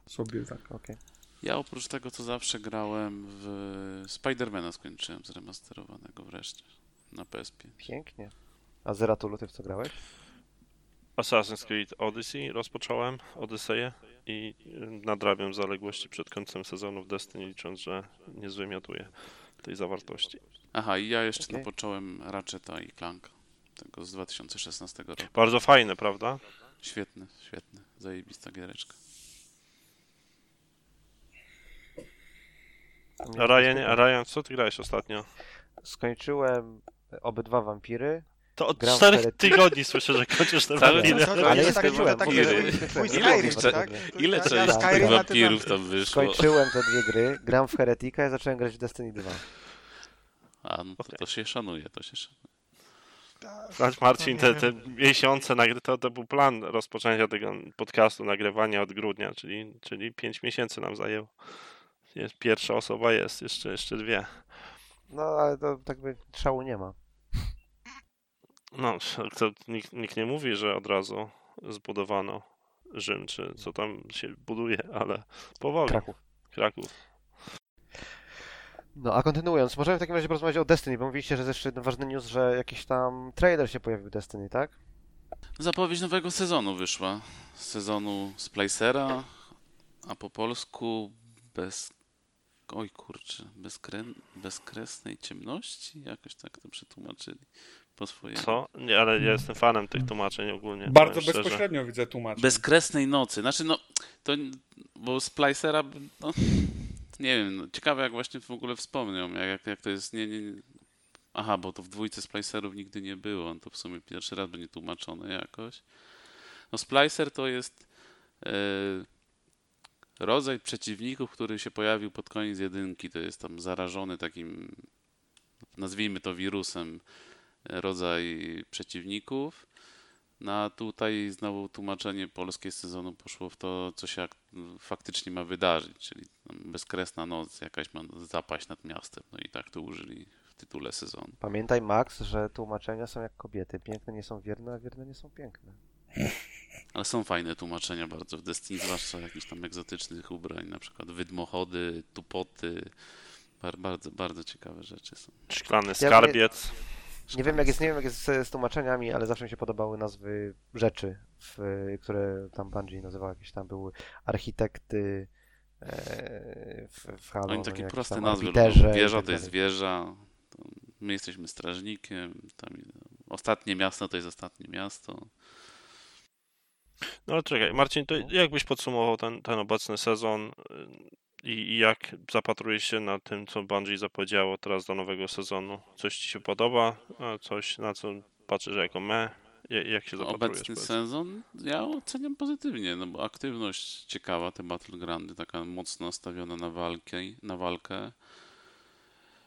sobie tak. Okej. Ja oprócz tego, co zawsze grałem w Spidermana skończyłem zremasterowanego wreszcie na PSP. Pięknie. A Zeratulu, ty w co grałeś? Assassin's Creed Odyssey rozpocząłem, Odyseję i nadrabiam zaległości przed końcem sezonu w Destiny, licząc, że nie zwymiotuję tej zawartości. Aha, i ja jeszcze Okej. napocząłem Ratcheta i Clank. Tego z 2016 roku. Bardzo fajne, prawda? Świetny, świetny. Zajebista giereczka. A Ryan, a Ryan, co ty grałeś ostatnio? Skończyłem obydwa wampiry. To od Gram czterech Telet- tygodni słyszę, że kończysz te wampiry. Ale jest ja tak, skończyłem, tak. Skyrim, Ile tak? Części tych wampirów tam- wyszło? Skończyłem te dwie gry, gram w Heretika i zacząłem grać w Destiny 2. A, no to, Okej. to się szanuje, to się szanuje. Znać Marcin, te, te miesiące, to, to był plan rozpoczęcia tego podcastu, nagrywania od grudnia, czyli, czyli 5 miesięcy nam zajęło. Jest, pierwsza osoba jest, jeszcze, jeszcze dwie. No ale to tak by szału nie ma. No, to nikt, nikt nie mówi, że od razu zbudowano Rzym, czy co tam się buduje, ale powoli. Kraków. Kraków. No a kontynuując, możemy w takim razie porozmawiać o Destiny, bo mówiliście, że jest jeszcze jeden ważny news, że jakiś tam trailer się pojawił Destiny, tak? Zapowiedź nowego sezonu wyszła. Sezonu Splicera, a po polsku bez... Oj kurczę, bezkren... bezkresnej ciemności? Jakoś tak to przetłumaczyli po swojemu. Co? Nie, ale ja jestem fanem tych tłumaczeń ogólnie. Bardzo szczerze. bezpośrednio widzę tłumaczenie. Bezkresnej nocy. Znaczy, no, to, bo Splicera, no, nie wiem, no, ciekawe jak właśnie w ogóle wspomniał, jak, jak, to jest, nie, nie, nie. Aha, bo to w dwójce Splicerów nigdy nie było, to w sumie pierwszy raz będzie tłumaczone jakoś. No, Splicer to jest e, rodzaj przeciwników, który się pojawił pod koniec jedynki, to jest tam zarażony takim, nazwijmy to wirusem, e, rodzaj przeciwników. No a tutaj znowu tłumaczenie polskie z sezonu poszło w to, co się ak- faktycznie ma wydarzyć, czyli bezkresna noc jakaś ma zapaść nad miastem. No i tak to użyli w tytule sezonu. Pamiętaj Max, że tłumaczenia są jak kobiety. Piękne nie są wierne, a wierne nie są piękne. Ale są fajne tłumaczenia bardzo w Destiny, zwłaszcza jakichś tam egzotycznych ubrań, na przykład wydmochody, tupoty. Bar- Bardzo, bardzo ciekawe rzeczy są. Szklany skarbiec. Nie wiem jak jest, nie wiem jak jest z, z tłumaczeniami, ale zawsze mi się podobały nazwy rzeczy, w, które tam Bungie nazywał. Jakieś tam były architekty e, w, w Halo. Oni no, takie proste tam nazwy Wieża tak to jest wieża, my jesteśmy strażnikiem, tam ostatnie miasto to jest ostatnie miasto. No ale czekaj, Marcin, to jak byś podsumował ten, ten obecny sezon i, jak zapatrujesz się na tym, co Bungie zapowiedziało teraz do nowego sezonu? Coś ci się podoba? Coś, na co patrzysz jako me? Ja- Jak się zapatrujesz? Obecny powiedz? sezon ja oceniam pozytywnie, no bo aktywność ciekawa, te battlegroundy, taka mocno nastawiona na walkę, na walkę.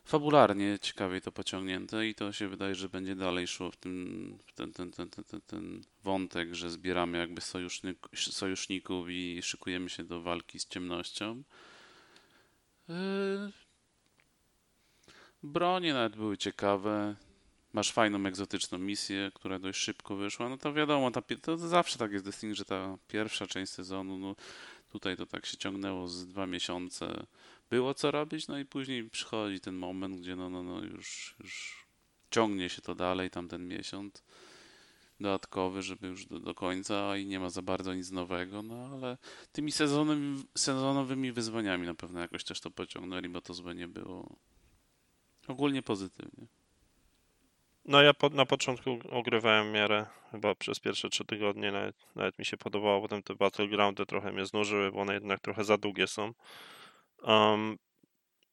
Fabularnie ciekawie to pociągnięte i to się wydaje, że będzie dalej szło w tym w ten, ten, ten, ten, ten, ten wątek, że zbieramy jakby sojusznik, sojuszników i szykujemy się do walki z ciemnością. Yy, Bronie nawet były ciekawe. Masz fajną, egzotyczną misję, która dość szybko wyszła. No to wiadomo, ta, to zawsze tak jest Destiny, że ta pierwsza część sezonu, no tutaj to tak się ciągnęło z dwa miesiące. Było co robić, no i później przychodzi ten moment, gdzie no, no, no już, już ciągnie się to dalej, tam ten miesiąc dodatkowy, żeby już do, do końca i nie ma za bardzo nic nowego, no ale tymi sezonowymi, sezonowymi wyzwaniami na pewno jakoś też to pociągnęli, bo to złe nie było. Ogólnie pozytywnie. No ja po, na początku ogrywałem miarę, chyba przez pierwsze trzy tygodnie nawet, nawet mi się podobało, potem te battlegroundy trochę mnie znużyły, bo one jednak trochę za długie są. Um,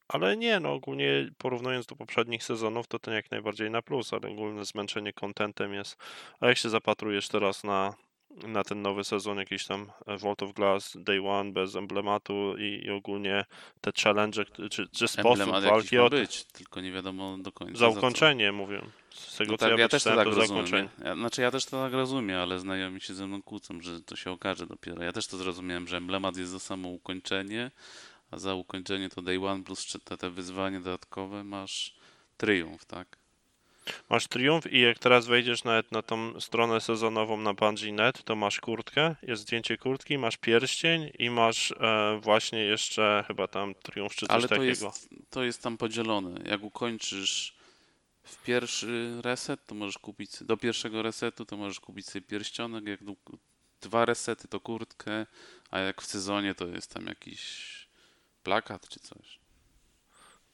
ale nie, no ogólnie porównując do poprzednich sezonów, to ten jak najbardziej na plus, ale ogólne zmęczenie contentem jest. A jak się zapatrujesz teraz na, na ten nowy sezon, jakiś tam e, Vault of Glass, Day One bez emblematu i, i ogólnie te challenge, czy, czy sposób Emblemat walki o być, tylko nie wiadomo do końca. za ukończenie mówię. Z tego No co tak, ja, ja też to tak to rozumiem. Ja, znaczy ja też to tak rozumiem, ale znajomi się ze mną kłócą, że to się okaże dopiero. Ja też to zrozumiałem, że emblemat jest za samo ukończenie, a za ukończenie to day one plus czy te, te wyzwania dodatkowe masz triumf, tak? Masz triumf i jak teraz wejdziesz nawet na tą stronę sezonową na Bungie.net, to masz kurtkę, jest zdjęcie kurtki, masz pierścień i masz e, właśnie jeszcze chyba tam triumf czy coś Ale to takiego. jest, to jest tam podzielone. Jak ukończysz w pierwszy reset to możesz kupić, do pierwszego resetu to możesz kupić sobie pierścionek, jak dwa resety to kurtkę, a jak w sezonie to jest tam jakiś plakat czy coś.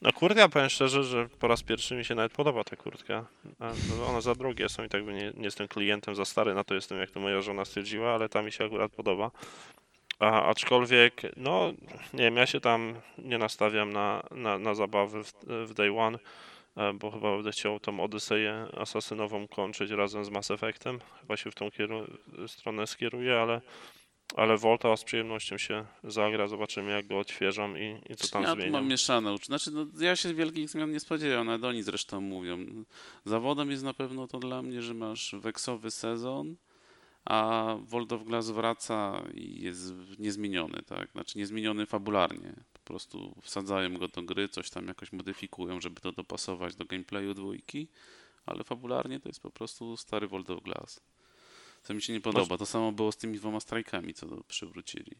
No kurtka, powiem szczerze, że po raz pierwszy mi się nawet podoba ta kurtka. No, One za drogie są i tak nie, nie jestem klientem, za stary na to jestem, jak to moja żona stwierdziła, ale ta mi się akurat podoba. A, aczkolwiek, no nie wiem, ja się tam nie nastawiam na, na, na zabawy w, w Day One, e, bo chyba będę chciał tą Odyseję asasynową kończyć razem z Mass Effectem. Chyba się w tą kieru- stronę skieruję, ale, ale Volta z przyjemnością się zagra, zobaczymy jak go odświeżam i, i co tam ja zmieniam. mam mieszane uczucia. Znaczy, no, ja się wielkich zmian nie spodziewam, nawet oni zresztą mówią. Zawodem jest na pewno to dla mnie, że masz weksowy sezon, a World of Glass wraca i jest niezmieniony, tak? Znaczy niezmieniony fabularnie. Po prostu wsadzają go do gry, coś tam jakoś modyfikują, żeby to dopasować do gameplayu dwójki, ale fabularnie to jest po prostu stary World of Glass. Co mi się nie podoba. To samo było z tymi dwoma strajkami, co to przywrócili.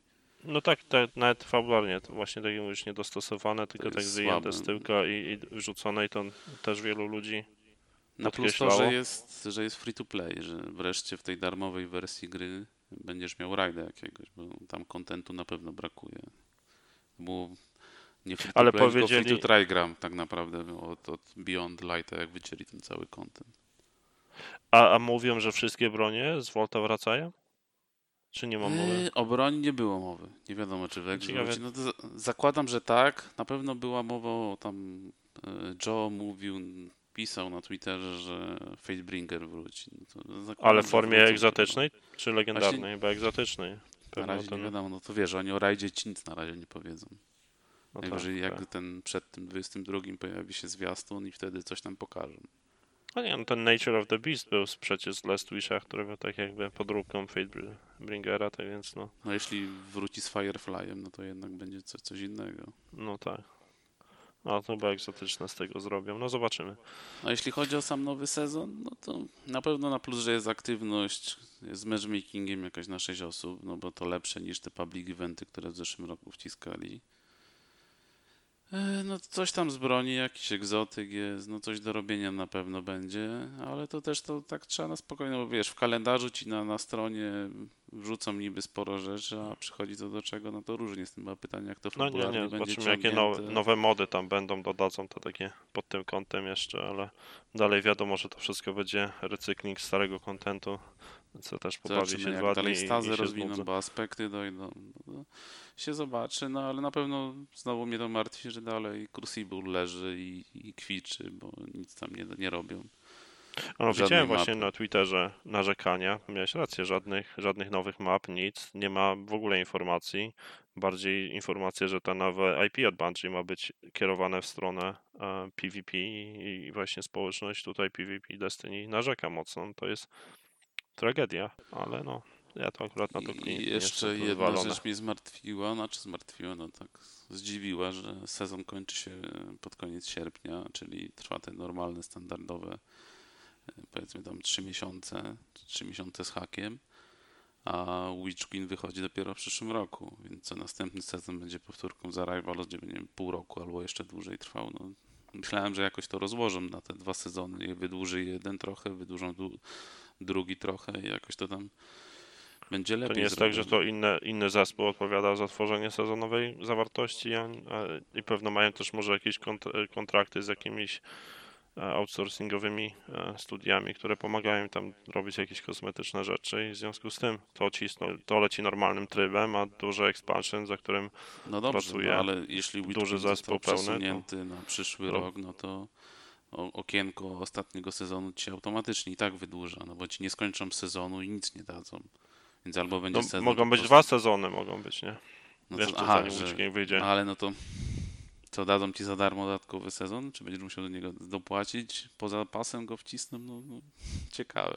No tak, tak, nawet fabularnie, to właśnie tak mówisz, niedostosowane, tylko tak wyjęte z tyłka i, i wrzucone i to też wielu ludzi No plus to, że jest, że jest free to play, że wreszcie w tej darmowej wersji gry będziesz miał rajda jakiegoś, bo tam kontentu na pewno brakuje. Było nie free to Ale play, tylko free powiedzieli- to try gram tak naprawdę od, od Beyond Lighta, jak wycięli ten cały content. A, a mówią, że wszystkie bronie z Volta wracają? Czy nie ma mowy? Yy, o broni nie było mowy. Nie wiadomo, czy wróci. No to za- zakładam, że tak. Na pewno była mowa o tam e, Joe mówił, pisał na Twitterze, że Fatebringer wróci. No to zakładam, Ale w formie egzotycznej czy legendarnej? Chyba egzotycznej. Na Pewno razie ten- nie wiadomo, no to wiesz, oni o rajdzie ci nic na razie nie powiedzą. no tak, Najwyżej jak tak. ten przed tym 22 pojawi się zwiastun i wtedy coś tam pokażą. A nie, no ten Nature of the Beast był przecież z Last Wisha, który był tak jakby podróbką Fatebringera, tak więc no, No jeśli wróci z Fireflyem, no to jednak będzie coś, coś innego. no tak. No to chyba egzotyczne z tego zrobią, no zobaczymy. A jeśli chodzi o sam nowy sezon, no to na pewno na plus, że jest aktywność z matchmakingiem jakaś na 6 osób, no bo to lepsze niż te public eventy, które w zeszłym roku wciskali. E, No coś tam z broni, jakiś egzotyk jest, no coś do robienia na pewno będzie, ale to też to tak trzeba na spokojnie, bo wiesz, w kalendarzu ci na, na stronie wrzucą niby sporo rzeczy, a przychodzi to do czego, no to różnie z tym ma pytanie, jak to No nie, fabularnie nie, będzie zobaczymy jakie nowe, nowe mody tam będą, dodadzą to takie pod tym kątem jeszcze, ale dalej wiadomo, że to wszystko będzie recykling starego kontentu, co też pobawi się dwa dalej dni stazy rozwiną, bo aspekty dojdą. No, się zobaczy, no ale na pewno znowu mnie to martwi, że dalej Crucible leży i, i kwiczy, bo nic tam nie, nie robią. No, widziałem właśnie mapy. na Twitterze narzekania, miałeś rację, żadnych, żadnych nowych map, nic, nie ma w ogóle informacji, bardziej informacje, że te nowe IP od Bungie ma być kierowane w stronę e, PvP i, i właśnie społeczność tutaj PvP Destiny narzeka mocno, to jest tragedia, ale no, ja to akurat na to nie, I nie jeszcze jedna rzecz mnie zmartwiła, znaczy zmartwiła, no tak zdziwiła, że sezon kończy się pod koniec sierpnia, czyli trwa te normalne, standardowe e, powiedzmy tam 3 miesiące, 3 miesiące z hakiem, a Witch Queen wychodzi dopiero w przyszłym roku, więc co następny sezon będzie powtórką za Rivalos, gdzie będzie pół roku albo jeszcze dłużej trwał. No, myślałem, że jakoś to rozłożą na te dwa sezony wydłuży jeden trochę, wydłużą drugi trochę i jakoś to tam będzie lepiej To nie jest tak, że zrobione. to inne, inny zespół odpowiada za tworzenie sezonowej zawartości a, a, i pewno mają też może jakieś kont- kontrakty z jakimiś e, outsourcingowymi e, studiami, które pomagają tam robić jakieś kosmetyczne rzeczy i w związku z tym to, cisną, to leci normalnym trybem, a duży expansion, za którym No dobrze, pracuje no, ale jeśli duży zespół pełny, to- na przyszły no. rok, no to okienko ostatniego sezonu ci się automatycznie i tak wydłuża, no bo ci nie skończą sezonu i nic nie dadzą. Więc albo będzie no, sezon mogą być prostu- dwa sezony, mogą być, nie? no Wiesz, to, aha, zanim że, wyjdzie. ale no to co, dadzą ci za darmo dodatkowy sezon? Czy będziesz musiał do niego dopłacić? Poza pasem go wcisną? No, no ciekawe.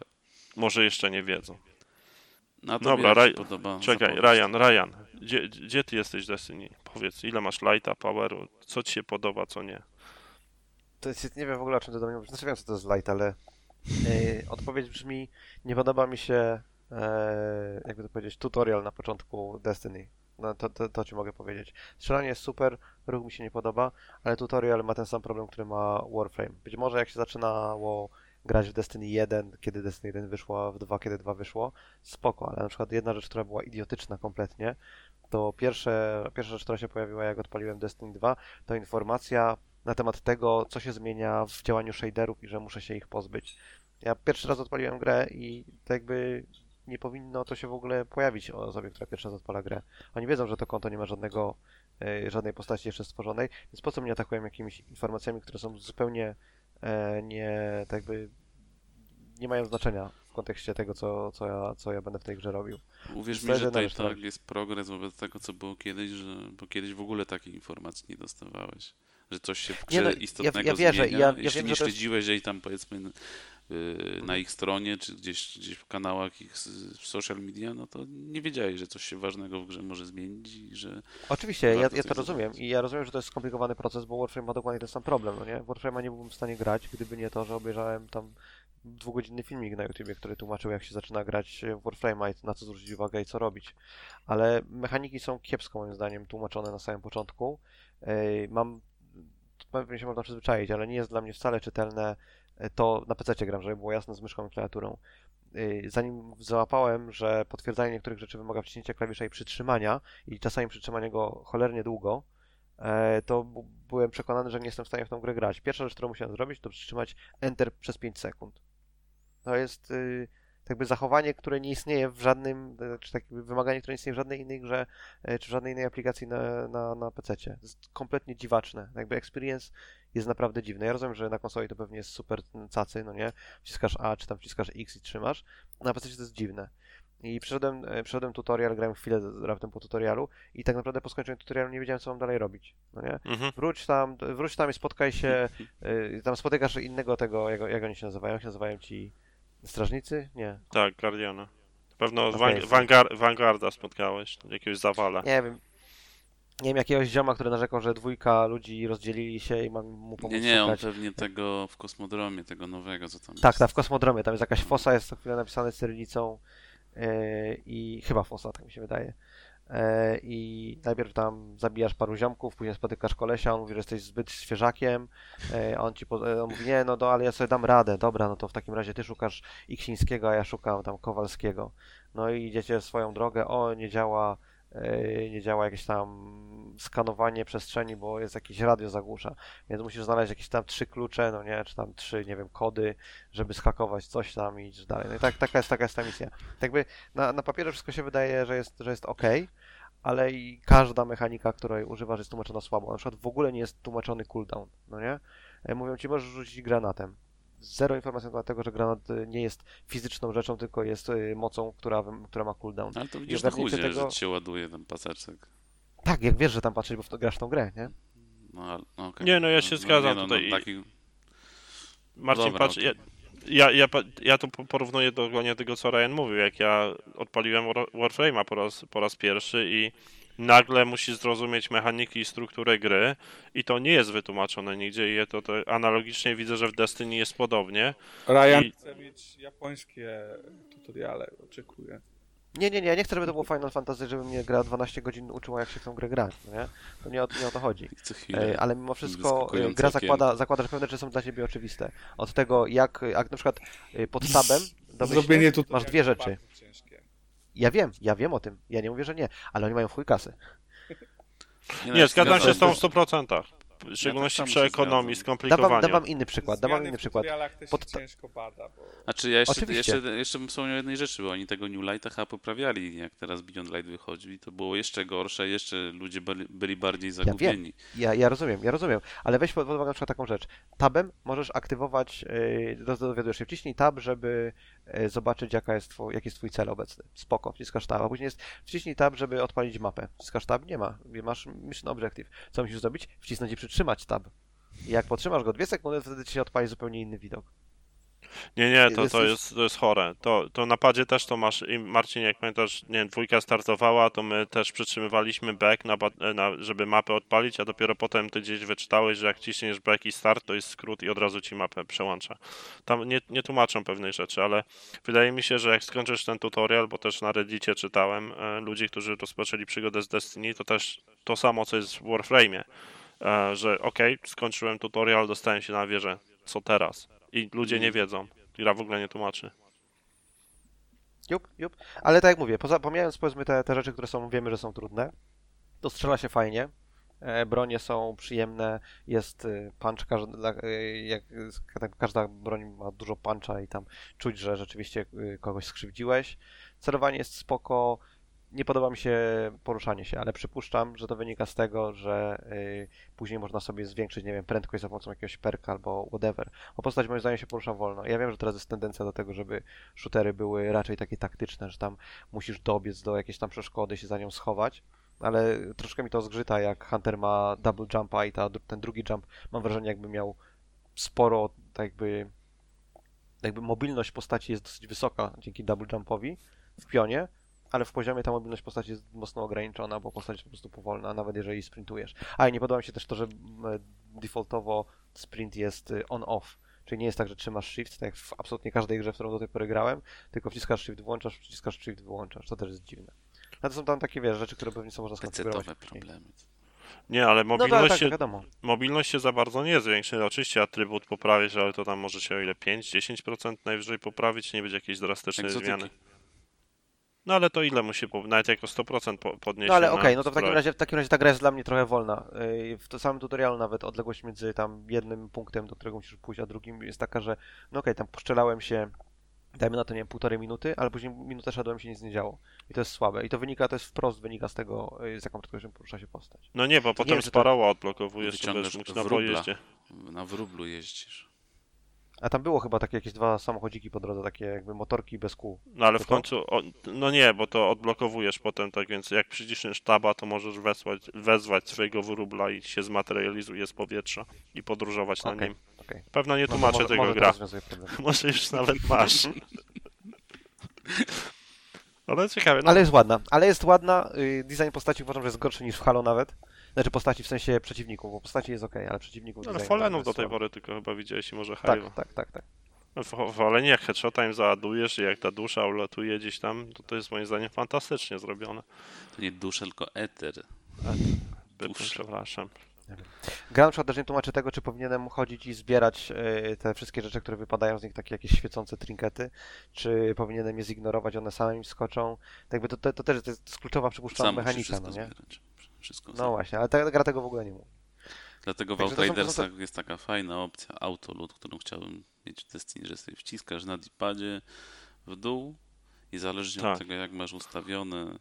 Może jeszcze nie wiedzą. No to Dobra, Raj- podoba Czekaj, zapowiedź. Ryan, Ryan, gdzie, gdzie ty jesteś Destiny? Powiedz, ile masz lighta, poweru, co ci się podoba, co nie? To jest, nie wiem w ogóle o czym to do mnie mówisz. Znaczy wiem co to jest light, ale yy, odpowiedź brzmi, nie podoba mi się, e, jakby to powiedzieć, tutorial na początku Destiny. No, to, to, to ci mogę powiedzieć. Strzelanie jest super, ruch mi się nie podoba, ale tutorial ma ten sam problem, który ma Warframe. Być może jak się zaczynało grać w Destiny 1, kiedy Destiny 1 wyszło, w 2, kiedy 2 wyszło, spoko, ale na przykład jedna rzecz, która była idiotyczna kompletnie, to pierwsze, pierwsza rzecz, która się pojawiła, jak odpaliłem Destiny 2, to informacja na temat tego, co się zmienia w działaniu shaderów i że muszę się ich pozbyć. Ja pierwszy raz odpaliłem grę i tak jakby nie powinno to się w ogóle pojawić osobie, która pierwszy raz odpala grę. Oni wiedzą, że to konto nie ma żadnego, e, żadnej postaci jeszcze stworzonej, więc po co mnie atakują jakimiś informacjami, które są zupełnie e, nie, tak jakby nie mają znaczenia w kontekście tego, co, co, ja, co ja będę w tej grze robił. Uwierz mi, że i należy tak jest progres wobec tego, co było kiedyś, że, bo kiedyś w ogóle takiej informacji nie dostawałeś. Że coś się w grze no, ja- istotnego ja wierzę, zmienia. ja- ja Jeśli wiem, nie śledziłeś jej tam powiedzmy yy, na ich stronie, czy gdzieś, gdzieś w kanałach ich w social media, no to nie wiedziałeś, że coś się ważnego w grze może zmienić i że Oczywiście, ja, ja to rozumiem i ja rozumiem, że to jest skomplikowany proces, bo Warframe ma dokładnie ten sam problem, no nie? Warframe'a nie byłbym w stanie grać, gdyby nie to, że obejrzałem tam dwugodzinny filmik na YouTubie, który tłumaczył, jak się zaczyna grać w Warframe'a i na co zwrócić uwagę i co robić. Ale mechaniki są kiepsko moim zdaniem tłumaczone na samym początku. Mam, pewnie się można przyzwyczaić, ale nie jest dla mnie wcale czytelne e, to, na PC gram, żeby było jasne z myszką i klawiaturą. Ej, Zanim załapałem, że potwierdzanie niektórych rzeczy wymaga wciśnięcia klawisza i przytrzymania, i czasami przytrzymanie go cholernie długo, e, to byłem przekonany, że nie jestem w stanie w tą grę grać. Pierwsza rzecz, którą musiałem zrobić, to przytrzymać Enter przez 5 sekund. To jest y, jakby zachowanie, które nie istnieje w żadnym, e, czy tak jakby wymaganie, które nie istnieje w żadnej innej grze, e, czy w żadnej innej aplikacji na, na, na PC. To jest kompletnie dziwaczne. Jakby experience jest naprawdę dziwny. Ja rozumiem, że na konsoli to pewnie jest super cacy, no nie? Wciskasz A, czy tam wciskasz X i trzymasz. Na PC to jest dziwne. I przeszedłem, e, przeszedłem tutorial, grałem chwilę raptem po tutorialu i tak naprawdę po skończeniu tutorialu nie wiedziałem, co mam dalej robić, no nie? Mhm. Wróć tam, wróć tam i spotkaj się, y, tam spotykasz innego tego, jak, jak oni się nazywają, jak się nazywają ci strażnicy? Nie, Tak, Guardiana. Pewno Okej, Wang- so- Vanguard, Vanguarda spotkałeś, jakiegoś zawala. nie wiem. Nie wiem, jakiegoś zioma, który narzekał, że dwójka ludzi rozdzielili się i mam mu pomóc Nie, nie, on pewnie tego w kosmodromie, tego nowego, co tam Tak, jest. tak, w kosmodromie, tam jest jakaś fosa, jest co chwilę napisane cyrylicą yy, i chyba fosa, tak mi się wydaje. Yy, I najpierw tam zabijasz paru ziomków, później spotykasz kolesia, on mówi, że jesteś zbyt świeżakiem, a on ci po, on mówi, nie, no do, ale ja sobie dam radę, dobra, no to w takim razie ty szukasz Iksińskiego, a ja szukam tam Kowalskiego. No i idziecie swoją drogę, o, nie działa, nie działa jakieś tam skanowanie przestrzeni, bo jest jakieś radio zagłusza, więc musisz znaleźć jakieś tam trzy klucze, no nie, czy tam trzy, nie wiem, kody, żeby skakować coś tam i iść dalej. No i tak, taka jest, taka jest ta misja. Tak jakby na, na papierze wszystko się wydaje, że jest, że jest ok, ale i każda mechanika, której używasz jest tłumaczona słabo. Na przykład w ogóle nie jest tłumaczony cooldown, no nie? E, Mówią ci, możesz rzucić granatem. Zero informacji na temat tego, że granat y, nie jest fizyczną rzeczą, tylko jest y, mocą, która, która ma cooldown. Ale to widzisz na chudzie, tego- że ci się ładuje ten paseczek. Tak, jak wiesz, że tam patrzysz, bo w to grasz w tą grę, nie? No, ale- no, okej. Nie, no ja się zgadzam nie, tutaj. No, taki, Marcin, Dobra, patrz, ja, ja, ja, ja to po- porównuję dokładnie tego, co Ryan mówił. Jak ja odpaliłem War- Warframe'a po raz, po raz pierwszy i nagle musisz zrozumieć mechaniki i strukturę gry i to nie jest wytłumaczone nigdzie i je to, to analogicznie widzę, że w Destiny jest podobnie. Ryan I- chce mieć japońskie tutoriale, oczekuję. Nie, nie, nie, ja nie chcę, żeby to było Final Fantasy, żeby mnie gra 12 godzin uczyła, jak się w tą grę grać, no nie? To nie o, nie o to chodzi. chwilę. Ale mimo wszystko e, gra zakłada, zakłada, że pewne rzeczy są dla ciebie oczywiste. Od tego, jak, jak na przykład e, pod tabem masz dwie rzeczy. Ja wiem, ja wiem o tym. Ja nie mówię, że nie, ale oni mają chuj kasy. no, Nie, ja zgadzam się z tą w zgadzam. 100%. W szczególności samo przy się ekonomii, zgadzam. Dam wam, inny przykład, dam wam Zmiany inny w przykład. też Pod- się ciężko bada, bo Znaczy ja jeszcze, Oczywiście. jeszcze, jeszcze bym wspomniał o jednej rzeczy, bo oni tego New Lighta chyba poprawiali, jak teraz Beyond Light wychodził i to było jeszcze gorsze, jeszcze ludzie byli, byli bardziej zagubieni. Ja, ja rozumiem, ja rozumiem, ale weź pod uwagę na przykład taką rzecz. Tabem możesz aktywować, yy, do- dowiadujesz się, wciśnij tab, żeby zobaczyć jaka jest twój, jaki jest twój cel obecny. Spoko, wciskasz tab, a później jest wciśnij tab, żeby odpalić mapę. Wciskasz tab, nie ma, masz mission objective. Co musisz zrobić? Wcisnąć i przytrzymać tab. I jak potrzymasz go dwie sekundy, wtedy ci się odpali zupełnie inny widok. Nie, nie, to, to, jest- to jest chore. To, to na padzie też to masz, i Marcin, jak pamiętasz, nie wiem, dwójka startowała, to my też przytrzymywaliśmy back, na, na, żeby mapę odpalić, a dopiero potem ty gdzieś wyczytałeś, że jak ciśniesz back i start, to jest skrót i od razu ci mapę przełącza. Tam nie, nie tłumaczą pewnych rzeczy, ale wydaje mi się, że jak skończysz ten tutorial, bo też na Reddicie czytałem, e, ludzi, którzy rozpoczęli przygodę z Destiny, to też to samo, co jest w Warframe'ie, e, że okej, skończyłem tutorial, dostałem się na wieżę, co teraz? I ludzie nie wiedzą. Gra w ogóle nie tłumaczy. Jup, jup. Ale tak jak mówię, poza, pomijając powiedzmy te, te rzeczy, które są, wiemy, że są trudne, to strzela się fajnie. E, bronie są przyjemne, jest y, punch, każda, y, jak, tak, każda broń ma dużo puncha i tam czuć, że rzeczywiście y, kogoś skrzywdziłeś. Celowanie jest spoko, nie podoba mi się poruszanie się, ale przypuszczam, że to wynika z tego, że y, później można sobie zwiększyć, nie wiem, prędkość za pomocą jakiegoś perka albo whatever. Bo postać moim zdaniem się porusza wolno. Ja wiem, że teraz jest tendencja do tego, żeby shootery były raczej takie taktyczne, że tam musisz dobiec do jakiejś tam przeszkody, się za nią schować, ale troszkę mi to zgrzyta, jak Hunter ma double jumpa i ta, ten drugi jump, mam wrażenie, jakby miał sporo, tak jakby, jakby mobilność postaci jest dosyć wysoka dzięki double jumpowi w pionie, ale w poziomie ta mobilność postaci jest mocno ograniczona, bo postać jest po prostu powolna, nawet jeżeli sprintujesz. A i nie podoba mi się też to, że m, defaultowo sprint jest y, on-off. Czyli nie jest tak, że trzymasz shift, tak jak w absolutnie każdej grze, w którą do tej pory grałem, tylko wciskasz shift, włączasz, wciskasz shift, wyłączasz. To też jest dziwne. No to są tam takie, wiesz, rzeczy, które pewnie są można skonfigurować. Problemy. Nie, ale No mobilność, tak, tak, się, wiadomo. mobilność się za bardzo nie zwiększy. Oczywiście atrybut poprawić, ale to tam może się o ile 5-10% najwyżej poprawić, nie będzie jakiejś drastycznej Egzotyki. zmiany. No ale to ile musi, nawet jako 100% po, podnieść. No ale okej, no to w takim razie w takim razie ta gra jest dla mnie trochę wolna. Yy, W to samym tutorialu nawet odległość między tam jednym punktem, do którego musisz pójść, a drugim jest taka, że no okej, tam poszczelałem się dajmy na to, nie wiem, półtorej minuty, ale później minutę szedłem się nic nie działo. I to jest słabe. I to wynika, to jest wprost wynika z tego, yy, z jaką prędkością porusza się postać. No nie, bo nie potem wiem, czy to- sparała odblokowujesz, to Wyciągasz będziesz mógł na wróbla. pojeździe. Na wróblu jeździsz. A tam było chyba takie jakieś dwa samochodziki po drodze, takie jakby motorki bez kół. No ale To w końcu, o, no nie, bo to odblokowujesz potem, tak więc jak przyciśniesz taba, to możesz wezwać, wezwać swojego wróbla i się zmaterializuje z powietrza i podróżować na Okej, nim. okej. Pewno nie No, tłumaczę może, tego może gra. Może już nawet masz. Ale ciekawe, no, Ale jest ładna, ale jest ładna. y, Design postaci uważam, że jest gorszy niż w Halo nawet. Znaczy postaci w sensie przeciwników, bo postaci jest ok, ale przeciwników ale design Falenów jest do tej pory tylko chyba widziałeś i może Tak, Halo. tak, tak, tak. No, W, Falenie jak headshota im załadujesz i jak ta dusza ulatuje gdzieś tam, to to jest moim zdaniem fantastycznie zrobione. To nie dusza, tylko eter. Dusza. Przepraszam. Gra na przykład też nie tłumaczy tego, czy powinienem chodzić i zbierać y, te wszystkie rzeczy, które wypadają z nich, takie jakieś świecące trinkety, czy powinienem je zignorować, one same mi skoczą. Tak jakby to, to, to też to jest kluczowa, musisz mechanika, no nie? zbierać. Wszystko No właśnie, ale ta gra tego w ogóle nie mówi. Dlatego w Także to Outridersach jest taka fajna opcja autoloot, którą chciałbym mieć w Destiny, że sobie wciskasz na dipadzie w dół i zależnie Tak. od tego jak masz ustawione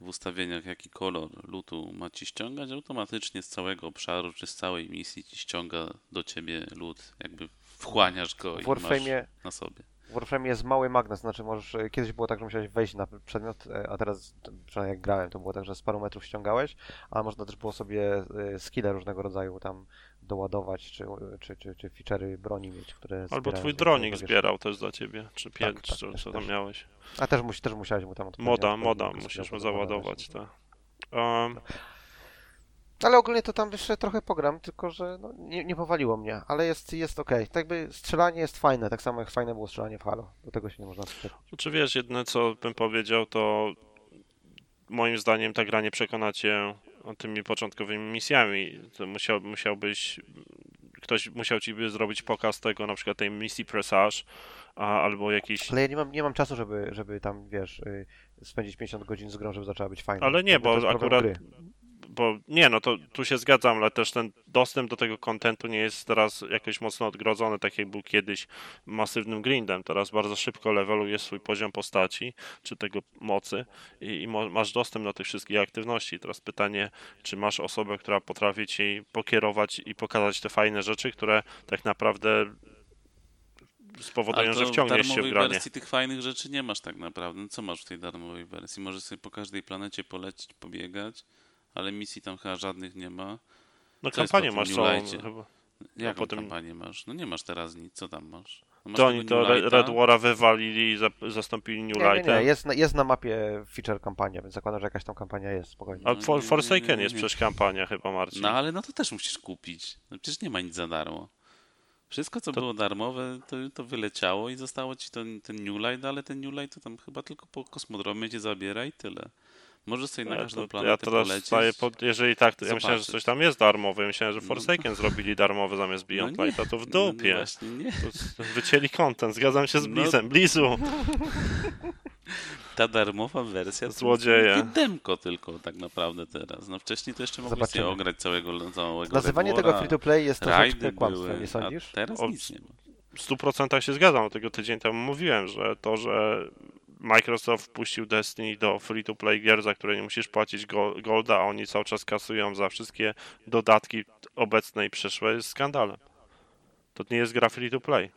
w ustawieniach jaki kolor lutu ma ci ściągać, automatycznie z całego obszaru czy z całej misji ci ściąga do ciebie lód, jakby wchłaniasz go W i masz na sobie. W Warframe jest mały magnes, znaczy możesz, e, kiedyś było tak, że musiałeś wejść na przedmiot, e, a teraz, przynajmniej jak grałem, to było tak, że z paru metrów ściągałeś, a można też było sobie e, skille różnego rodzaju tam doładować, czy, czy, czy, czy feature'y broni mieć, które Albo twój dronik zbierał też za ciebie, czy pięć, Tak, tak, czy też, co tam też. miałeś. A też, musi, też musiałeś mu tam odpowiednio Moda, moda, musisz mu załadować, tak. Um, Ale ogólnie to tam jeszcze trochę pogram, tylko że no, nie, nie powaliło mnie, ale jest, jest okej. Tak jakby strzelanie jest fajne, tak samo jak fajne było strzelanie w Halo. Do tego się nie można sprzeciwić. Czy wiesz, jedyne co bym powiedział, to moim zdaniem ta gra nie przekona cię tymi początkowymi misjami. To musiał, musiałbyś, ktoś musiał ci by zrobić pokaz tego, na przykład tej misji Presage, a, albo jakiś... Ale ja nie mam, nie mam czasu, żeby, żeby tam, wiesz, y, spędzić 50 godzin z grą, żeby zaczęła być fajna. Ale nie, bo akurat- gry. Bo nie, no to tu się zgadzam, ale też ten dostęp do tego kontentu nie jest teraz jakoś mocno odgrodzony, tak jak był kiedyś masywnym grindem. Teraz bardzo szybko levelujesz swój poziom postaci, czy tego mocy i, i masz dostęp do tych wszystkich aktywności. Teraz pytanie, czy masz osobę, która potrafi ci pokierować i pokazać te fajne rzeczy, które tak naprawdę spowodują, że wciągniesz się w darmowej granie. wersji tych fajnych rzeczy nie masz tak naprawdę. Co masz w tej darmowej wersji? Możesz sobie po każdej planecie polecić, pobiegać, ale misji tam chyba żadnych nie ma. No co kampanię masz całą chyba. Jaką potem- kampanię masz? No nie masz teraz nic, co tam masz? No masz To oni to Lighta. Red Wara wywalili i za- zastąpili New Nie, nie, nie. Lightem. Jest, na- jest na mapie feature kampania, więc zakładam, że jakaś tam kampania jest, spokojnie. A No For, nie, Forsaken nie, jest nie. przecież kampania chyba, Marcin. No ale no to też musisz kupić. No przecież nie ma nic za darmo. Wszystko, co To- było darmowe, to, to wyleciało i zostało ci ten, ten New Light, ale ten New Light to tam chyba tylko po kosmodromie cię zabiera i tyle. Możesz sobie na Ja, każdą to, planetę ja teraz polecieć. staję pod, jeżeli tak, to ja myślałem, że coś tam jest darmowe, ja myślałem, że No. Forsaken zrobili darmowe zamiast Beyond No. Light, a to w No, no dupie. właśnie nie. To wycięli content, zgadzam się z No. Blizem. Blizu, Ta darmowa wersja to Złodzieje. jest takie demko tylko tak naprawdę teraz. No wcześniej to jeszcze mogłeś Zobaczymy. sobie ograć całego, całego Nazywanie tego Wara, free to play jest troszeczkę kłamstwem, nie sądzisz? A teraz O, nic nie ma. w 100% się zgadzam, tego tydzień temu mówiłem, że to, że Microsoft wpuścił Destiny do free-to-play gier, za które nie musisz płacić go- golda, a oni cały czas kasują za wszystkie dodatki obecne i przyszłe, jest skandalem. To nie jest gra free-to-play.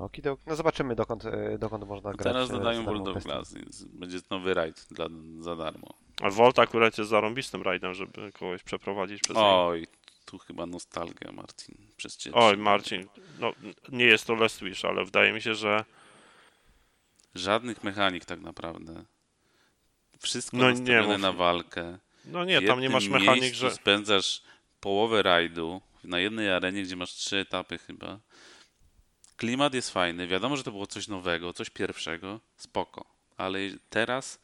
Okidok. No zobaczymy dokąd, e, dokąd można grać. Teraz e, dodają World of Destiny. Glass, więc będzie nowy rajd dla, za darmo. A Volt akurat jest zarąbistym rajdem, żeby kogoś przeprowadzić przez niego. Oj, tu chyba nostalgia, Martin, przez ciebie. Oj, Marcin, no nie jest to Last Wish, ale wydaje mi się, że Żadnych mechanik tak naprawdę. Wszystko No nie nastawione mów. na walkę. no nie, tam nie masz mechanik, że spędzasz połowę rajdu na jednej arenie, gdzie masz trzy etapy chyba. Klimat jest fajny. Wiadomo, że to było coś nowego, coś pierwszego. Spoko. Ale teraz...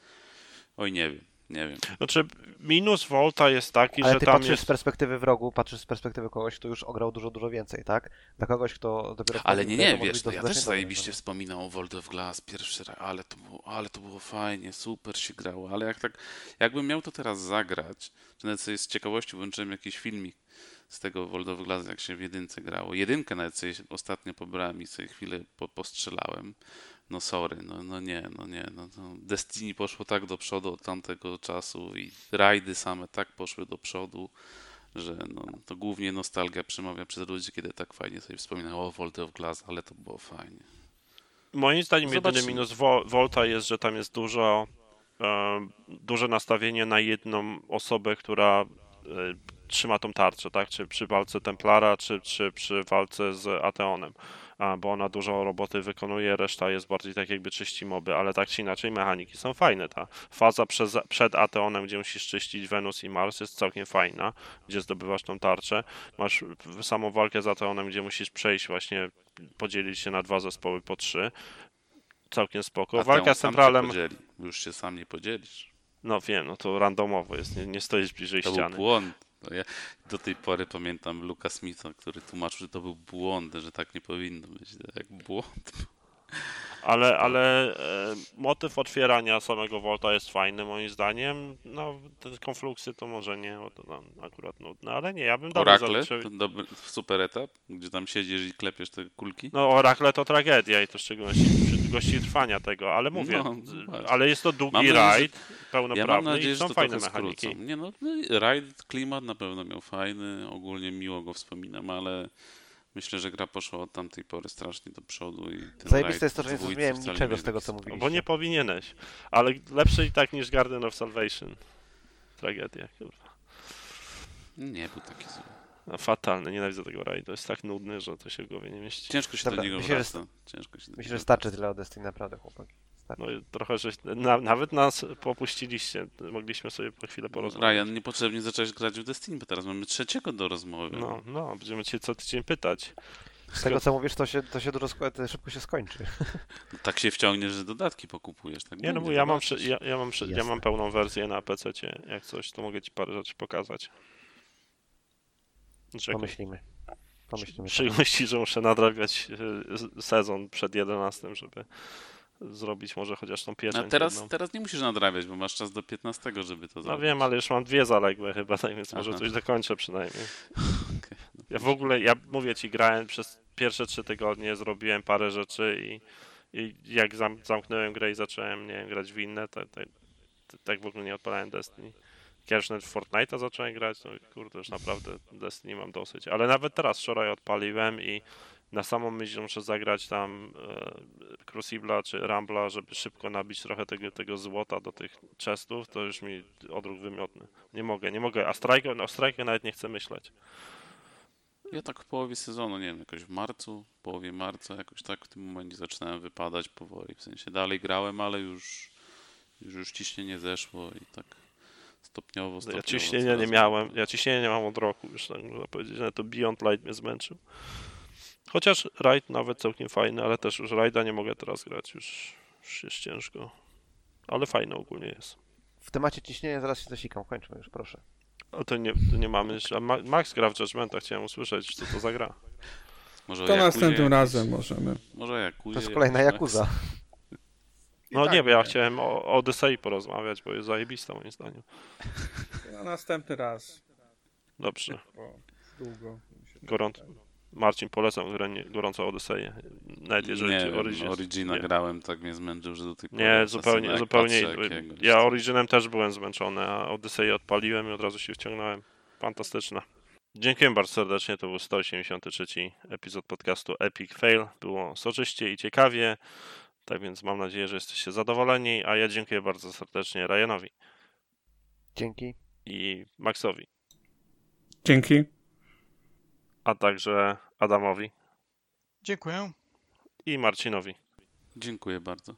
Oj, nie wiem. Nie wiem. znaczy minus Volta jest taki, Ale że ty tam patrzysz jest z perspektywy wrogu, patrzysz z perspektywy kogoś, kto już ograł dużo, dużo więcej, tak? Dla kogoś, kto dopiero... Ale nie, nie, to wiesz, no ja też zajebiście no. wspominam o World of Glass, pierwszy raz, ale to było, ale to było fajnie, super się grało, ale jak tak, jakbym miał to teraz zagrać, czy nawet sobie z ciekawości włączyłem jakiś filmik z tego World of Glass, jak się w jedynce grało. Jedynkę nawet sobie ostatnio pobrałem i sobie chwilę po, postrzelałem. No sorry, no, no nie, no nie, no, no Destiny poszło tak do przodu od tamtego czasu i rajdy same tak poszły do przodu, że no, to głównie nostalgia przemawia przez ludzi, kiedy tak fajnie sobie wspominają o World of Glass, ale to było fajnie. Moim zdaniem jedyny Zobaczymy. minus Vo- Volta jest, że tam jest dużo e, duże nastawienie na jedną osobę, która e, trzyma tą tarczę, tak? Czy przy walce Templara, czy, czy przy walce z Ateonem. A, bo ona dużo roboty wykonuje, reszta jest bardziej tak jakby czyści moby, ale tak czy inaczej mechaniki są fajne. Ta faza przez, przed Ateonem, gdzie musisz czyścić Wenus i Mars jest całkiem fajna, gdzie zdobywasz tą tarczę. Masz samą walkę z Ateonem, gdzie musisz przejść właśnie, podzielić się na dwa zespoły po trzy. Całkiem spoko. Walka z Centralem, podzieli. Już się sam nie podzielisz. no wiem, no to randomowo jest, nie, nie stoisz bliżej To był ściany. błąd. No Ja do tej pory pamiętam Luka Smitha, który tłumaczył, że to był błąd, że tak nie powinno być. Jak błąd. Ale, ale e, motyw otwierania samego Volta jest fajny moim zdaniem. No, te konfluksy to może nie, bo to tam akurat nudne, ale nie, ja bym dalej Oracle, zaliczył. dobry, super etap, gdzie tam siedzisz i klepiesz te kulki. No, Oracle to tragedia i to w szczególności przy długości trwania tego, ale mówię, No, ale jest to długi Mam nadzieję, że- rajd, Ja mam pełnoprawny nadzieję, i że są to fajne trochę mechaniki. skrócą. Nie no, rajd, klimat na pewno miał fajny, ogólnie miło go wspominam, ale myślę, że gra poszła od tamtej pory strasznie do przodu i ten Zajebiste jest to, że nie zrozumiałem niczego z tego, co mówiliście. Bo nie powinieneś, ale lepszy i tak niż Garden of Salvation. Tragedia, kurwa. Nie był taki zły. No, fatalny, nienawidzę tego rajdu, jest tak nudny, że to się w głowie nie mieści. Ciężko się Dobra, do niego myślę, że wraca. Ciężko się do Myślę, niego że starczy tyle o Destiny, naprawdę, chłopaki. Starczy. No i trochę, że na, nawet nas popuściliście, mogliśmy sobie po chwilę porozmawiać. Ryan, niepotrzebnie zacząłeś grać w Destiny, bo teraz mamy trzeciego do rozmowy. No, no, będziemy cię co tydzień pytać. Z tego, co mówisz, to się, to się dużo to szybko się skończy. No, tak się wciągniesz, że dodatki pokupujesz. Tak Nie, no bo ja mam, ja, ja, mam przy, ja mam pełną wersję na PC, jak coś, to mogę ci parę rzeczy pokazać. Czekaj. Pomyślimy. Pomyślimy. W szczególności, że muszę nadrabiać e, sezon przed 11, żeby zrobić może chociaż tą pieczęć A teraz, jedną. teraz nie musisz nadrabiać, bo masz czas do 15, żeby to No zrobić. wiem, ale już mam dwie zaległe chyba, tak więc może Aha. coś dokończę przynajmniej. Okej, no Ja w ogóle, ja mówię ci, grałem przez pierwsze trzy tygodnie, zrobiłem parę rzeczy i, i jak zam, zamknąłem grę i zacząłem, nie wiem, grać w inne, to, to, to, tak w ogóle nie odpalałem Destiny. Jak już nawet Fortnite'a zacząłem grać, to kurde, już naprawdę Destiny mam dosyć. Ale nawet teraz, wczoraj odpaliłem i na samą myśl, że muszę zagrać tam e, Crucible'a czy Rambla, żeby szybko nabić trochę tego, tego złota do tych chestów, to już mi odruch wymiotny. Nie mogę, nie mogę. A Strike, o Strike nawet nie chcę myśleć. Ja tak w połowie sezonu, nie wiem, jakoś w marcu, w połowie marca, jakoś tak w tym momencie zaczynałem wypadać powoli. W sensie dalej grałem, ale już, już, już ciśnienie zeszło i tak stopniowo, stopniowo. Ja ciśnienia nie miałem. Ja ciśnienia nie mam od roku już, tak można powiedzieć. że to Beyond Light mnie zmęczył. Chociaż raid nawet całkiem fajny, ale też już raida nie mogę teraz grać. Już, już jest ciężko. Ale fajny ogólnie jest. W temacie ciśnienia zaraz się zasikam, kończmy już, proszę. Ale to nie, to nie mamy jeszcze. Ma- Max gra w Judgmenta, chciałem usłyszeć, co to za gra. Może o To następnym razem możemy. Może o Jakuzie To jest kolejna Jakuza. No tak nie, bo ja nie. chciałem o o Odysei porozmawiać, bo jest zajebista moim zdaniem. Na następny raz. Dobrze. Długo. Gorąco. Marcin, polecam grę nie- gorąco Odyseję. Nawet jeżeli nie wiem, Origins... Origina nie. grałem, tak mnie zmęczył, że do tej pory Nie, zupełnie, zupełnie. jakiegoś, Ja Originem też byłem zmęczony, a Odyseję odpaliłem i od razu się wciągnąłem. Fantastyczne. Dziękuję bardzo serdecznie. To był 183 epizod podcastu Epic Fail. Było soczyście i ciekawie. Tak więc mam nadzieję, że jesteście zadowoleni. A ja dziękuję bardzo serdecznie Ryanowi Dzięki. i Maxowi, Dzięki. a także Adamowi Dziękuję. i Marcinowi. Dziękuję bardzo.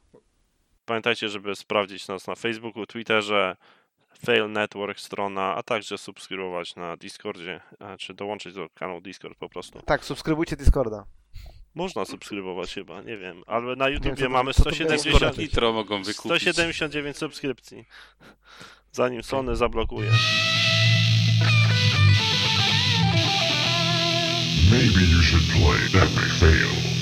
Pamiętajcie, żeby sprawdzić nas na Facebooku, Twitterze, Fail Network strona, a także subskrybować na Discordzie, a, czy dołączyć do kanału Discord po prostu. Tak, subskrybujcie Discorda. Można subskrybować chyba, nie wiem, ale na YouTubie to- mamy co to było? 170, Discord Nitro mogą wykupić. 179 subskrypcji, zanim Sony zablokuje. Maybe you should play. That may fail.